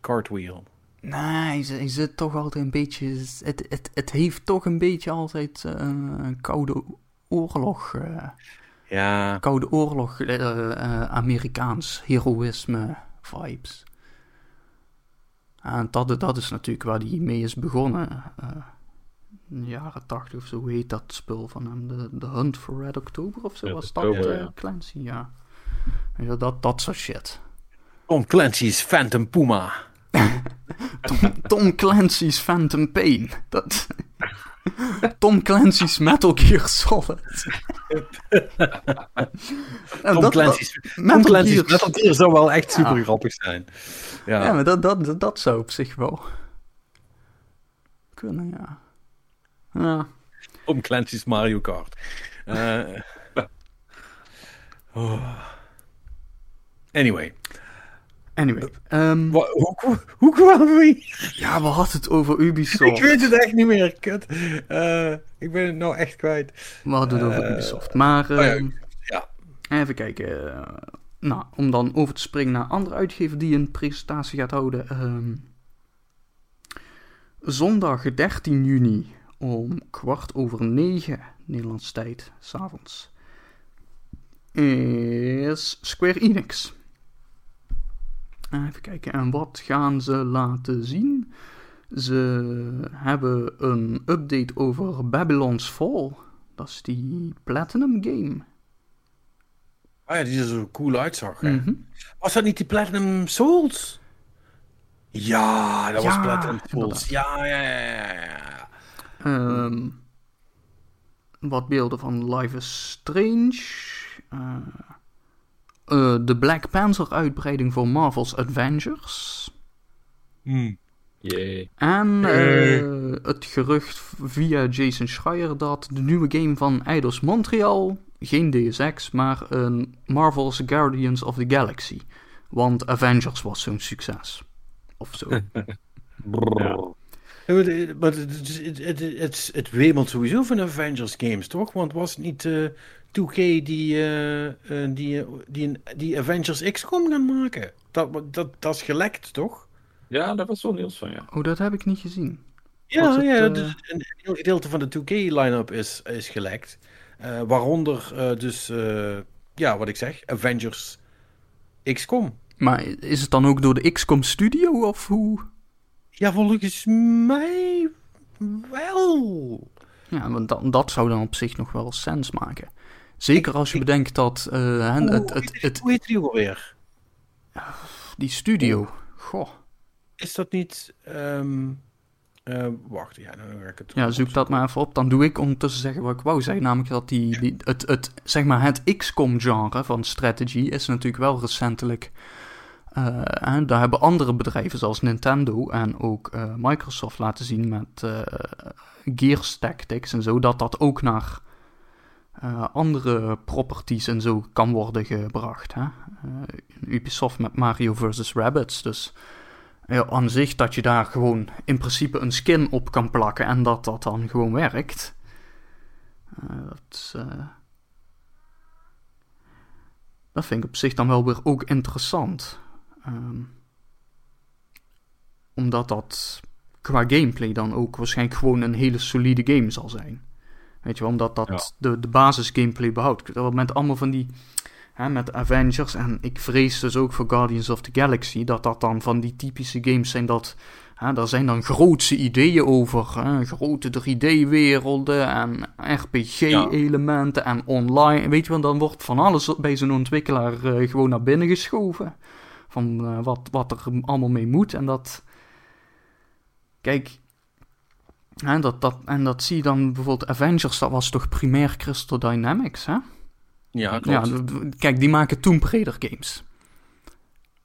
Cartwheel. Nee, hij, zit- hij zit toch altijd een beetje... Het, het, het heeft toch een beetje altijd eh, een koude oorlog... eh, Ja. Koude Oorlog, eh, eh, Amerikaans heroïsme vibes. En dat, dat is natuurlijk waar hij mee is begonnen. eh, in de jaren tachtig of zo hoe heet dat spul van hem. De, de Hunt for Red October of zo Red was dat October, ja. Clancy, ja. Ja, dat, dat soort shit. Tom Clancy's Phantom Puma. [laughs] Tom, Tom Clancy's Phantom Pain. Dat... [laughs] Tom Clancy's Metal Gear Solid. [laughs] Tom dat- Clancy's, dat- Tom Metal Clancy's Gear Metal Gear zou wel echt super Ja. grappig zijn. Ja. Ja, maar dat, dat, dat, zou op zich wel kunnen, ja. Ja, Tom Clancy's Mario Kart. Eh, [laughs] oh. Anyway. Anyway. ehm, Wa- hoe, [laughs] hoe, kwamen we hier? ja, we hadden het over Ik Ubisoft. weet het echt niet meer. Kut. Eh, ik ben het nou echt kwijt. We hadden het over Eh, Ubisoft. Maar, ja, ehm, ja. even kijken. eh, nou, om dan over te springen naar andere uitgever die een presentatie gaat houden. ehm, zondag 13 juni om kwart over negen Nederlandse tijd, s'avonds, is Square Enix. Even kijken, en wat gaan ze laten zien? Ze hebben een update over Babylon's Fall. Dat is die Platinum game. Ah ja, die er zo cool uitzag. hè? Mhm. Was dat niet die Platinum Souls? Ja, dat was Platinum Souls. ja, ja, ja, ja. Ehm, wat beelden van Life is Strange. Eh, eh, de Black Panther uitbreiding voor Marvel's Avengers. Hmm. Jee. En eh, het gerucht via Jason Schreier dat de nieuwe game van Eidos Montreal, geen Deus Ex, maar een Marvel's Guardians of the Galaxy. Want Avengers was zo'n succes. Of zo. [laughs] [laughs] Maar het- het, het, het, wemelt sowieso van Avengers games, toch? Want was het niet eh 2K die, eh, eh, die, eh, die, die Avengers XCOM gaan maken? Dat, dat, dat is gelekt, toch? Ja, daar was wel nieuws van, ja. Oh, dat heb ik niet gezien. Ja, het, ja eh, dus een heel gedeelte van de 2K-line-up is, is gelekt. Eh, waaronder eh, dus, eh, ja, wat ik zeg, Avengers XCOM. Maar is het dan ook door de XCOM Studio of hoe? Ja, volgens mij wel. Ja, want dat, dat zou dan op zich nog wel sens maken. Zeker als je bedenkt dat hè, het, Hoe, het, het, hoe heet die alweer? die studio. Goh. Is dat niet... ehm, eh, wacht, ja, dan ga ik het... Ja, zoek dat maar even op. Dan doe ik ondertussen zeggen wat ik wou zeggen. Namelijk dat die, die, het, het, zeg maar het XCOM-genre van strategy is natuurlijk wel recentelijk Uh, en daar hebben andere bedrijven zoals Nintendo en ook uh, Microsoft laten zien met uh, Gears Tactics en zo, dat dat ook naar andere properties en zo kan worden gebracht. Hè? Ubisoft met Mario vs. Rabbids. Dus aan zich dat je daar gewoon in principe een skin op kan plakken en dat dat dan gewoon werkt. dat vind ik op zich dan wel weer ook interessant. Um, omdat dat qua gameplay dan ook waarschijnlijk gewoon een hele solide game zal zijn. Weet je wel, omdat dat de, de basis gameplay behoudt. Met allemaal van die, hè, met Avengers en ik vrees dus ook voor Guardians of the Galaxy, dat dat dan van die typische games zijn dat, hè, daar zijn dan grootse ideeën over, hè, grote 3D-werelden en RPG-elementen en online. Weet je wel, dan wordt van alles bij zo'n ontwikkelaar uh, gewoon naar binnen geschoven. Van uh, wat, wat er allemaal mee moet. En dat. Kijk. En dat, dat, en dat zie je dan bijvoorbeeld Avengers, dat was toch primair Crystal Dynamics, hè? Ja, klopt. Ja, kijk, die maken Tomb Raider games.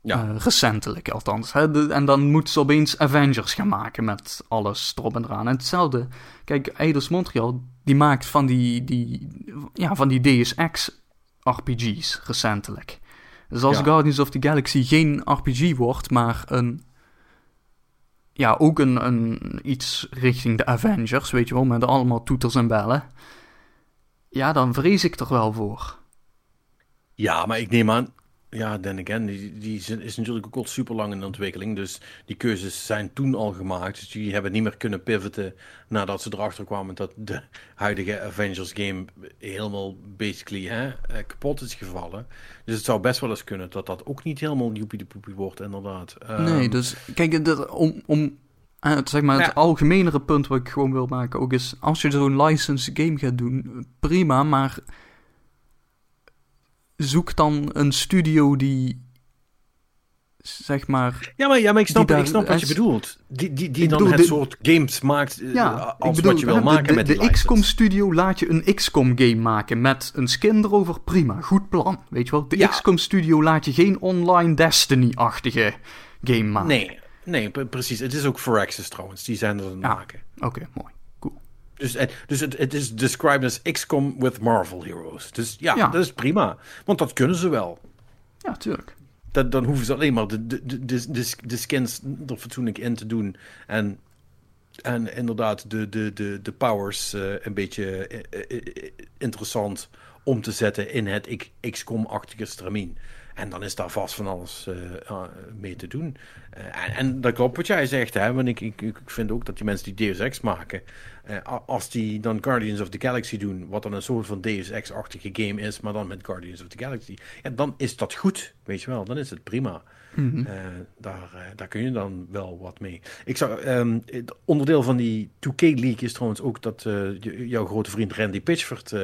Ja. Uh, recentelijk althans. Hè? en dan moeten ze opeens Avengers gaan maken met alles erop en eraan. En hetzelfde, kijk, Eidos Montreal, die maakt van die, die, ja, van die Deus Ex RPG's recentelijk. Dus als Guardians of the Galaxy geen RPG wordt, maar een. Ja, ook een, een, iets richting de Avengers, weet je wel, met allemaal toeters en bellen. Ja, dan vrees ik er wel voor. Ja, maar ik neem aan, ja, then again, die, die is natuurlijk ook al super lang in ontwikkeling. Dus die keuzes zijn toen al gemaakt. Dus die hebben niet meer kunnen pivoten nadat ze erachter kwamen dat de huidige Avengers game helemaal basically hè, eh, kapot is gevallen. Dus het zou best wel eens kunnen dat dat ook niet helemaal joepie de poepie wordt, inderdaad. Nee, um, dus kijk, dat, om, om uh, zeg maar, het algemenere punt wat ik gewoon wil maken ook is, als je zo'n license game gaat doen, prima, maar zoek dan een studio die zeg maar. Ja, maar, ja, maar ik snap, ik snap wat je bedoelt. Die, die, die dan bedoel, het soort games maakt eh, ja, als bedoel, wat je wil maken de, met de, de XCOM studio laat je een XCOM game maken met een skin erover. Prima, goed plan. Weet je wel? De XCOM studio laat je geen online Destiny-achtige game maken. Nee, nee, precies. Het is ook Firaxis trouwens. Die zijn er aan maken. Oké, mooi. Dus, eh, dus het, het is described as XCOM with Marvel heroes. Dus ja, dat is prima. Want dat kunnen ze wel. Ja, tuurlijk. Dat, dan hoeven ze alleen maar de, de, de, de, de skins er fatsoenlijk in te doen. En, en inderdaad de, de, de, de powers uh, een beetje uh, interessant om te zetten in het XCOM-achtige stramien. En dan is daar vast van alles mee te doen. En, en, dat klopt wat jij zegt, hè? want ik, ik, ik vind ook dat die mensen die Deus Ex maken, als die dan Guardians of the Galaxy doen, wat dan een soort van Deus Ex-achtige game is, maar dan met Guardians of the Galaxy, ja, dan is dat goed, weet je wel, dan is het prima. Mm daar, daar kun je dan wel wat mee. Ik zou, um, onderdeel van die 2K-league is trouwens ook dat jouw grote vriend Randy Pitchford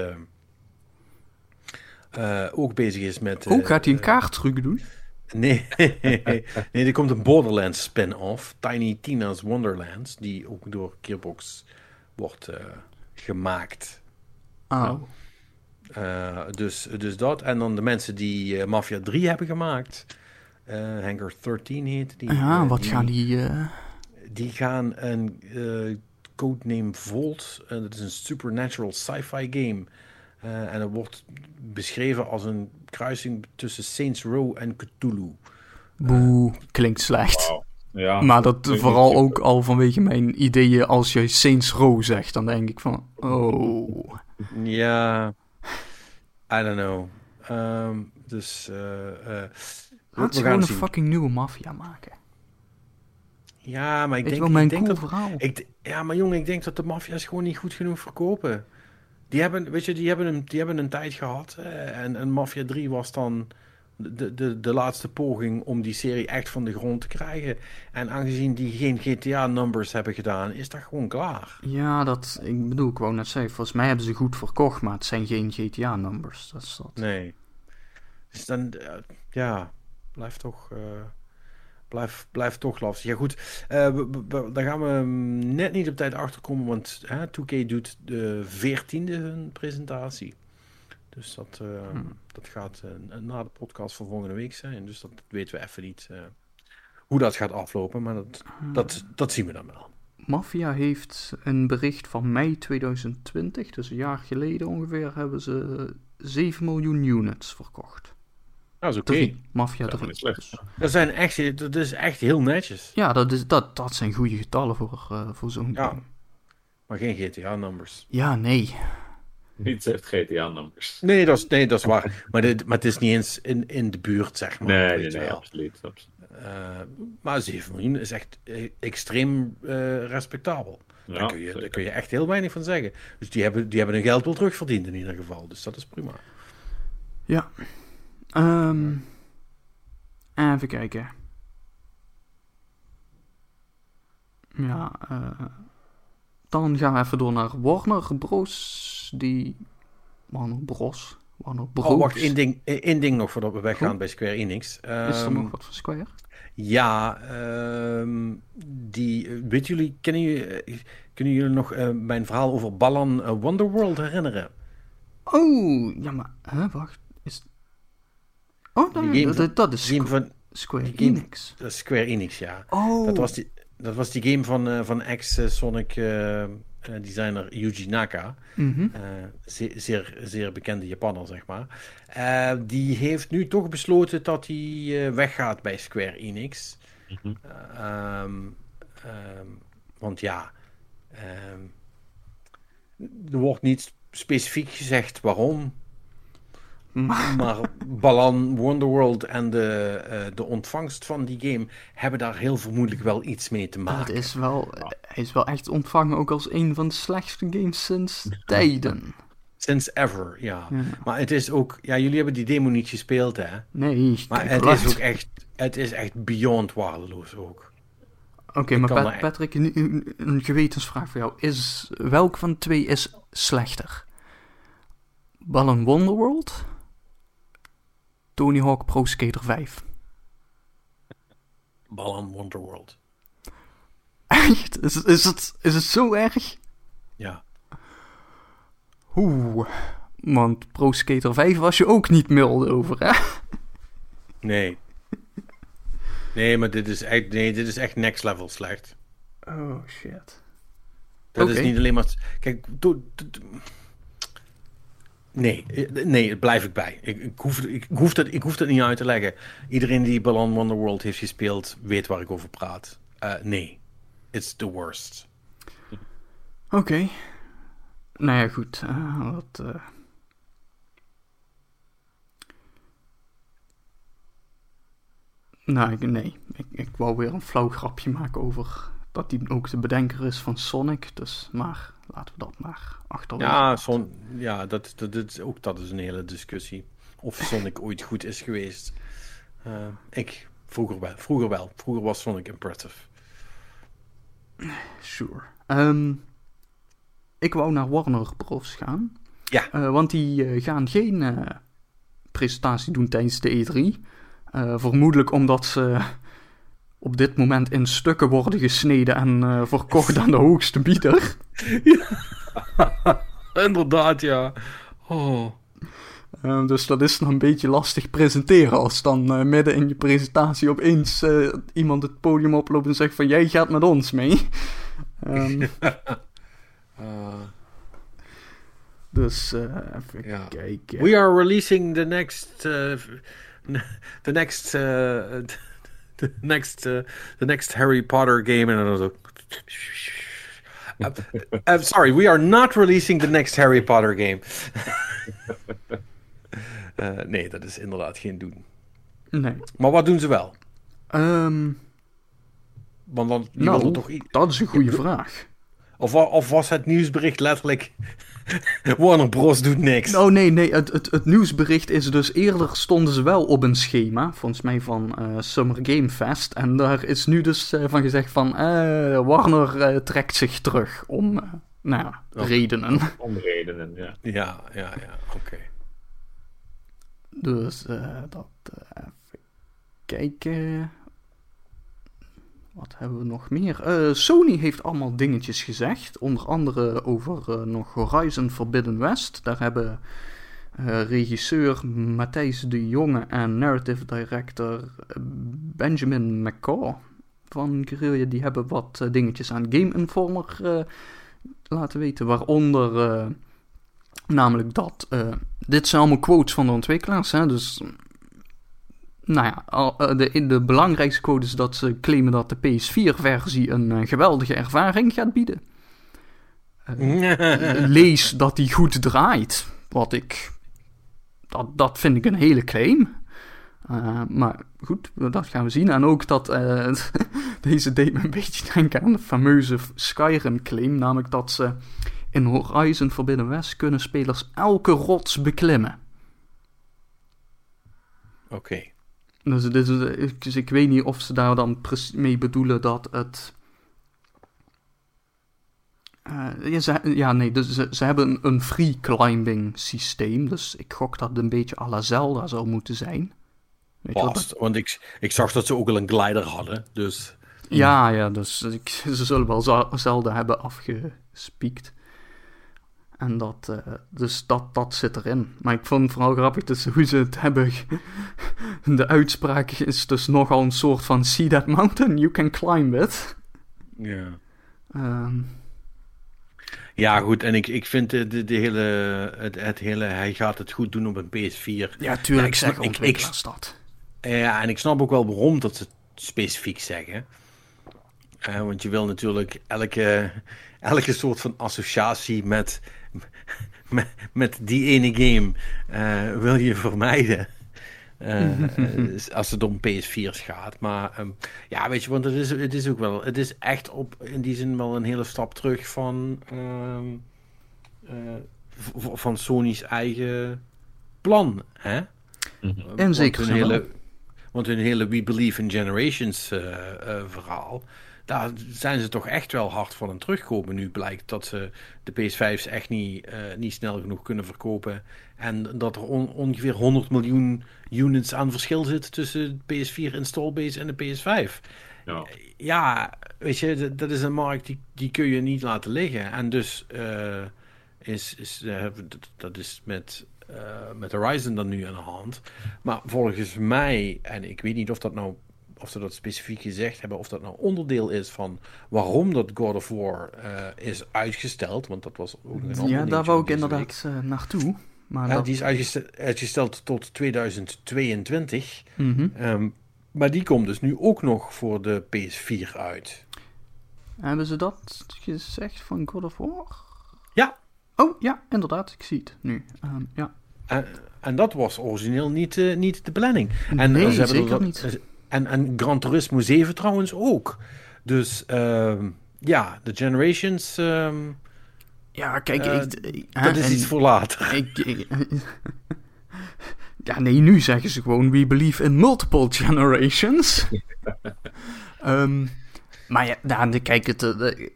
ook bezig is met... Hoe gaat hij een kaarttruc doen? Nee, [laughs] nee, er komt een Borderlands spin-off, Tiny Tina's Wonderlands, die ook door Gearbox wordt uh, gemaakt. Oh. Uh, dus, dus dat. En dan de mensen die uh, Mafia 3 hebben gemaakt. Hangar 13 heet die. Ja, wat gaan die... Die gaan een codename Volt. En dat is een supernatural sci-fi game uh, en het wordt beschreven als een kruising tussen Saints Row en Cthulhu. Boe, klinkt slecht. Wow. Ja, maar dat vooral ook al vanwege mijn ideeën als je Saints Row zegt, dan denk ik van, oh. Ja, I don't know. Um, dus, uh, uh, Laat ze gewoon een fucking nieuwe maffia maken. Ja, maar ik Weet denk... Wel, mijn ik denk cool dat, verhaal. Ik, ja, maar jongen, ik denk dat de maffia's gewoon niet goed genoeg verkopen. Die hebben, weet je, die hebben een, die hebben een tijd gehad. Eh, en, en Mafia 3 was dan de, de, de laatste poging om die serie echt van de grond te krijgen. En aangezien die geen GTA-numbers hebben gedaan, is dat gewoon klaar. Ja, dat, ik bedoel, ik wou net zeggen, volgens mij hebben ze goed verkocht, maar het zijn geen GTA-numbers. Dat is dat. Nee. Dus dan, uh, ja, blijft toch... Uh, blijft, blijft toch lastig. Ja goed, uh, daar gaan we net niet op tijd achterkomen, want hè, 2K doet de 14e hun presentatie. Dus dat, eh, Hmm. dat gaat eh, na de podcast van volgende week zijn. Dus dat weten we even niet eh, hoe dat gaat aflopen. Maar dat, dat, dat zien we dan wel. Mafia heeft een bericht van mei 2020, dus een jaar geleden ongeveer, hebben ze 7 miljoen units verkocht. Dat is oké. Mafia Dat is 3. niet slecht. Dat, zijn echt, dat is echt heel netjes. Ja, dat, is, dat, dat zijn goede getallen voor, eh, voor zo'n Ja. game. Maar geen GTA-numbers. Ja, nee. [laughs] Niets heeft GTA-nummers. Nee, dat is, nee, dat is waar. Maar, dit, maar het is niet eens in, in de buurt, zeg maar. Nee, nee, nee, absoluut. absoluut. Eh, maar 7 miljoen is echt eh, extreem eh, respectabel. Ja, daar, kun je, daar kun je echt heel weinig van zeggen. Dus die hebben, die hebben hun geld wel terugverdiend in ieder geval. Dus dat is prima. Ja. Ehm, even kijken. Ja, eh, dan gaan we even door naar Warner Bros. Die. Warner Bros. Warner Bros. Oh, wacht, één ding, één ding nog voordat we weggaan bij Square Enix. Is er Ehm, nog wat van Square? Ja, ehm, die, eh, weet jullie, kennen jullie, eh, kunnen jullie nog eh, mijn verhaal over Balan eh, Wonderworld herinneren? Oh, ja, maar. Hè, wacht. Is. Oh, nee, dat, dat, is Game Squ- van Square game- Enix. Square Enix, ja. Oh, Dat was die, dat was die game van, eh, van ex-Sonic eh, eh, designer Yuji Naka. mhm. Eh, zeer, zeer, zeer bekende Japanner, zeg maar. Die heeft nu toch besloten dat hij eh, weggaat bij Square Enix. Mhm. Eh, ehm, ehm, want ja, ehm, er wordt niet specifiek gezegd waarom. Maar- Maar Balan Wonderworld en de, eh, de ontvangst van die game hebben daar heel vermoedelijk wel iets mee te maken. is wel, hij is wel echt ontvangen ook als een van de slechtste games sinds tijden. Since ever, ja. Ja. Maar het is ook, ja, jullie hebben die demo niet gespeeld, hè? Nee, Maar het is ook echt, het is echt beyond waardeloos ook. Oké, maar Pat- Patrick, een, een- gewetensvraag voor jou. Is, welk van de twee is slechter? Balan Wonderworld? Tony Hawk Pro Skater 5? Balan Wonderworld. Echt? Is, het- is, het, is het zo erg? Ja. Oeh. Want Pro Skater 5 was je ook niet mild over, hè? Nee. Nee, maar dit is echt, nee, dit is echt next level slecht. Oh, shit. Dat is niet alleen maar... Kijk, do- do- do- nee, eh, nee, daar blijf ik bij. Ik, ik, hoef, ik, hoef dat, ik hoef dat niet uit te leggen. Iedereen die Balan Wonderworld heeft gespeeld, weet waar ik over praat. Eh, nee, it's the worst. Oké. Nou ja, goed. eh, wat. Nou, ik, nee. Ik, ik wou weer een flauw grapje maken over dat hij ook de bedenker is van Sonic. Dus, maar laten we dat maar achterwege. Ja. Son, ja dat, dat, ook dat is een hele discussie. Of Sonic [laughs] ooit goed is geweest. Eh, ik, vroeger wel. Vroeger wel. Vroeger was Sonic impressive. Sure. Ehm, ik wou naar Warner Bros. gaan. Ja. Eh, want die eh, gaan geen presentatie doen tijdens de E3. Eh, vermoedelijk omdat ze op dit moment in stukken worden gesneden en eh, verkocht aan de hoogste bieder. [laughs] Inderdaad, ja. Oh. Eh, dus dat is nog een beetje lastig presenteren als dan eh, midden in je presentatie opeens eh, iemand het podium oploopt en zegt van jij gaat met ons mee. Ehm, [laughs] dus even Ja. kijken. we are releasing the next... [laughs] the next... the next... uh, the next Harry Potter game. En dan zo... Uh, uh, sorry, we are not releasing the next Harry Potter game. [laughs] Uh, nee, dat is inderdaad geen doen. Nee. Maar wat doen ze wel? Ehm, Want dan nou, toch iets. dat is een goede vraag. Of, of was het nieuwsbericht letterlijk. [laughs] Warner Bros. doet niks. Oh nee, nee, het, het, het nieuwsbericht is dus eerder stonden ze wel op een schema, volgens mij van eh, Summer Game Fest. En daar is nu dus eh, van gezegd van eh, Warner trekt zich terug om, nou ja, Oh. redenen. [laughs] Om redenen, ja. Ja, ja, ja, oké. Dus eh, dat, even kijken. Wat hebben we nog meer? Eh, Sony heeft allemaal dingetjes gezegd. Onder andere over eh, nog Horizon Forbidden West. Daar hebben Eh, regisseur Matthijs de Jonge en narrative director Benjamin McCaw van Guerrilla, die hebben wat dingetjes aan Game Informer laten weten. Waaronder namelijk dat, dit zijn allemaal quotes van de ontwikkelaars, hè, dus nou ja, eh, de, de belangrijkste quote is dat ze claimen dat de PS4-versie een eh, geweldige ervaring gaat bieden. [laughs] Eh, lees dat die goed draait. Wat ik. Dat, dat vind ik een hele claim. Maar goed, dat gaan we zien. En ook dat. [laughs] deze deed me een beetje denken aan de fameuze Skyrim claim. Namelijk dat ze in Horizon Forbidden West kunnen spelers elke rots beklimmen. Oké. Dus, dit is- dus ik weet niet of ze daar dan mee bedoelen dat het. Eh, ja, ze, ja, nee, dus ze, ze hebben een, een free climbing systeem. Dus ik gok dat het een beetje à la Zelda zou moeten zijn. Weet Past. Want ik, ik zag dat ze ook al een glider hadden. Dus Ja, ja, dus ik, ze zullen wel Zelda hebben afgespiekt. En dat, eh, dus dat, dat zit erin. Maar ik vond het vooral grappig dus hoe ze het hebben. [laughs] De uitspraak is dus nogal een soort van: See that mountain, you can climb it. ja. Ehm, Ja, goed. En ik, ik vind de, de, de hele, het, het hele. Hij gaat het goed doen op een PS4. ja, Ja, tuurlijk ik zeggen ik- ik- dat. Ja, en ik snap ook wel waarom dat ze het specifiek zeggen. Eh, want je wil natuurlijk elke, elke soort van associatie met, [laughs] met, met die ene game eh, wil je vermijden. Eh, eh, [laughs] als het om PS4's gaat. Maar ehm, ja, weet je, want het is, het is ook wel, het is echt op in die zin wel een hele stap terug van, ehm, eh, van Sony's eigen plan. Hè? Mhm. En zeker Want hun hele We Believe in Generations verhaal, daar zijn ze toch echt wel hard van aan het terugkomen. Nu blijkt dat ze de PS5's echt niet, eh, niet snel genoeg kunnen verkopen. En dat er on- ongeveer 100 miljoen units aan verschil zit tussen de PS4 installbase en de PS5. Ja. Ja, weet je, dat- dat is een markt die, die kun je niet laten liggen. En dus eh, is, is eh, dat- is met, eh, met Horizon dan nu aan de hand. Maar volgens mij, en ik weet niet of dat nou of ze dat specifiek gezegd hebben, of dat nou onderdeel is van waarom dat God of War eh, is uitgesteld. Want dat was ook een Ja, daar wou ik inderdaad eh, naartoe. Maar dat... die is uitgesteld, uitgesteld tot 2022. Mhm. Ehm, maar die komt dus nu ook nog voor de PS4 uit. Hebben ze dat gezegd van God of War? Ja. Oh, ja, inderdaad. Ik zie het nu. Ehm, ja. En, en dat was origineel niet, eh, niet de planning. En, Nee, ze hebben zeker er- niet. En, en Gran Turismo 7 trouwens ook. Dus ehm, ja, de Generations, ehm, Ja, kijk, Eh, ik, ik- dat is iets voor later. [laughs] ik, ik- ja, nee, nu zeggen ze gewoon: We believe in multiple generations. [laughs] Ehm, maar ja, nou, kijk, het, eh,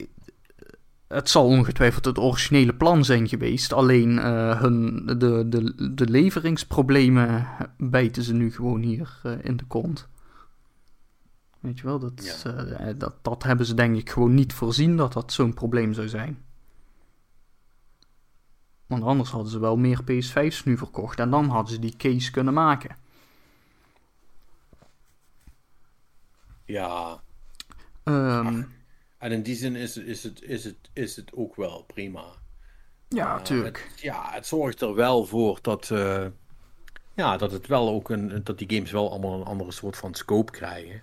het zal ongetwijfeld het originele plan zijn geweest. Alleen eh, hun, de, de, de leveringsproblemen bijten ze nu gewoon hier in de kont. Weet je wel, dat, is, eh, dat, dat hebben ze denk ik gewoon niet voorzien dat dat zo'n probleem zou zijn. Want anders hadden ze wel meer PS5's nu verkocht en dan hadden ze die case kunnen maken. Ja, Ehm, en in die zin is, is, het, is, het, is het ook wel prima. ja, Eh, tuurlijk. het- ja, het zorgt er wel voor dat, eh, ja, dat het wel ook een, dat die games wel allemaal een andere soort van scope krijgen.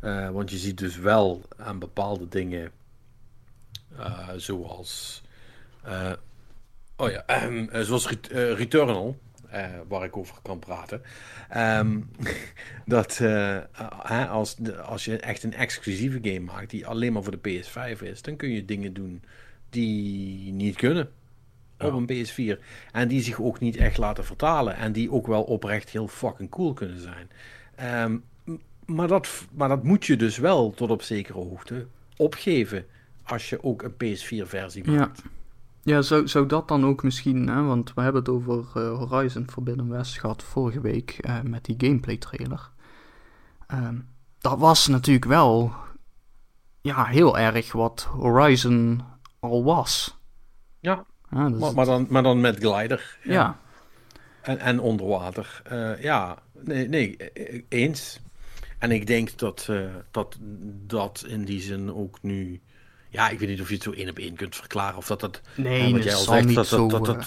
Eh, want je ziet dus wel aan bepaalde dingen, eh, zoals, eh, oh ja, ehm, eh, zoals Ret- Returnal, waar ik over kan praten. Ehm, [laughs] dat als, als je echt een exclusieve game maakt die alleen maar voor de PS5 is, dan kun je dingen doen die niet kunnen op een PS4. En die zich ook niet echt laten vertalen. En die ook wel oprecht heel fucking cool kunnen zijn. Ehm, m- maar, dat, maar dat moet je dus wel tot op zekere hoogte opgeven. Als je ook een PS4-versie Ja. maakt. Ja, zou, zou dat dan ook misschien, hè, want we hebben het over eh, Horizon Forbidden West gehad vorige week eh, met die gameplay trailer. Ehm, dat was natuurlijk wel ja, heel erg wat Horizon al was. Ja, Ja, dus maar, maar, dan, maar dan met glider. ja. En, en onder water. Eh, ja, nee, nee, eh, eens. En ik denk dat, eh, dat dat in die zin ook nu. Ja, ik weet niet of je het zo één op één kunt verklaren. Of dat dat. Nee, wat jij al zegt, niet dat- zo... dat- dat- eh,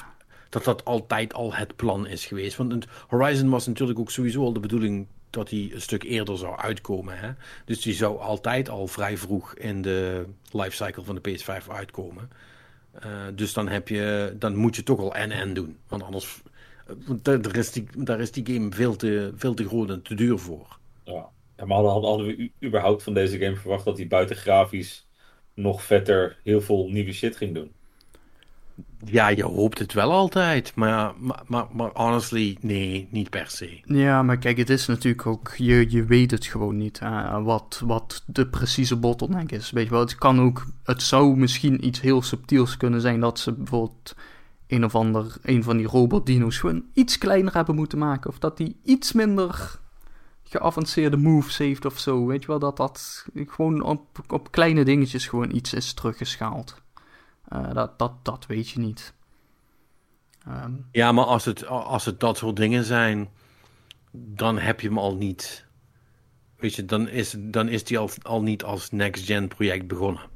dat dat altijd al het plan is geweest. Want het Horizon was natuurlijk ook sowieso al de bedoeling dat hij een stuk eerder zou uitkomen. Hè? Dus die zou altijd al vrij vroeg in de lifecycle van de PS5 uitkomen. Eh, dus dan, heb je, dan moet je toch al en-en doen. Want anders want daar, daar is die, daar is die game veel te, veel te groot en te duur voor. Ja. Ja, maar hadden, hadden we überhaupt van deze game verwacht dat hij buiten grafisch nog vetter heel veel nieuwe shit ging doen? Ja, je hoopt het wel altijd. Maar, maar, maar, maar honestly, nee, niet per se. Ja, maar kijk, het is natuurlijk ook, je, je weet het gewoon niet hè, wat, wat de precieze bottleneck is. Weet je wel, het kan ook, het zou misschien iets heel subtiels kunnen zijn dat ze bijvoorbeeld een of ander, een van die robot-dino's gewoon iets kleiner hebben moeten maken. Of dat die iets minder geavanceerde moves heeft of zo. Weet je wel, dat dat gewoon op, op kleine dingetjes gewoon iets is teruggeschaald. Eh, dat, dat, dat weet je niet. Ehm, Ja, maar als het, als het dat soort dingen zijn, dan heb je hem al niet. Weet je, dan is, dan is die al, al niet als next-gen project begonnen.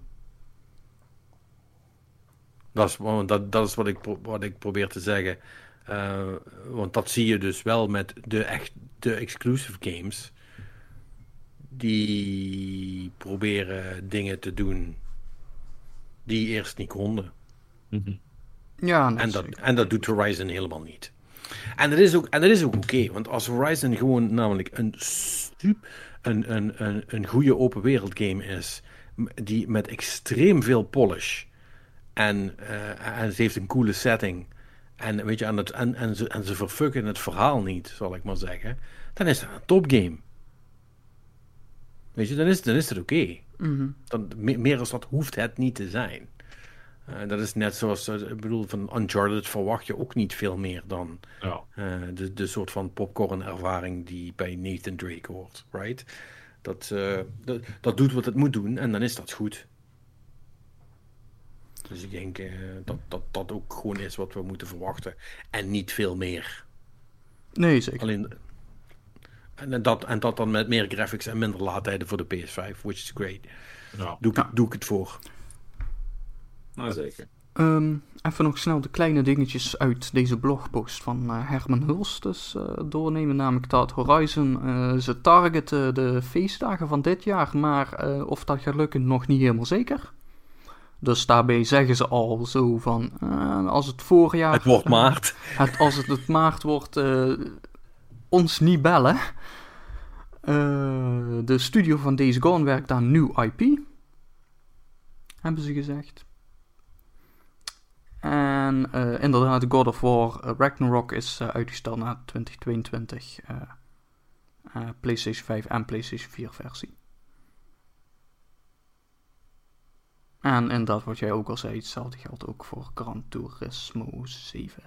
Dat is, dat, dat is wat, ik, wat ik probeer te zeggen. Eh, want dat zie je dus wel met de, echt, de exclusive games. Die proberen dingen te doen die eerst niet konden. ja, nee, En dat, zeker. en dat doet Horizon helemaal niet. En dat is ook, en dat is ook oké, want als Horizon gewoon namelijk een, sup- een, een, een, een goede open wereld game is, die met extreem veel polish en, eh, en ze heeft een coole setting en, weet je, en, het, en, en, ze, en ze verfucken het verhaal niet, zal ik maar zeggen, dan is dat een topgame. Weet je, dan is, dan is het oké. Mhm. Dan, me- meer als dat hoeft het niet te zijn. Eh, dat is net zoals, eh, ik bedoel, van Uncharted verwacht je ook niet veel meer dan Ja. eh, de, de soort van popcorn ervaring die bij Nathan Drake hoort, right? Dat, eh, dat, dat doet wat het moet doen en dan is dat goed. Dus ik denk eh, dat, dat dat ook gewoon is wat we moeten verwachten en niet veel meer. Nee, zeker. Alleen, en, dat, en dat dan met meer graphics en minder laadtijden voor de PS5, which is great. Ja. Doe ik, Ja. doe ik het voor. Nou, zeker. Ehm, even nog snel de kleine dingetjes uit deze blogpost van eh, Herman Huls dus eh, doornemen. Namelijk dat Horizon, eh, ze targeten de feestdagen van dit jaar, maar eh, of dat gaat lukken nog niet helemaal zeker. Dus daarbij zeggen ze al zo van, eh, als het voorjaar... Het wordt maart. [laughs] het, als het, het maart wordt, eh, ons niet bellen. Eh, de studio van Days Gone werkt aan nieuw IP. Hebben ze gezegd. En inderdaad, God of War Ragnarok is uitgesteld naar 2022. eh, eh, PlayStation 5 en PlayStation 4 versie. En inderdaad, wat jij ook al zei, hetzelfde geldt ook voor Gran Turismo 7.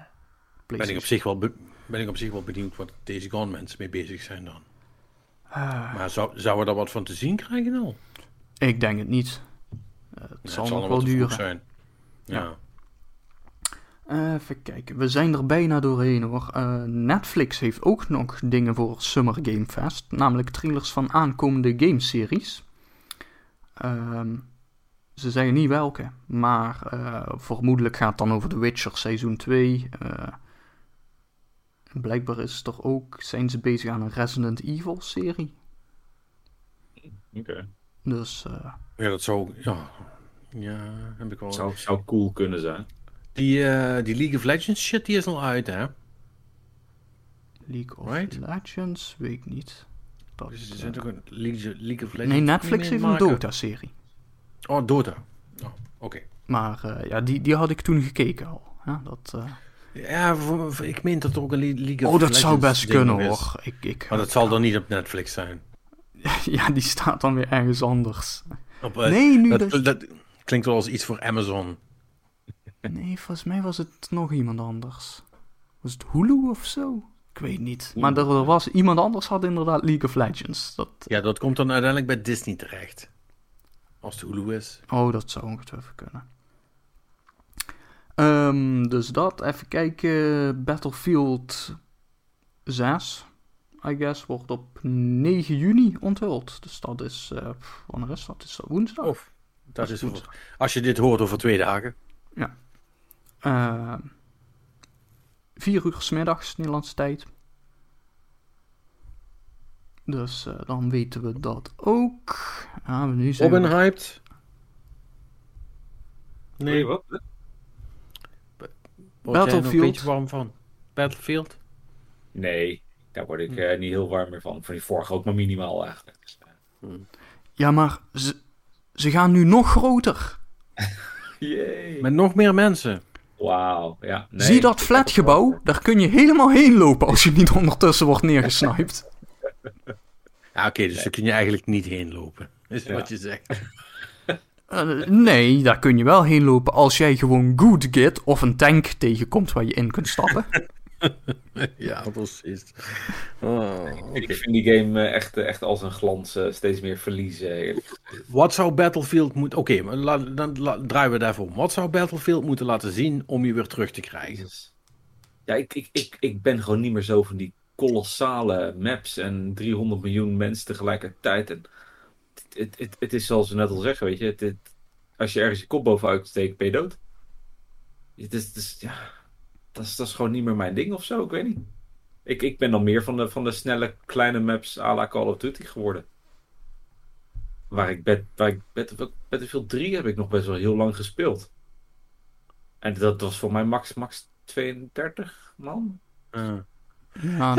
Ben ik, op zich wel be- ben ik op zich wel benieuwd wat deze Gone mensen mee bezig zijn dan. Ah, Maar zou, zouden we daar wat van te zien krijgen al? ik denk het niet. Eh, het Ja, zal het nog nog wel duren. zijn. Ja. Ja. Eh, even kijken, we zijn er bijna doorheen hoor. Eh, Netflix heeft ook nog dingen voor Summer Game Fest, namelijk trailers van aankomende gameseries. Ehm, ze zeggen niet welke, maar eh, vermoedelijk gaat het dan over The Witcher seizoen 2. Eh, en blijkbaar is er ook, zijn ze bezig aan een Resident Evil serie. Oké. Dus eh, Ja, dat zou. Ja, ja heb ik wel. Zou, zou cool kunnen zijn. Die, eh, die League of Legends shit die is al uit, hè? League of Right. Legends, weet ik niet. Dat, Dus er eh, zit ook een League, League of Legends. nee, Netflix heeft een. Dota-serie. Oh, Dota. Oh, oké. Maar eh, ja, die, die had ik toen gekeken al. Ja, dat, eh, Ja, voor- voor- ik meen dat er ook een Le- League of Oh, dat Legends zou best kunnen hoor. Ik, ik, Maar dat zal dan niet op Netflix zijn. [laughs] ja, die staat dan weer ergens anders. Op, eh, Nee, nu dat, dus. dat klinkt wel als iets voor Amazon. Nee, volgens mij was het nog iemand anders. Was het Hulu of zo? Ik weet niet. Maar er, er was iemand anders had inderdaad League of Legends. Dat, Ja, dat komt dan uiteindelijk bij Disney terecht. Als het Hulu is. oh, dat zou ongetwijfeld kunnen. Ehm, dus dat, even kijken. Battlefield 6, I guess, wordt op 9 juni onthuld. Dus dat is, eh wanneer is dat? Is dat woensdag? Of, dat is is goed. als je dit hoort over twee dagen. Eh 4 uur 's middags Nederlandse tijd. Dus eh, dan weten we dat ook. Ja, maar nu zijn we- Robin hyped? Nee, wat? word jij er nog een Battlefield. beetje warm van. Battlefield? Nee, daar word ik eh, niet heel warm meer van. Voor die vorige ook maar minimaal eigenlijk. Dus, eh, Ja, maar ze, ze gaan nu nog groter. [laughs] Yay. Met nog meer mensen. Wauw, ja. Nee, Zie dat flatgebouw? Daar kun je helemaal heen lopen als je niet ondertussen wordt neergesniped. [laughs] Ja, oké, dus daar kun je eigenlijk niet heen lopen. Is Ja. wat je zegt. [laughs] Eh, nee, daar kun je wel heen lopen als jij gewoon good git of een tank tegenkomt waar je in kunt stappen. [laughs] ja, precies. Oh. Ik vind die game eh, echt, eh, echt als een glans steeds meer verliezen. Wat zou Battlefield moeten... Oké, maar dan la- draaien we daarvoor om. Wat zou Battlefield moeten laten zien om je weer terug te krijgen? Ja, ik, ik, ik, ik ben gewoon niet meer zo van die kolossale maps en 300 miljoen mensen tegelijkertijd. En het, het, het, is zoals we net al zeggen, weet je. Het, het- als je ergens je kop bovenuit steekt, ben je dood. Het is, het is, ja, dat, is, dat is gewoon niet meer mijn ding of zo, ik weet niet. Ik, ik ben dan meer van de, van de snelle kleine maps à la Call of Duty geworden. Waar ik, bet, waar ik bet, Battlefield 3 heb ik nog best wel heel lang gespeeld. En dat was voor mij max, max 32 man. Uh. Ja,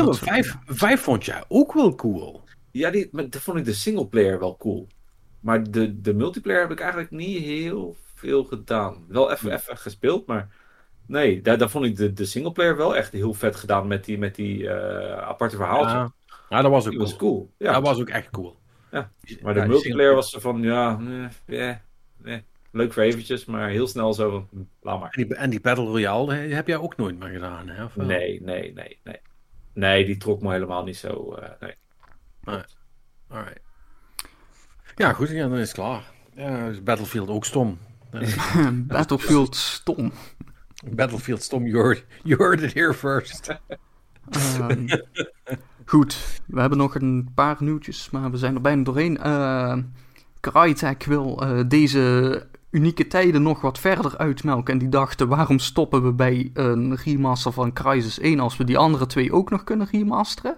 maar vond jij ook wel cool. Ja, die, maar dat vond ik de singleplayer wel cool. Maar de, de multiplayer heb ik eigenlijk niet heel veel gedaan. Wel even, even gespeeld, maar nee, daar, daar vond ik de, de singleplayer wel echt heel vet gedaan met die, met die eh, aparte verhaaltje. Ja, ja, dat was ook cool. was cool. Ja, Dat was ook echt cool. Ja. Maar de ja, multiplayer was zo van, ja, nee, eh, nee, leuk voor eventjes, maar heel snel zo van, hm, laat maar. En die, en die Battle Royale die heb jij ook nooit meer gedaan, hè? Of? Nee, nee, nee, nee. Nee, die trok me helemaal niet zo. eh, nee. Alright. Ja, goed, ja, dan is het klaar. Ja, is Battlefield ook stom. [laughs] Battlefield stom. Battlefield stom, you heard, you heard it here first. Ehm, goed, we hebben nog een paar nieuwtjes, maar we zijn er bijna doorheen. Uh, Crytek wil eh, deze unieke tijden nog wat verder uitmelken. En die dachten, waarom stoppen we bij een remaster van Crysis 1 als we die andere twee ook nog kunnen remasteren?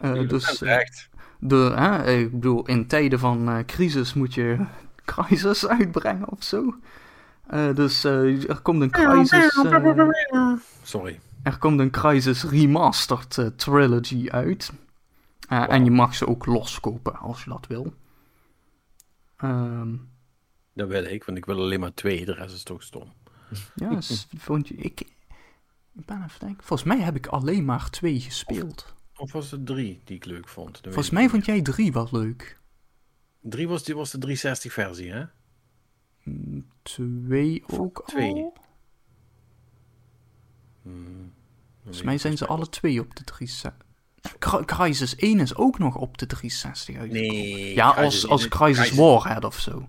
Eh, dus eh, echt. de, hè, ik bedoel, in tijden van eh, crisis moet je [laughs] Crysis uitbrengen of zo. Eh, dus eh, er komt een Crysis... eh, Sorry. er komt een Crysis Remastered Trilogy uit. Eh, En je mag ze ook loskopen als je dat wil. Ehm, Dat wil ik, want ik wil alleen maar twee, de rest is toch stom. ja, [laughs] vond je, ik, ik ben even denken. Volgens mij heb ik alleen maar twee gespeeld. Of was het drie die ik leuk vond? Volgens mij vond jij drie wel leuk. meer. Drie was, die was de 360 versie, hè? Twee ook Twee. al. Hmm. Volgens mij zijn ze alle twee op de 360. Cry- Crysis 1 is ook nog op de 360 uitgekomen. Nee. Ja, als, als is- Crysis Warhead of zo.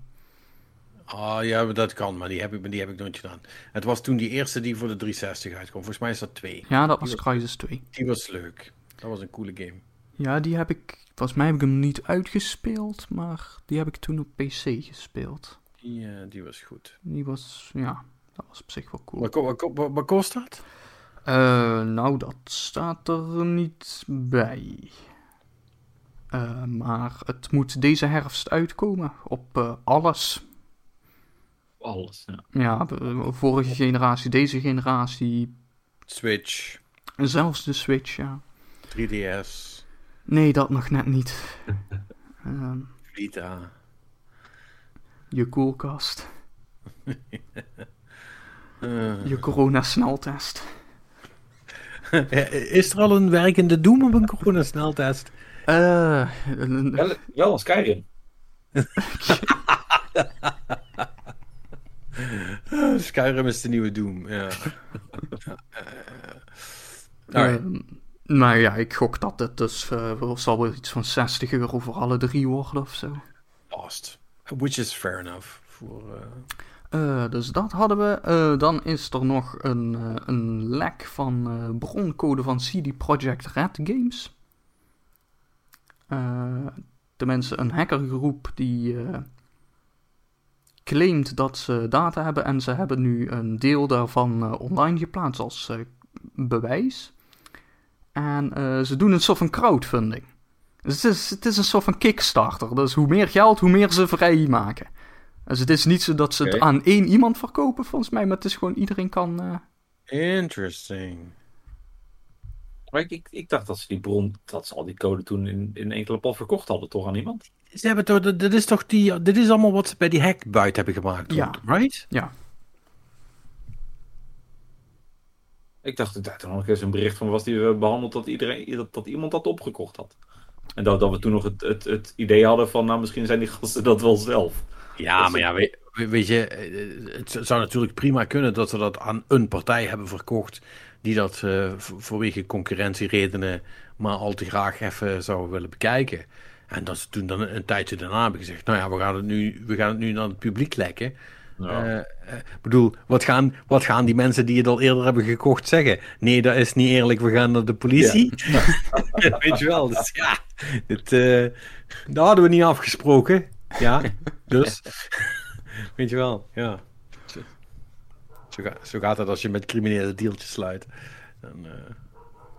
Ah ja, dat kan, maar die heb, ik, maar die heb ik nooit gedaan. Het was toen die eerste die voor de 360 uitkwam. Volgens mij is dat twee. Ja, dat was Crysis 2. Die was leuk. Dat was een coole game. Ja, die heb ik. Volgens mij heb ik hem niet uitgespeeld, maar die heb ik toen op PC gespeeld. Die, eh, die was goed. Die was, ja, dat was op zich wel cool. Wat, ko- wat, ko- wat, wat kost dat? Eh, nou, dat staat er niet bij. Eh, maar het moet deze herfst uitkomen op eh, alles. Alles. Ja. Ja, de vorige generatie, deze generatie, Switch, zelfs de Switch, ja. 3DS, Nee, dat nog net niet. [laughs] Ehm, Vita. je koelkast, [laughs] Eh, je corona-sneltest. is er al een werkende Doom op een coronasneltest? Eh, een- Wel, wel als Skyrim. [laughs] Skyrim is de nieuwe Doom, ja. Ja, eh, maar ja, ik gok dat het dus eh, zal wel iets van 60 euro voor alle drie worden of zo. Lost. Which is fair enough. Voor, Eh, dus dat hadden we. Eh, dan is er nog een, eh, een lek van eh, broncode van CD Projekt Red Games. Eh, tenminste, een hackergroep die eh, claimt dat ze data hebben en ze hebben nu een deel daarvan eh, online geplaatst als eh, bewijs. En eh, ze doen een soort van crowdfunding. Dus het is, het is een soort van Kickstarter. Dus hoe meer geld, hoe meer ze vrijmaken. Dus het is niet zo dat ze het aan één iemand verkopen, volgens mij. Maar het is gewoon iedereen kan... eh, Interesting. Maar ik, ik, ik dacht dat ze die bron, dat ze al die code toen in, in enkele pal verkocht hadden, toch aan iemand? Ze hebben toch, dit dit is toch die, dit is allemaal wat ze bij die hack buiten hebben gemaakt, Ja. right? ja, Ik dacht dat toen nog eens een bericht van was die we behandeld dat, iedereen, dat, dat iemand dat opgekocht had. En dat, dat we toen nog het, het, het idee hadden van, nou misschien zijn die gasten dat wel zelf. Ja, Dat maar ja, weet, weet je, eh, het zou natuurlijk prima kunnen dat ze dat aan een partij hebben verkocht die dat v- vanwege concurrentieredenen maar al te graag even zou willen bekijken. En dat ze toen dan een, een tijdje daarna hebben gezegd, nou ja, we gaan het nu, we gaan het nu naar het publiek lekken. Ja. Eh, eh, Ik bedoel, wat gaan, wat gaan die mensen die het al eerder hebben gekocht zeggen? Nee, dat is niet eerlijk, we gaan naar de politie. [laughs] Weet je wel, dus ja, dit, eh, dat hadden we niet afgesproken. Ja, dus. [laughs] Weet je wel, ja. Zo, zo, ga- zo gaat het als je met criminele deeltjes sluit. Dan, eh,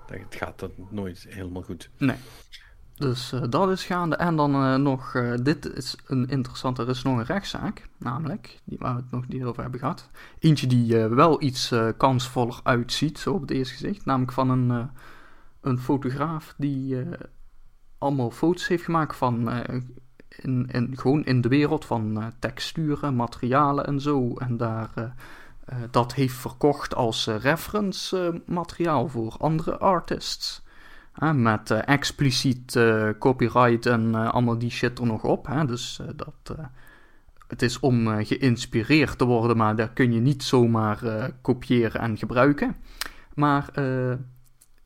dan gaat dat nooit helemaal goed. nee. Dus eh, dat is gaande. En dan eh, nog, eh, dit is een interessante, er is nog een rechtszaak, namelijk, die, waar we het nog niet over hebben gehad. Eentje die wel iets kansvoller uitziet, zo op het eerste gezicht. Namelijk van een, een fotograaf die allemaal foto's heeft gemaakt van, in, gewoon in de wereld van texturen, materialen en zo. En daar dat heeft verkocht als reference materiaal voor andere artists. Met eh, expliciet eh, copyright en eh, allemaal die shit er nog op. Hè? Dus dat, het is om geïnspireerd te worden, maar dat kun je niet zomaar kopiëren en gebruiken. Maar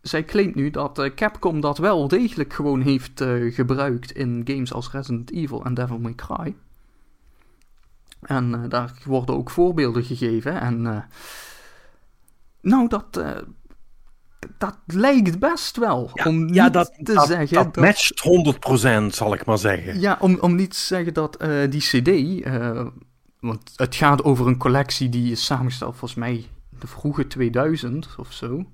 zij claimt nu dat Capcom dat wel degelijk gewoon heeft gebruikt in games als Resident Evil en Devil May Cry. En daar worden ook voorbeelden gegeven. En nou, dat, dat lijkt best wel. om niet te zeggen dat matcht 100% zal ik maar zeggen. ja, om, om niet te zeggen dat eh, die CD. eh, want het gaat over een collectie die is samengesteld volgens mij de vroege 2000 of zo.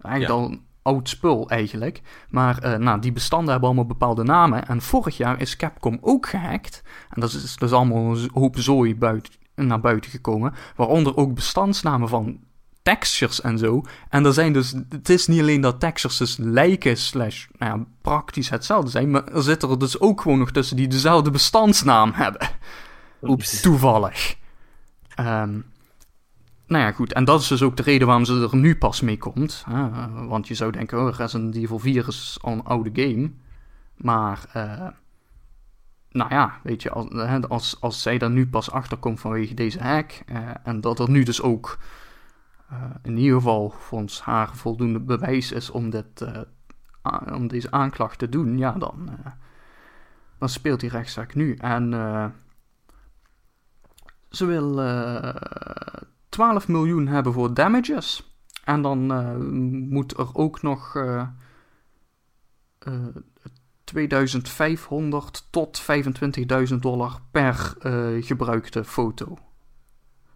Eigenlijk Ja. al een oud spul eigenlijk. Maar eh, nou, die bestanden hebben allemaal bepaalde namen. En vorig jaar is Capcom ook gehackt. En dat is dus allemaal een hoop zooi buiten, naar buiten gekomen. Waaronder ook bestandsnamen van textures en zo. En er zijn dus, het is niet alleen dat textures dus lijken slash, nou ja, praktisch hetzelfde zijn, maar er zitten er dus ook gewoon nog tussen die dezelfde bestandsnaam hebben. Oeps. Toevallig. Ehm, nou ja, goed. En dat is dus ook de reden waarom ze er nu pas mee komt. want je zou denken, oh, Resident Evil 4 is al een oude game. Maar, eh, nou ja, weet je, als, als, als zij er nu pas achter komt vanwege deze hack... eh, en dat er nu dus ook in ieder geval volgens haar voldoende bewijs is om, dit, eh, om deze aanklacht te doen... ja, dan, eh, dan speelt die rechtszaak nu. En... eh, ze wil eh 12 miljoen hebben voor damages. En dan eh, moet er ook nog eh, eh, 2500 tot 25.000 dollar per eh, gebruikte foto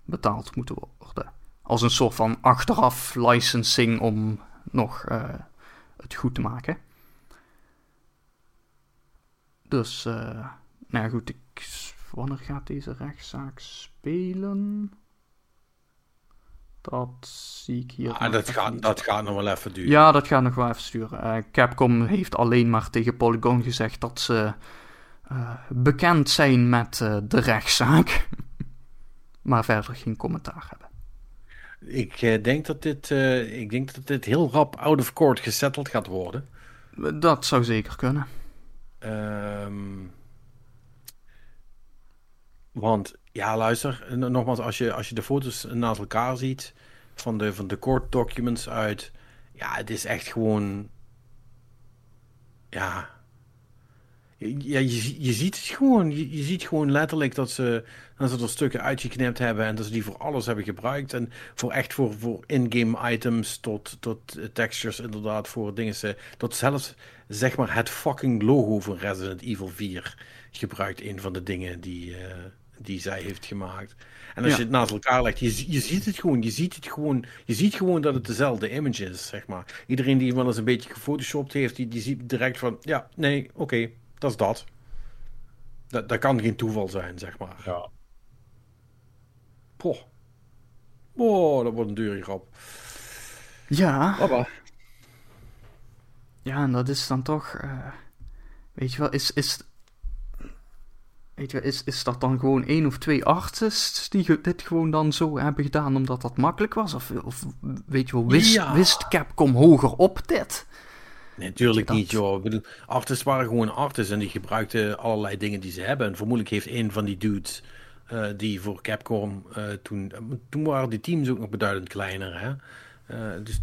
betaald moeten worden. Als een soort van achteraf licensing om nog eh, het goed te maken. Dus, eh, nou ja, goed, ik, wanneer gaat deze rechtszaak spelen? Dat zie ik hier. Ah, dat, gaat, dat gaat nog wel even duren. Ja, dat gaat nog wel even sturen. Eh, Capcom heeft alleen maar tegen Polygon gezegd dat ze bekend zijn met de rechtszaak. [laughs] maar verder geen commentaar hebben. Ik, eh, denk dat dit, eh, ik denk dat dit heel rap out of court gesetteld gaat worden. Dat zou zeker kunnen. Ehm, want, ja, luister, en nogmaals, als je, als je de foto's naast elkaar ziet van de, van de court documents uit, ja, het is echt gewoon, ja, Ja, je, je ziet het gewoon. Je, je ziet gewoon letterlijk dat ze, dat ze er stukken uitgeknipt hebben en dat ze die voor alles hebben gebruikt. En voor echt voor, voor in-game items tot, tot textures inderdaad, voor dingen. Tot zelfs zeg maar het fucking logo van Resident Evil 4 gebruikt een van de dingen die, uh, die zij heeft gemaakt. En als je het naast elkaar legt, je, je ziet het gewoon, je ziet het gewoon, je ziet gewoon dat het dezelfde image is, zeg maar. Iedereen die wel eens een beetje gefotoshopt heeft, die, die ziet direct van, ja, nee, oké, dat is dat. dat. Dat kan geen toeval zijn, zeg maar. Ja. Poh. Oh, dat wordt een dure grap. Ja. Papa. Ja, en dat is dan toch, uh, weet je wel, is, is, weet je wel, is, is dat dan gewoon één of twee artists die dit gewoon dan zo hebben gedaan omdat dat makkelijk was? Of, of weet je wel, wist, Ja. wist Capcom hoger op dit? Natuurlijk niet, joh. Artists waren gewoon artists en die gebruikten allerlei dingen die ze hebben. En vermoedelijk heeft een van die dudes eh, die voor Capcom eh, toen... Toen waren die teams ook nog beduidend kleiner, hè. Eh, dus,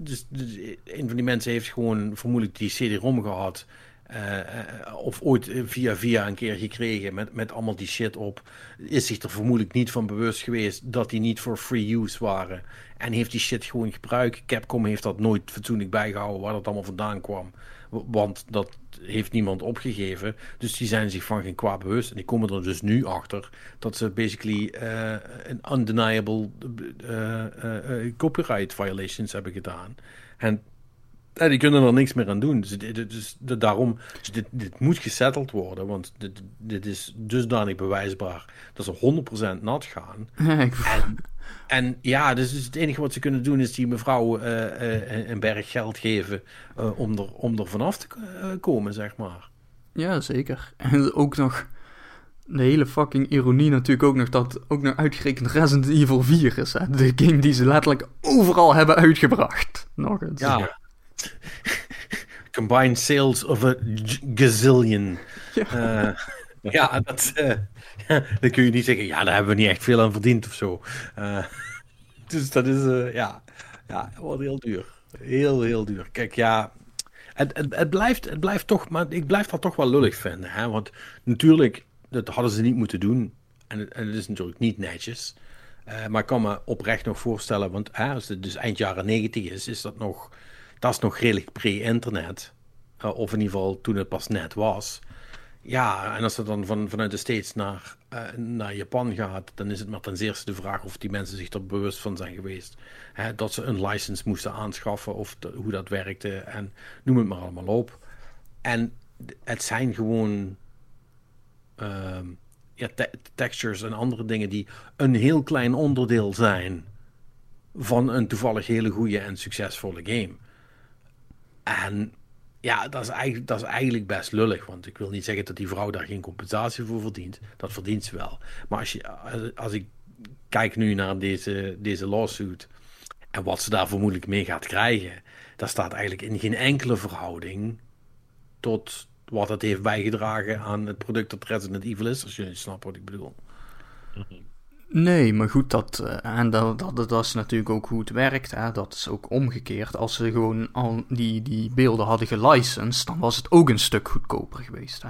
dus, dus een van die mensen heeft gewoon vermoedelijk die CD-ROM gehad. Eh, eh, of ooit via via een keer gekregen met, met allemaal die shit op. Is zich er vermoedelijk niet van bewust geweest dat die niet voor free use waren. En heeft die shit gewoon gebruikt. Capcom heeft dat nooit fatsoenlijk bijgehouden waar dat allemaal vandaan kwam. Want dat heeft niemand opgegeven. Dus die zijn zich van geen kwaad bewust. En die komen er dus nu achter dat ze basically eh, een undeniable copyright violations hebben gedaan. En ja, die kunnen er niks meer aan doen. Dus, dit- dit- dus de- daarom, dus dit, dit moet gesetteld worden. Want dit, dit is dusdanig bewijsbaar dat ze 100% nat gaan. [laughs] Ik- En, en ja, dus het enige wat ze kunnen doen is die mevrouw eh, eh, een berg geld geven eh, om, er, om er vanaf te komen, zeg maar. Ja, zeker. [laughs] En ook nog de hele fucking ironie natuurlijk ook nog dat ook nog uitgerekend Resident Evil 4 is. Hè? De game die ze letterlijk overal hebben uitgebracht. Nog eens. Ja. [laughs] Combined sales of a gazillion. Ja. Eh, [laughs] ja, dat, eh, [laughs] dan kun je niet zeggen, ja, daar hebben we niet echt veel aan verdiend of zo. Eh, dus dat is, ja, ja, wordt heel duur. Heel, heel duur. Kijk, ja, het, het, het, blijft, het blijft toch, maar ik blijf dat toch wel lullig vinden. Hè? Want natuurlijk, dat hadden ze niet moeten doen. En het, en het is natuurlijk niet netjes. Maar ik kan me oprecht nog voorstellen, want als het dus eind jaren 90 is, is dat nog, dat is nog redelijk pre-internet. Eh, of in ieder geval toen het pas net was. Ja, en als het dan van, vanuit de States naar, eh, naar Japan gaat, dan is het maar ten zeerste de vraag of die mensen zich er bewust van zijn geweest. Hè, dat ze een license moesten aanschaffen of hoe dat werkte en noem het maar allemaal op. En het zijn gewoon ehm, ja, te- textures en andere dingen die een heel klein onderdeel zijn van een toevallig hele goede en succesvolle game. En ja, dat is, eigenlijk, dat is eigenlijk best lullig. Want ik wil niet zeggen dat die vrouw daar geen compensatie voor verdient. Dat verdient ze wel. Maar als, je, als, ik kijk nu naar deze, deze lawsuit. En wat ze daar vermoedelijk mee gaat krijgen. Dat staat eigenlijk in geen enkele verhouding. Tot wat het heeft bijgedragen aan het product dat Resident Evil is. Als jullie snappen wat ik bedoel. Nee, maar goed, dat, eh, en dat, dat, dat is natuurlijk ook hoe het werkt. Hè? Dat is ook omgekeerd. Als ze gewoon al die, die beelden hadden gelicensed, dan was het ook een stuk goedkoper geweest. Hè?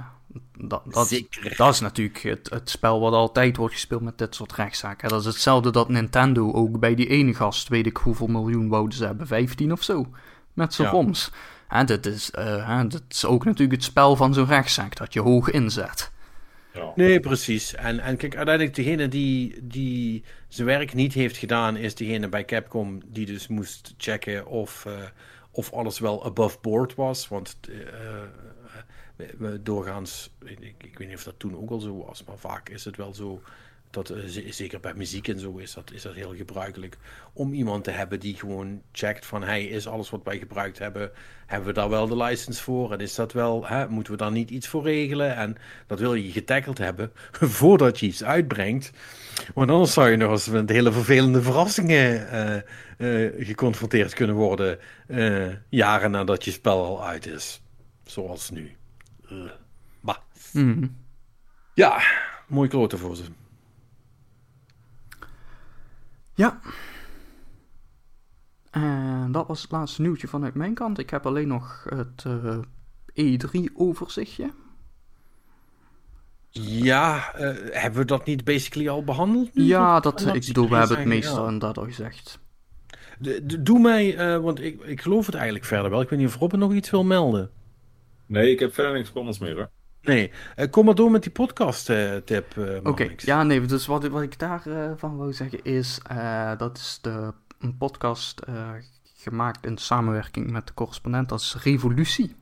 Dat, dat, Zeker. dat is natuurlijk het, het spel wat altijd wordt gespeeld met dit soort rechtszaken. Dat is hetzelfde dat Nintendo ook bij die ene gast, weet ik hoeveel miljoen wouden ze hebben, 15 of zo, met zijn Ja. ROMs. En dit is, hè, dit is ook natuurlijk het spel van zo'n rechtszaak, dat je hoog inzet. Nee, precies. En, en kijk, uiteindelijk degene die, die zijn werk niet heeft gedaan, is degene bij Capcom die dus moest checken of, eh, of alles wel above board was. Want eh, we doorgaans, ik weet niet of dat toen ook al zo was, maar vaak is het wel zo dat, eh, zeker bij muziek en zo is dat, is dat heel gebruikelijk, om iemand te hebben die gewoon checkt van, hey, is alles wat wij gebruikt hebben, hebben we daar wel de license voor? En is dat wel, hè, moeten we daar niet iets voor regelen? En dat wil je getackled hebben [laughs] voordat je iets uitbrengt. Want anders zou je nog eens met hele vervelende verrassingen eh, eh, geconfronteerd kunnen worden, jaren nadat je spel al uit is. Zoals nu. Bah. Mhm. Ja, mooi kloten voor ze. Ja. En dat was het laatste nieuwtje vanuit mijn kant. Ik heb alleen nog het eh, E3-overzichtje. Ja, uh, hebben we dat niet basically al behandeld? Nu? Ja, dat, ik bedoel, we hebben het meestal ja. inderdaad al gezegd. De, de, doe mij, uh, want ik, ik geloof het eigenlijk verder wel. Ik weet niet of Robin nog iets wil melden. Nee, ik heb verder niks anders meer hoor. Nee, uh, kom maar door met die podcast-tip. Oké, okay. ja, nee, dus wat, wat ik daarvan van wou zeggen is: dat is de, een podcast gemaakt in samenwerking met de correspondent als Revolutie.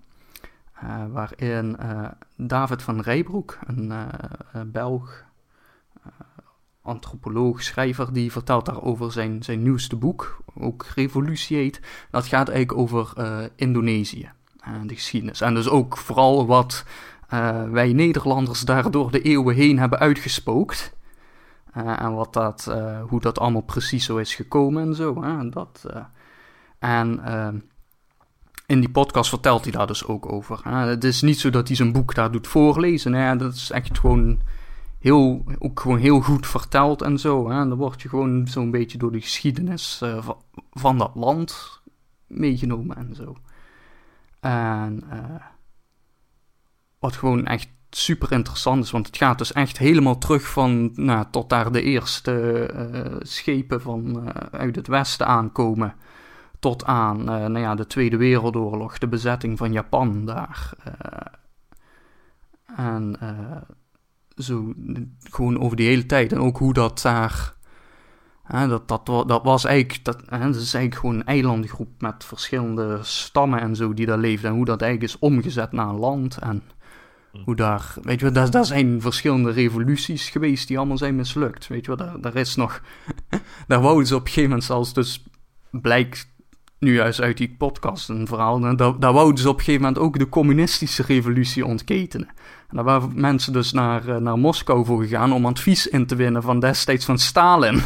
Uh, waarin David van Rijbroek, een Belg, antropoloog, schrijver, die vertelt daarover zijn, zijn nieuwste boek, ook Revolutie heet. Dat gaat eigenlijk over Indonesië en de geschiedenis. En dus ook vooral wat wij Nederlanders daar door de eeuwen heen hebben uitgespookt. en wat dat, hoe dat allemaal precies zo is gekomen en zo. Hè? Dat, en in die podcast vertelt hij daar dus ook over. het is niet zo dat hij zijn boek daar doet voorlezen. Hè. Dat is echt gewoon heel, ook gewoon heel goed verteld en zo. Hè. Dan word je gewoon zo'n beetje door de geschiedenis van, van, dat land meegenomen en zo. En uh, wat gewoon echt super interessant is, want het gaat dus echt helemaal terug van nou, tot daar de eerste uh, schepen van uit het westen aankomen tot aan uh, nou ja, de Tweede Wereldoorlog, de bezetting van Japan daar. En zo gewoon over die hele tijd. En ook hoe dat daar. dat, dat, dat was eigenlijk, dat, dat is eigenlijk gewoon een eilandgroep met verschillende stammen en zo die daar leefden. En hoe dat eigenlijk is omgezet naar een land. En. Hoe daar, weet je wel, daar, daar zijn verschillende revoluties geweest die allemaal zijn mislukt. Weet je wel, daar, daar is nog, [laughs] daar wouden ze op een gegeven moment zelfs, dus blijkt nu juist uit die podcast een verhaal. Daar, daar wouden ze op een gegeven moment ook de communistische revolutie ontketenen. En daar waren mensen dus naar, eh, naar Moskou voor gegaan om advies in te winnen van destijds van Stalin.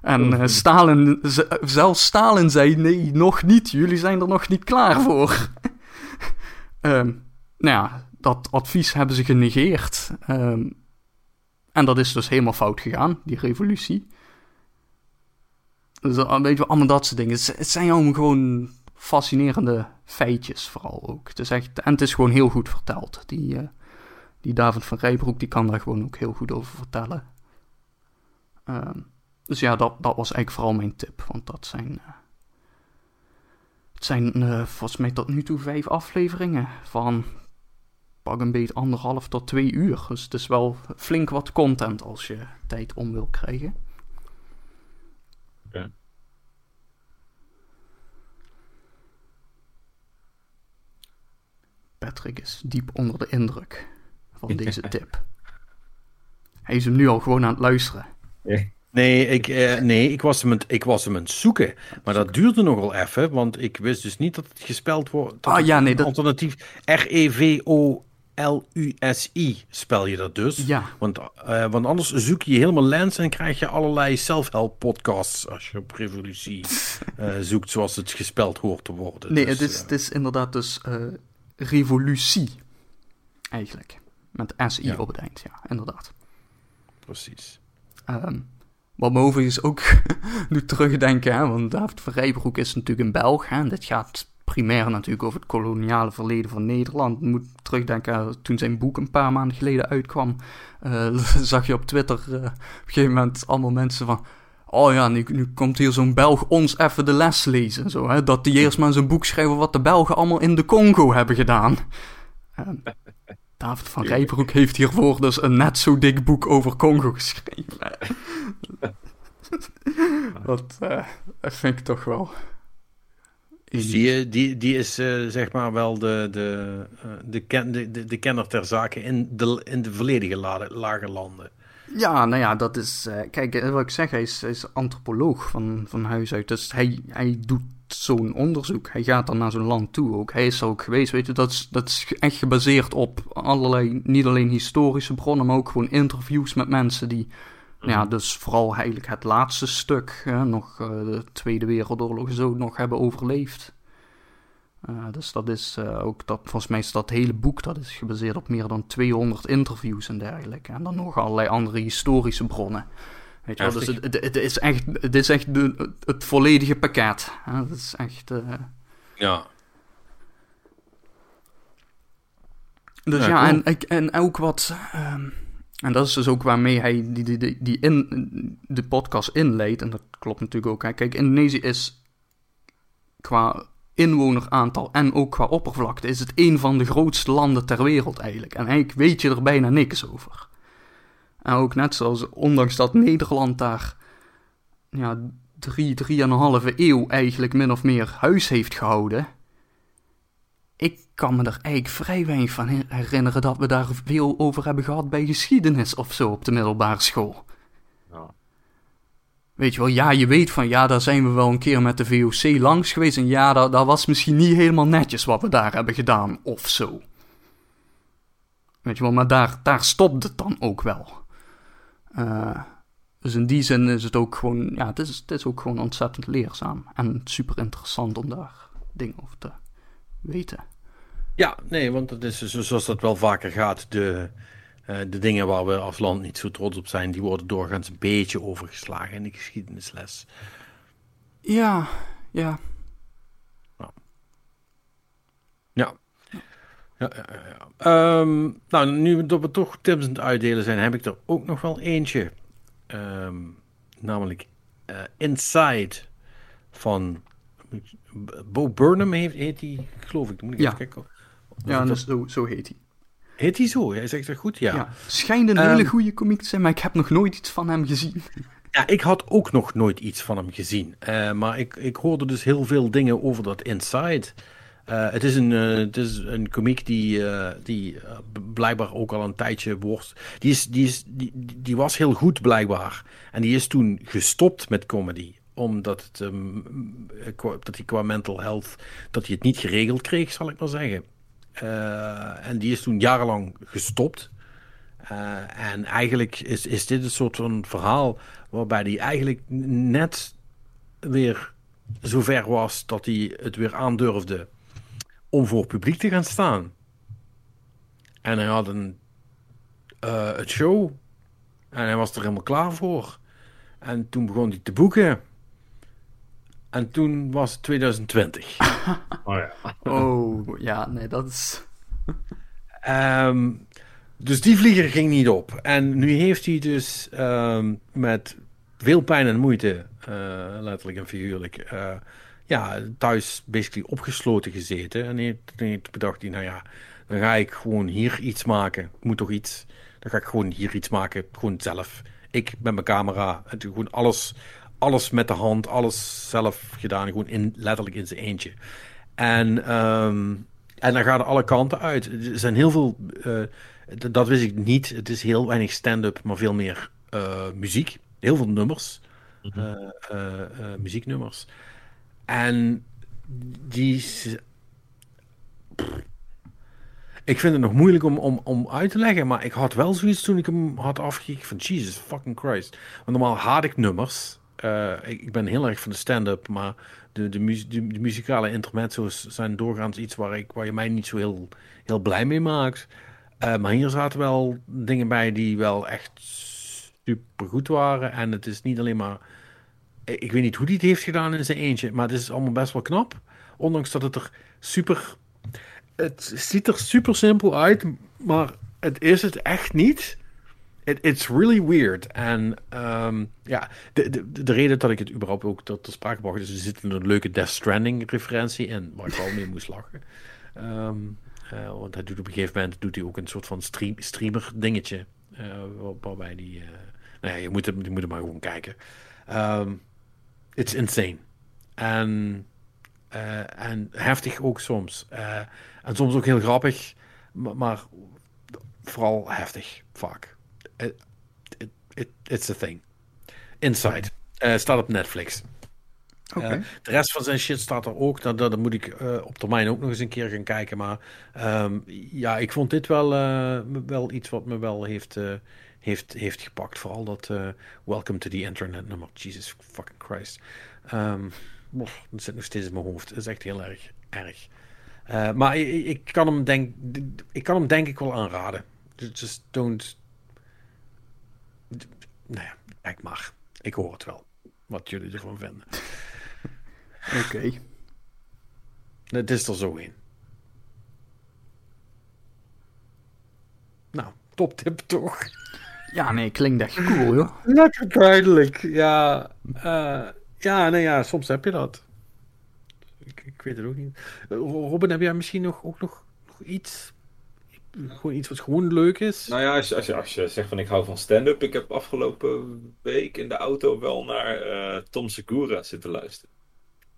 En uh, Stalin, zelfs Stalin zei: nee, nog niet. Jullie zijn er nog niet klaar voor. um, [laughs] nou ja, dat advies hebben ze genegeerd. Um, en dat is dus helemaal fout gegaan, die revolutie. Dus weet je allemaal dat soort dingen. Het, zijn allemaal gewoon fascinerende feitjes vooral ook. Het is echt, en het is gewoon heel goed verteld. Die, uh, die David van Rijbroek die kan daar gewoon ook heel goed over vertellen. Uh, dus ja, dat, dat was eigenlijk vooral mijn tip. Want dat zijn... Uh, het zijn volgens mij tot nu toe vijf afleveringen van pak een beetje anderhalf tot twee uur. Dus het is wel flink wat content als je tijd om wil krijgen. Okay. Patrick is diep onder de indruk van deze tip. Hij is hem nu al gewoon aan het luisteren. Nee, ik, eh, nee ik, was hem ik was hem aan het zoeken. Maar dat duurde nogal even, want ik wist dus niet dat het gespeld wordt. Ah ja, nee. Dat... Alternatief R-E-V-O L-U-S-I spel je dat dus. Ja. Want, uh, want anders zoek je helemaal lens en krijg je allerlei self-help podcasts als je op revolutie uh, [laughs] zoekt zoals het gespeld hoort te worden. Nee, dus, het, is, uh, het is inderdaad dus revolutie eigenlijk. Met SI ja. op het eind, ja, inderdaad. Precies. Um, wat me overigens ook [laughs] doet terugdenken, hè, want David van Rijbroek is natuurlijk een Belg. Hè, en dit gaat primair natuurlijk over het koloniale verleden van Nederland. moet terugdenken toen zijn boek een paar maanden geleden uitkwam. Uh, [laughs] zag je op Twitter uh, op een gegeven moment allemaal mensen van. Oh ja, nu, nu komt hier zo'n Belg ons even de les lezen. Zo, hè? Dat die eerst maar zijn boek schrijven wat de Belgen allemaal in de Congo hebben gedaan. Uh, [laughs] David van Rijbroek heeft hiervoor dus een net zo dik boek over Congo geschreven. [laughs] dat, dat vind ik toch wel die, die, die is uh, zeg maar wel de, de, uh, de, ken, de, de, de, kenner ter zake in de, in de volledige lage, lage landen. Ja, nou ja, dat is. Uh, kijk, wat ik zeg, hij is, hij is antropoloog van, van huis uit. Dus hij, hij doet zo'n onderzoek. Hij gaat dan naar zo'n land toe ook. Hij is er ook geweest, weet je. Dat is, dat is echt gebaseerd op allerlei, niet alleen historische bronnen, maar ook gewoon interviews met mensen die ja, mhm. dus vooral eigenlijk het laatste stuk, hè, nog uh, de Tweede Wereldoorlog zo, nog hebben overleefd. Uh, dus dat is uh, ook, dat, volgens mij is dat hele boek, dat is gebaseerd op meer dan 200 interviews en dergelijke. En dan nog allerlei andere historische bronnen. Weet je wel, dus het, het, het, is echt, het, is echt de, het volledige pakket. Hè? Dat is echt... ja. Dus ja, ja en, en ook wat... Um, En dat is dus ook waarmee hij die, die, die, die in, de podcast inleidt. En dat klopt natuurlijk ook. Hè. Kijk, Indonesië is qua inwoneraantal en ook qua oppervlakte... is het een van de grootste landen ter wereld eigenlijk. En eigenlijk weet je er bijna niks over. En ook net zoals, ondanks dat Nederland daar... Ja, drie, drieënhalve eeuw eigenlijk min of meer huis heeft gehouden ik kan me er eigenlijk vrij weinig van herinneren dat we daar veel over hebben gehad bij geschiedenis of zo op de middelbare school. Ja. Weet je wel, ja, je weet van ja, daar zijn we wel een keer met de VOC langs geweest. En ja, dat, dat was misschien niet helemaal netjes wat we daar hebben gedaan of zo. Weet je wel, maar daar, daar stopt het dan ook wel. Uh, dus in die zin is het ook gewoon, ja, het is, het is ook gewoon ontzettend leerzaam. En super interessant om daar dingen over te weten. Ja, nee, want het is zoals dat wel vaker gaat. De, uh, de dingen waar we als land niet zo trots op zijn, die worden doorgaans een beetje overgeslagen in de geschiedenisles. Ja, ja. Ja. Ja. ja, ja, ja. Um, nou, nu dat we toch tips aan het uitdelen zijn, heb ik er ook nog wel eentje. Um, namelijk uh, Inside van Bo Burnham heeft, heet hij, geloof ik. Moet ik ja. even kijken. Ja, dat... zo, zo heet hij. Heet hij zo? Hij zegt dat goed, ja. ja. Schijnt een hele ehm, goede komiek te zijn, maar ik heb nog nooit iets van hem gezien. [laughs] Ja, ik had ook nog nooit iets van hem gezien. Uh, maar ik, ik hoorde dus heel veel dingen over dat Inside. Uh, het, is een, uh, het is een komiek die, die blijkbaar ook al een tijdje worst. Die, is, die, is, die, die was heel goed blijkbaar. En die is toen gestopt met comedy omdat het, um, dat hij qua mental health dat hij het niet geregeld kreeg, zal ik maar zeggen. Uh, en die is toen jarenlang gestopt. Uh, en eigenlijk is, is dit een soort van verhaal waarbij hij eigenlijk net weer zover was dat hij het weer aandurfde om voor publiek te gaan staan. En hij had een, uh, het show en hij was er helemaal klaar voor. En toen begon hij te boeken. En toen was het 2020. [laughs] Oh ja. Oh, ja, nee, dat is... um, dus die vlieger ging niet op. En nu heeft hij dus um, met veel pijn en moeite, uh, letterlijk en figuurlijk, uh, ja, thuis basically opgesloten gezeten. En heeft, heeft bedacht hij, nou ja, dan ga ik gewoon hier iets maken. Ik moet toch iets. Dan ga ik gewoon hier iets maken, gewoon zelf. Ik met mijn camera, en gewoon alles alles met de hand, alles zelf gedaan. Gewoon in, letterlijk in zijn eentje. En, um, en dan gaat er alle kanten uit. Er zijn heel veel, uh, dat wist ik niet. Het is heel weinig stand-up, maar veel meer uh, muziek. Heel veel nummers. Mm -hmm. uh, muzieknummers. En die. Ik vind het nog moeilijk om, om, om uit te leggen, maar ik had wel zoiets toen ik hem had afgekeken van Jesus fucking Christ. Want normaal haat ik nummers. Uh, ik, ben heel erg van de stand-up, maar de, de, de, muzikale intermezzo's zijn doorgaans iets waar, ik, waar je mij niet zo heel, blij mee maakt. Uh, maar hier zaten wel dingen bij die wel echt super goed waren. En het is niet alleen maar. Ik weet niet hoe die het heeft gedaan in zijn eentje, maar het is allemaal best wel knap. Ondanks dat het er super. Het ziet er super simpel uit, maar het is het echt niet. It, it's really weird. En um, ja, de, de, de reden dat ik het überhaupt ook tot de sprake bracht, is er zit een leuke Death Stranding referentie in, waar ik wel mee moest lachen. Um, uh, want hij doet op een gegeven moment doet hij ook een soort van stream, streamer dingetje. Uh, waarbij die. Uh, nou ja, je moet, het, je moet het maar gewoon kijken. Um, it's insane. En, en heftig ook soms. en soms ook heel grappig, maar, maar vooral heftig vaak. It, it, it, it's a thing. Inside. Uh, staat op Netflix. Okay. Uh, de rest van zijn shit staat er ook. Dat, dat, dat moet ik uh, op termijn ook nog eens een keer gaan kijken. Maar um, ja, ik vond dit wel, wel iets wat me wel heeft, heeft, heeft gepakt. Vooral dat Welcome to the Internet nummer. Jesus fucking Christ. Um, dat zit nog steeds in mijn hoofd. Dat is echt heel erg erg. maar ik, ik, kan hem denk, ik kan hem denk ik wel aanraden. Just don't nou ja, ik mag. Ik hoor het wel. Wat jullie ervan vinden. Oké. Okay. Het is er zo in. Nou, top tip toch? Ja, nee, klinkt echt cool, joh. Lekker duidelijk, ja. Uh, ja, nee, ja, soms heb je dat. Ik, ik weet het ook niet. Robin, heb jij misschien nog, ook nog, nog iets gewoon iets wat gewoon leuk is. Nou ja, als je, als je, als je zegt van ik hou van stand-up. Ik heb afgelopen week in de auto wel naar uh, Tom Segura zitten luisteren.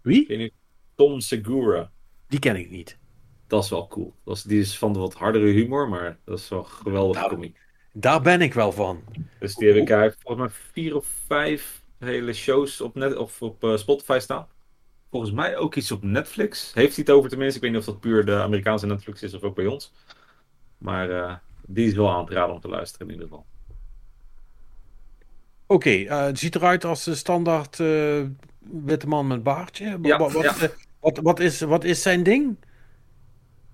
Wie? Tom Segura. Die ken ik niet. Dat is wel cool. Dat is, die is van de wat hardere humor, maar dat is wel geweldig daar, comic. Daar ben ik wel van. Dus die heb ik, hij volgens mij vier of vijf hele shows op, net, of op uh, Spotify staan. Volgens mij ook iets op Netflix. Heeft hij het over tenminste. Ik weet niet of dat puur de Amerikaanse Netflix is of ook bij ons. Maar uh, die is wel aan het raden om te luisteren in ieder geval. Oké, okay, uh, het ziet eruit als de standaard uh, witte man met baardje. Ja, wat, ja. wat, wat, is, wat is zijn ding?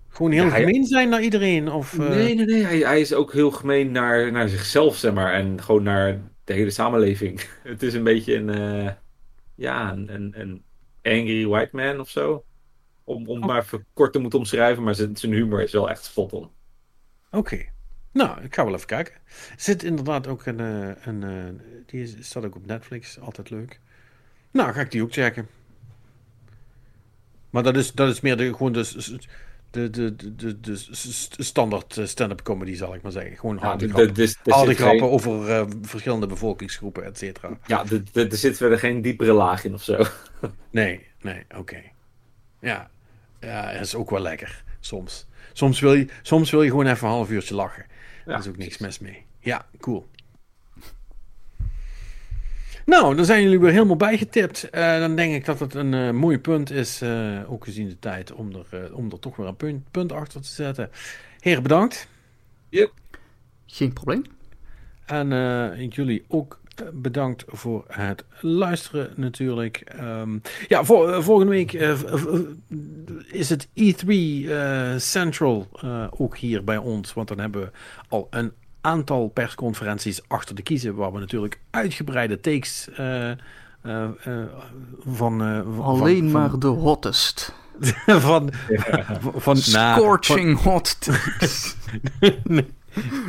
Gewoon heel Ja, hij- gemeen zijn naar iedereen? Of, eh, Nee, nee, nee. Hij, hij is ook heel gemeen naar, naar zichzelf, zeg maar. En gewoon naar de hele samenleving. [laughs] Het is een beetje een... eh, ja, een, een, een angry white man of zo. Om, om maar even kort te moeten omschrijven. Maar zijn, zijn humor is wel echt spot on. Oké. Nou, ik ga wel even kijken. Er zit inderdaad ook een... eh, een eh, die is, staat ook op Netflix. Altijd leuk. Nou, ga ik die ook checken. Maar dat is, dat is meer de, gewoon de, de, de, de, de, standaard eh, stand-up comedy, zal ik maar zeggen. Gewoon harde de- grappen. harde grappen geen- over verschillende bevolkingsgroepen, et cetera. Ja, er zit verder geen diepere laag in of zo. Nee, nee, oké. Ja. ja, dat is ook wel lekker. Soms. Soms wil je, soms wil je gewoon even een half uurtje lachen. Ja, Daar is ook niks mis mee. Ja, cool. Nou, dan zijn jullie weer helemaal bijgetipt. Eh, dan denk ik dat het een eh, mooi punt is, eh, ook gezien de tijd, om er, om er toch weer een punt, punt achter te zetten. Heren, bedankt. Geen probleem. En eh, jullie ook bedankt voor het luisteren natuurlijk. Ehm, ja, vol- eh, volgende week eh, v- is het E3 eh, Central eh, ook hier bij ons. Want dan hebben we al een aantal persconferenties achter de kiezen. Waar we natuurlijk uitgebreide takes eh, eh, eh, van, eh, van... Alleen van, maar de hottest. [laughs] Van, van, van, Scorching hot takes. van-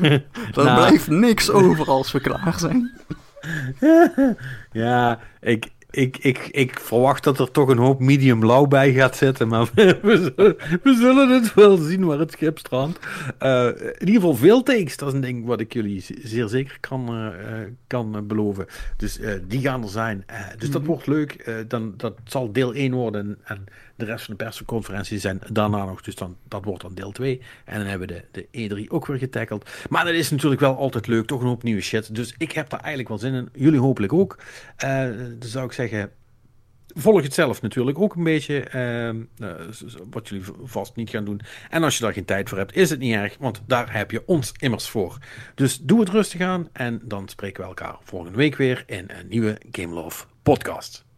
Er Nou. blijft niks over als we klaar zijn. [laughs] Ja, ik, ik, ik, ik verwacht dat er toch een hoop medium lauw bij gaat zitten. Maar [laughs] we, zullen, we zullen het wel zien waar het schip strandt. Eh, in ieder geval veel takes. Dat is een ding wat ik jullie zeer zeker kan, eh, eh, kan beloven. Dus die gaan er zijn. Dus dat wordt leuk. Dan, dat zal deel 1 worden. En, en de rest van de persconferenties zijn daarna nog. Dus dan, dat wordt dan deel 2. En dan hebben we de, de E3 ook weer getackled. Maar dat is natuurlijk wel altijd leuk. Toch een hoop nieuwe shit. Dus ik heb daar eigenlijk wel zin in. Jullie hopelijk ook. Eh dus zou ik zeggen. Volg het zelf natuurlijk ook een beetje. ehm, eh, wat jullie vast niet gaan doen. En als je daar geen tijd voor hebt, is het niet erg. Want daar heb je ons immers voor. Dus doe het rustig aan. En dan spreken we elkaar volgende week weer in een nieuwe Game Love podcast.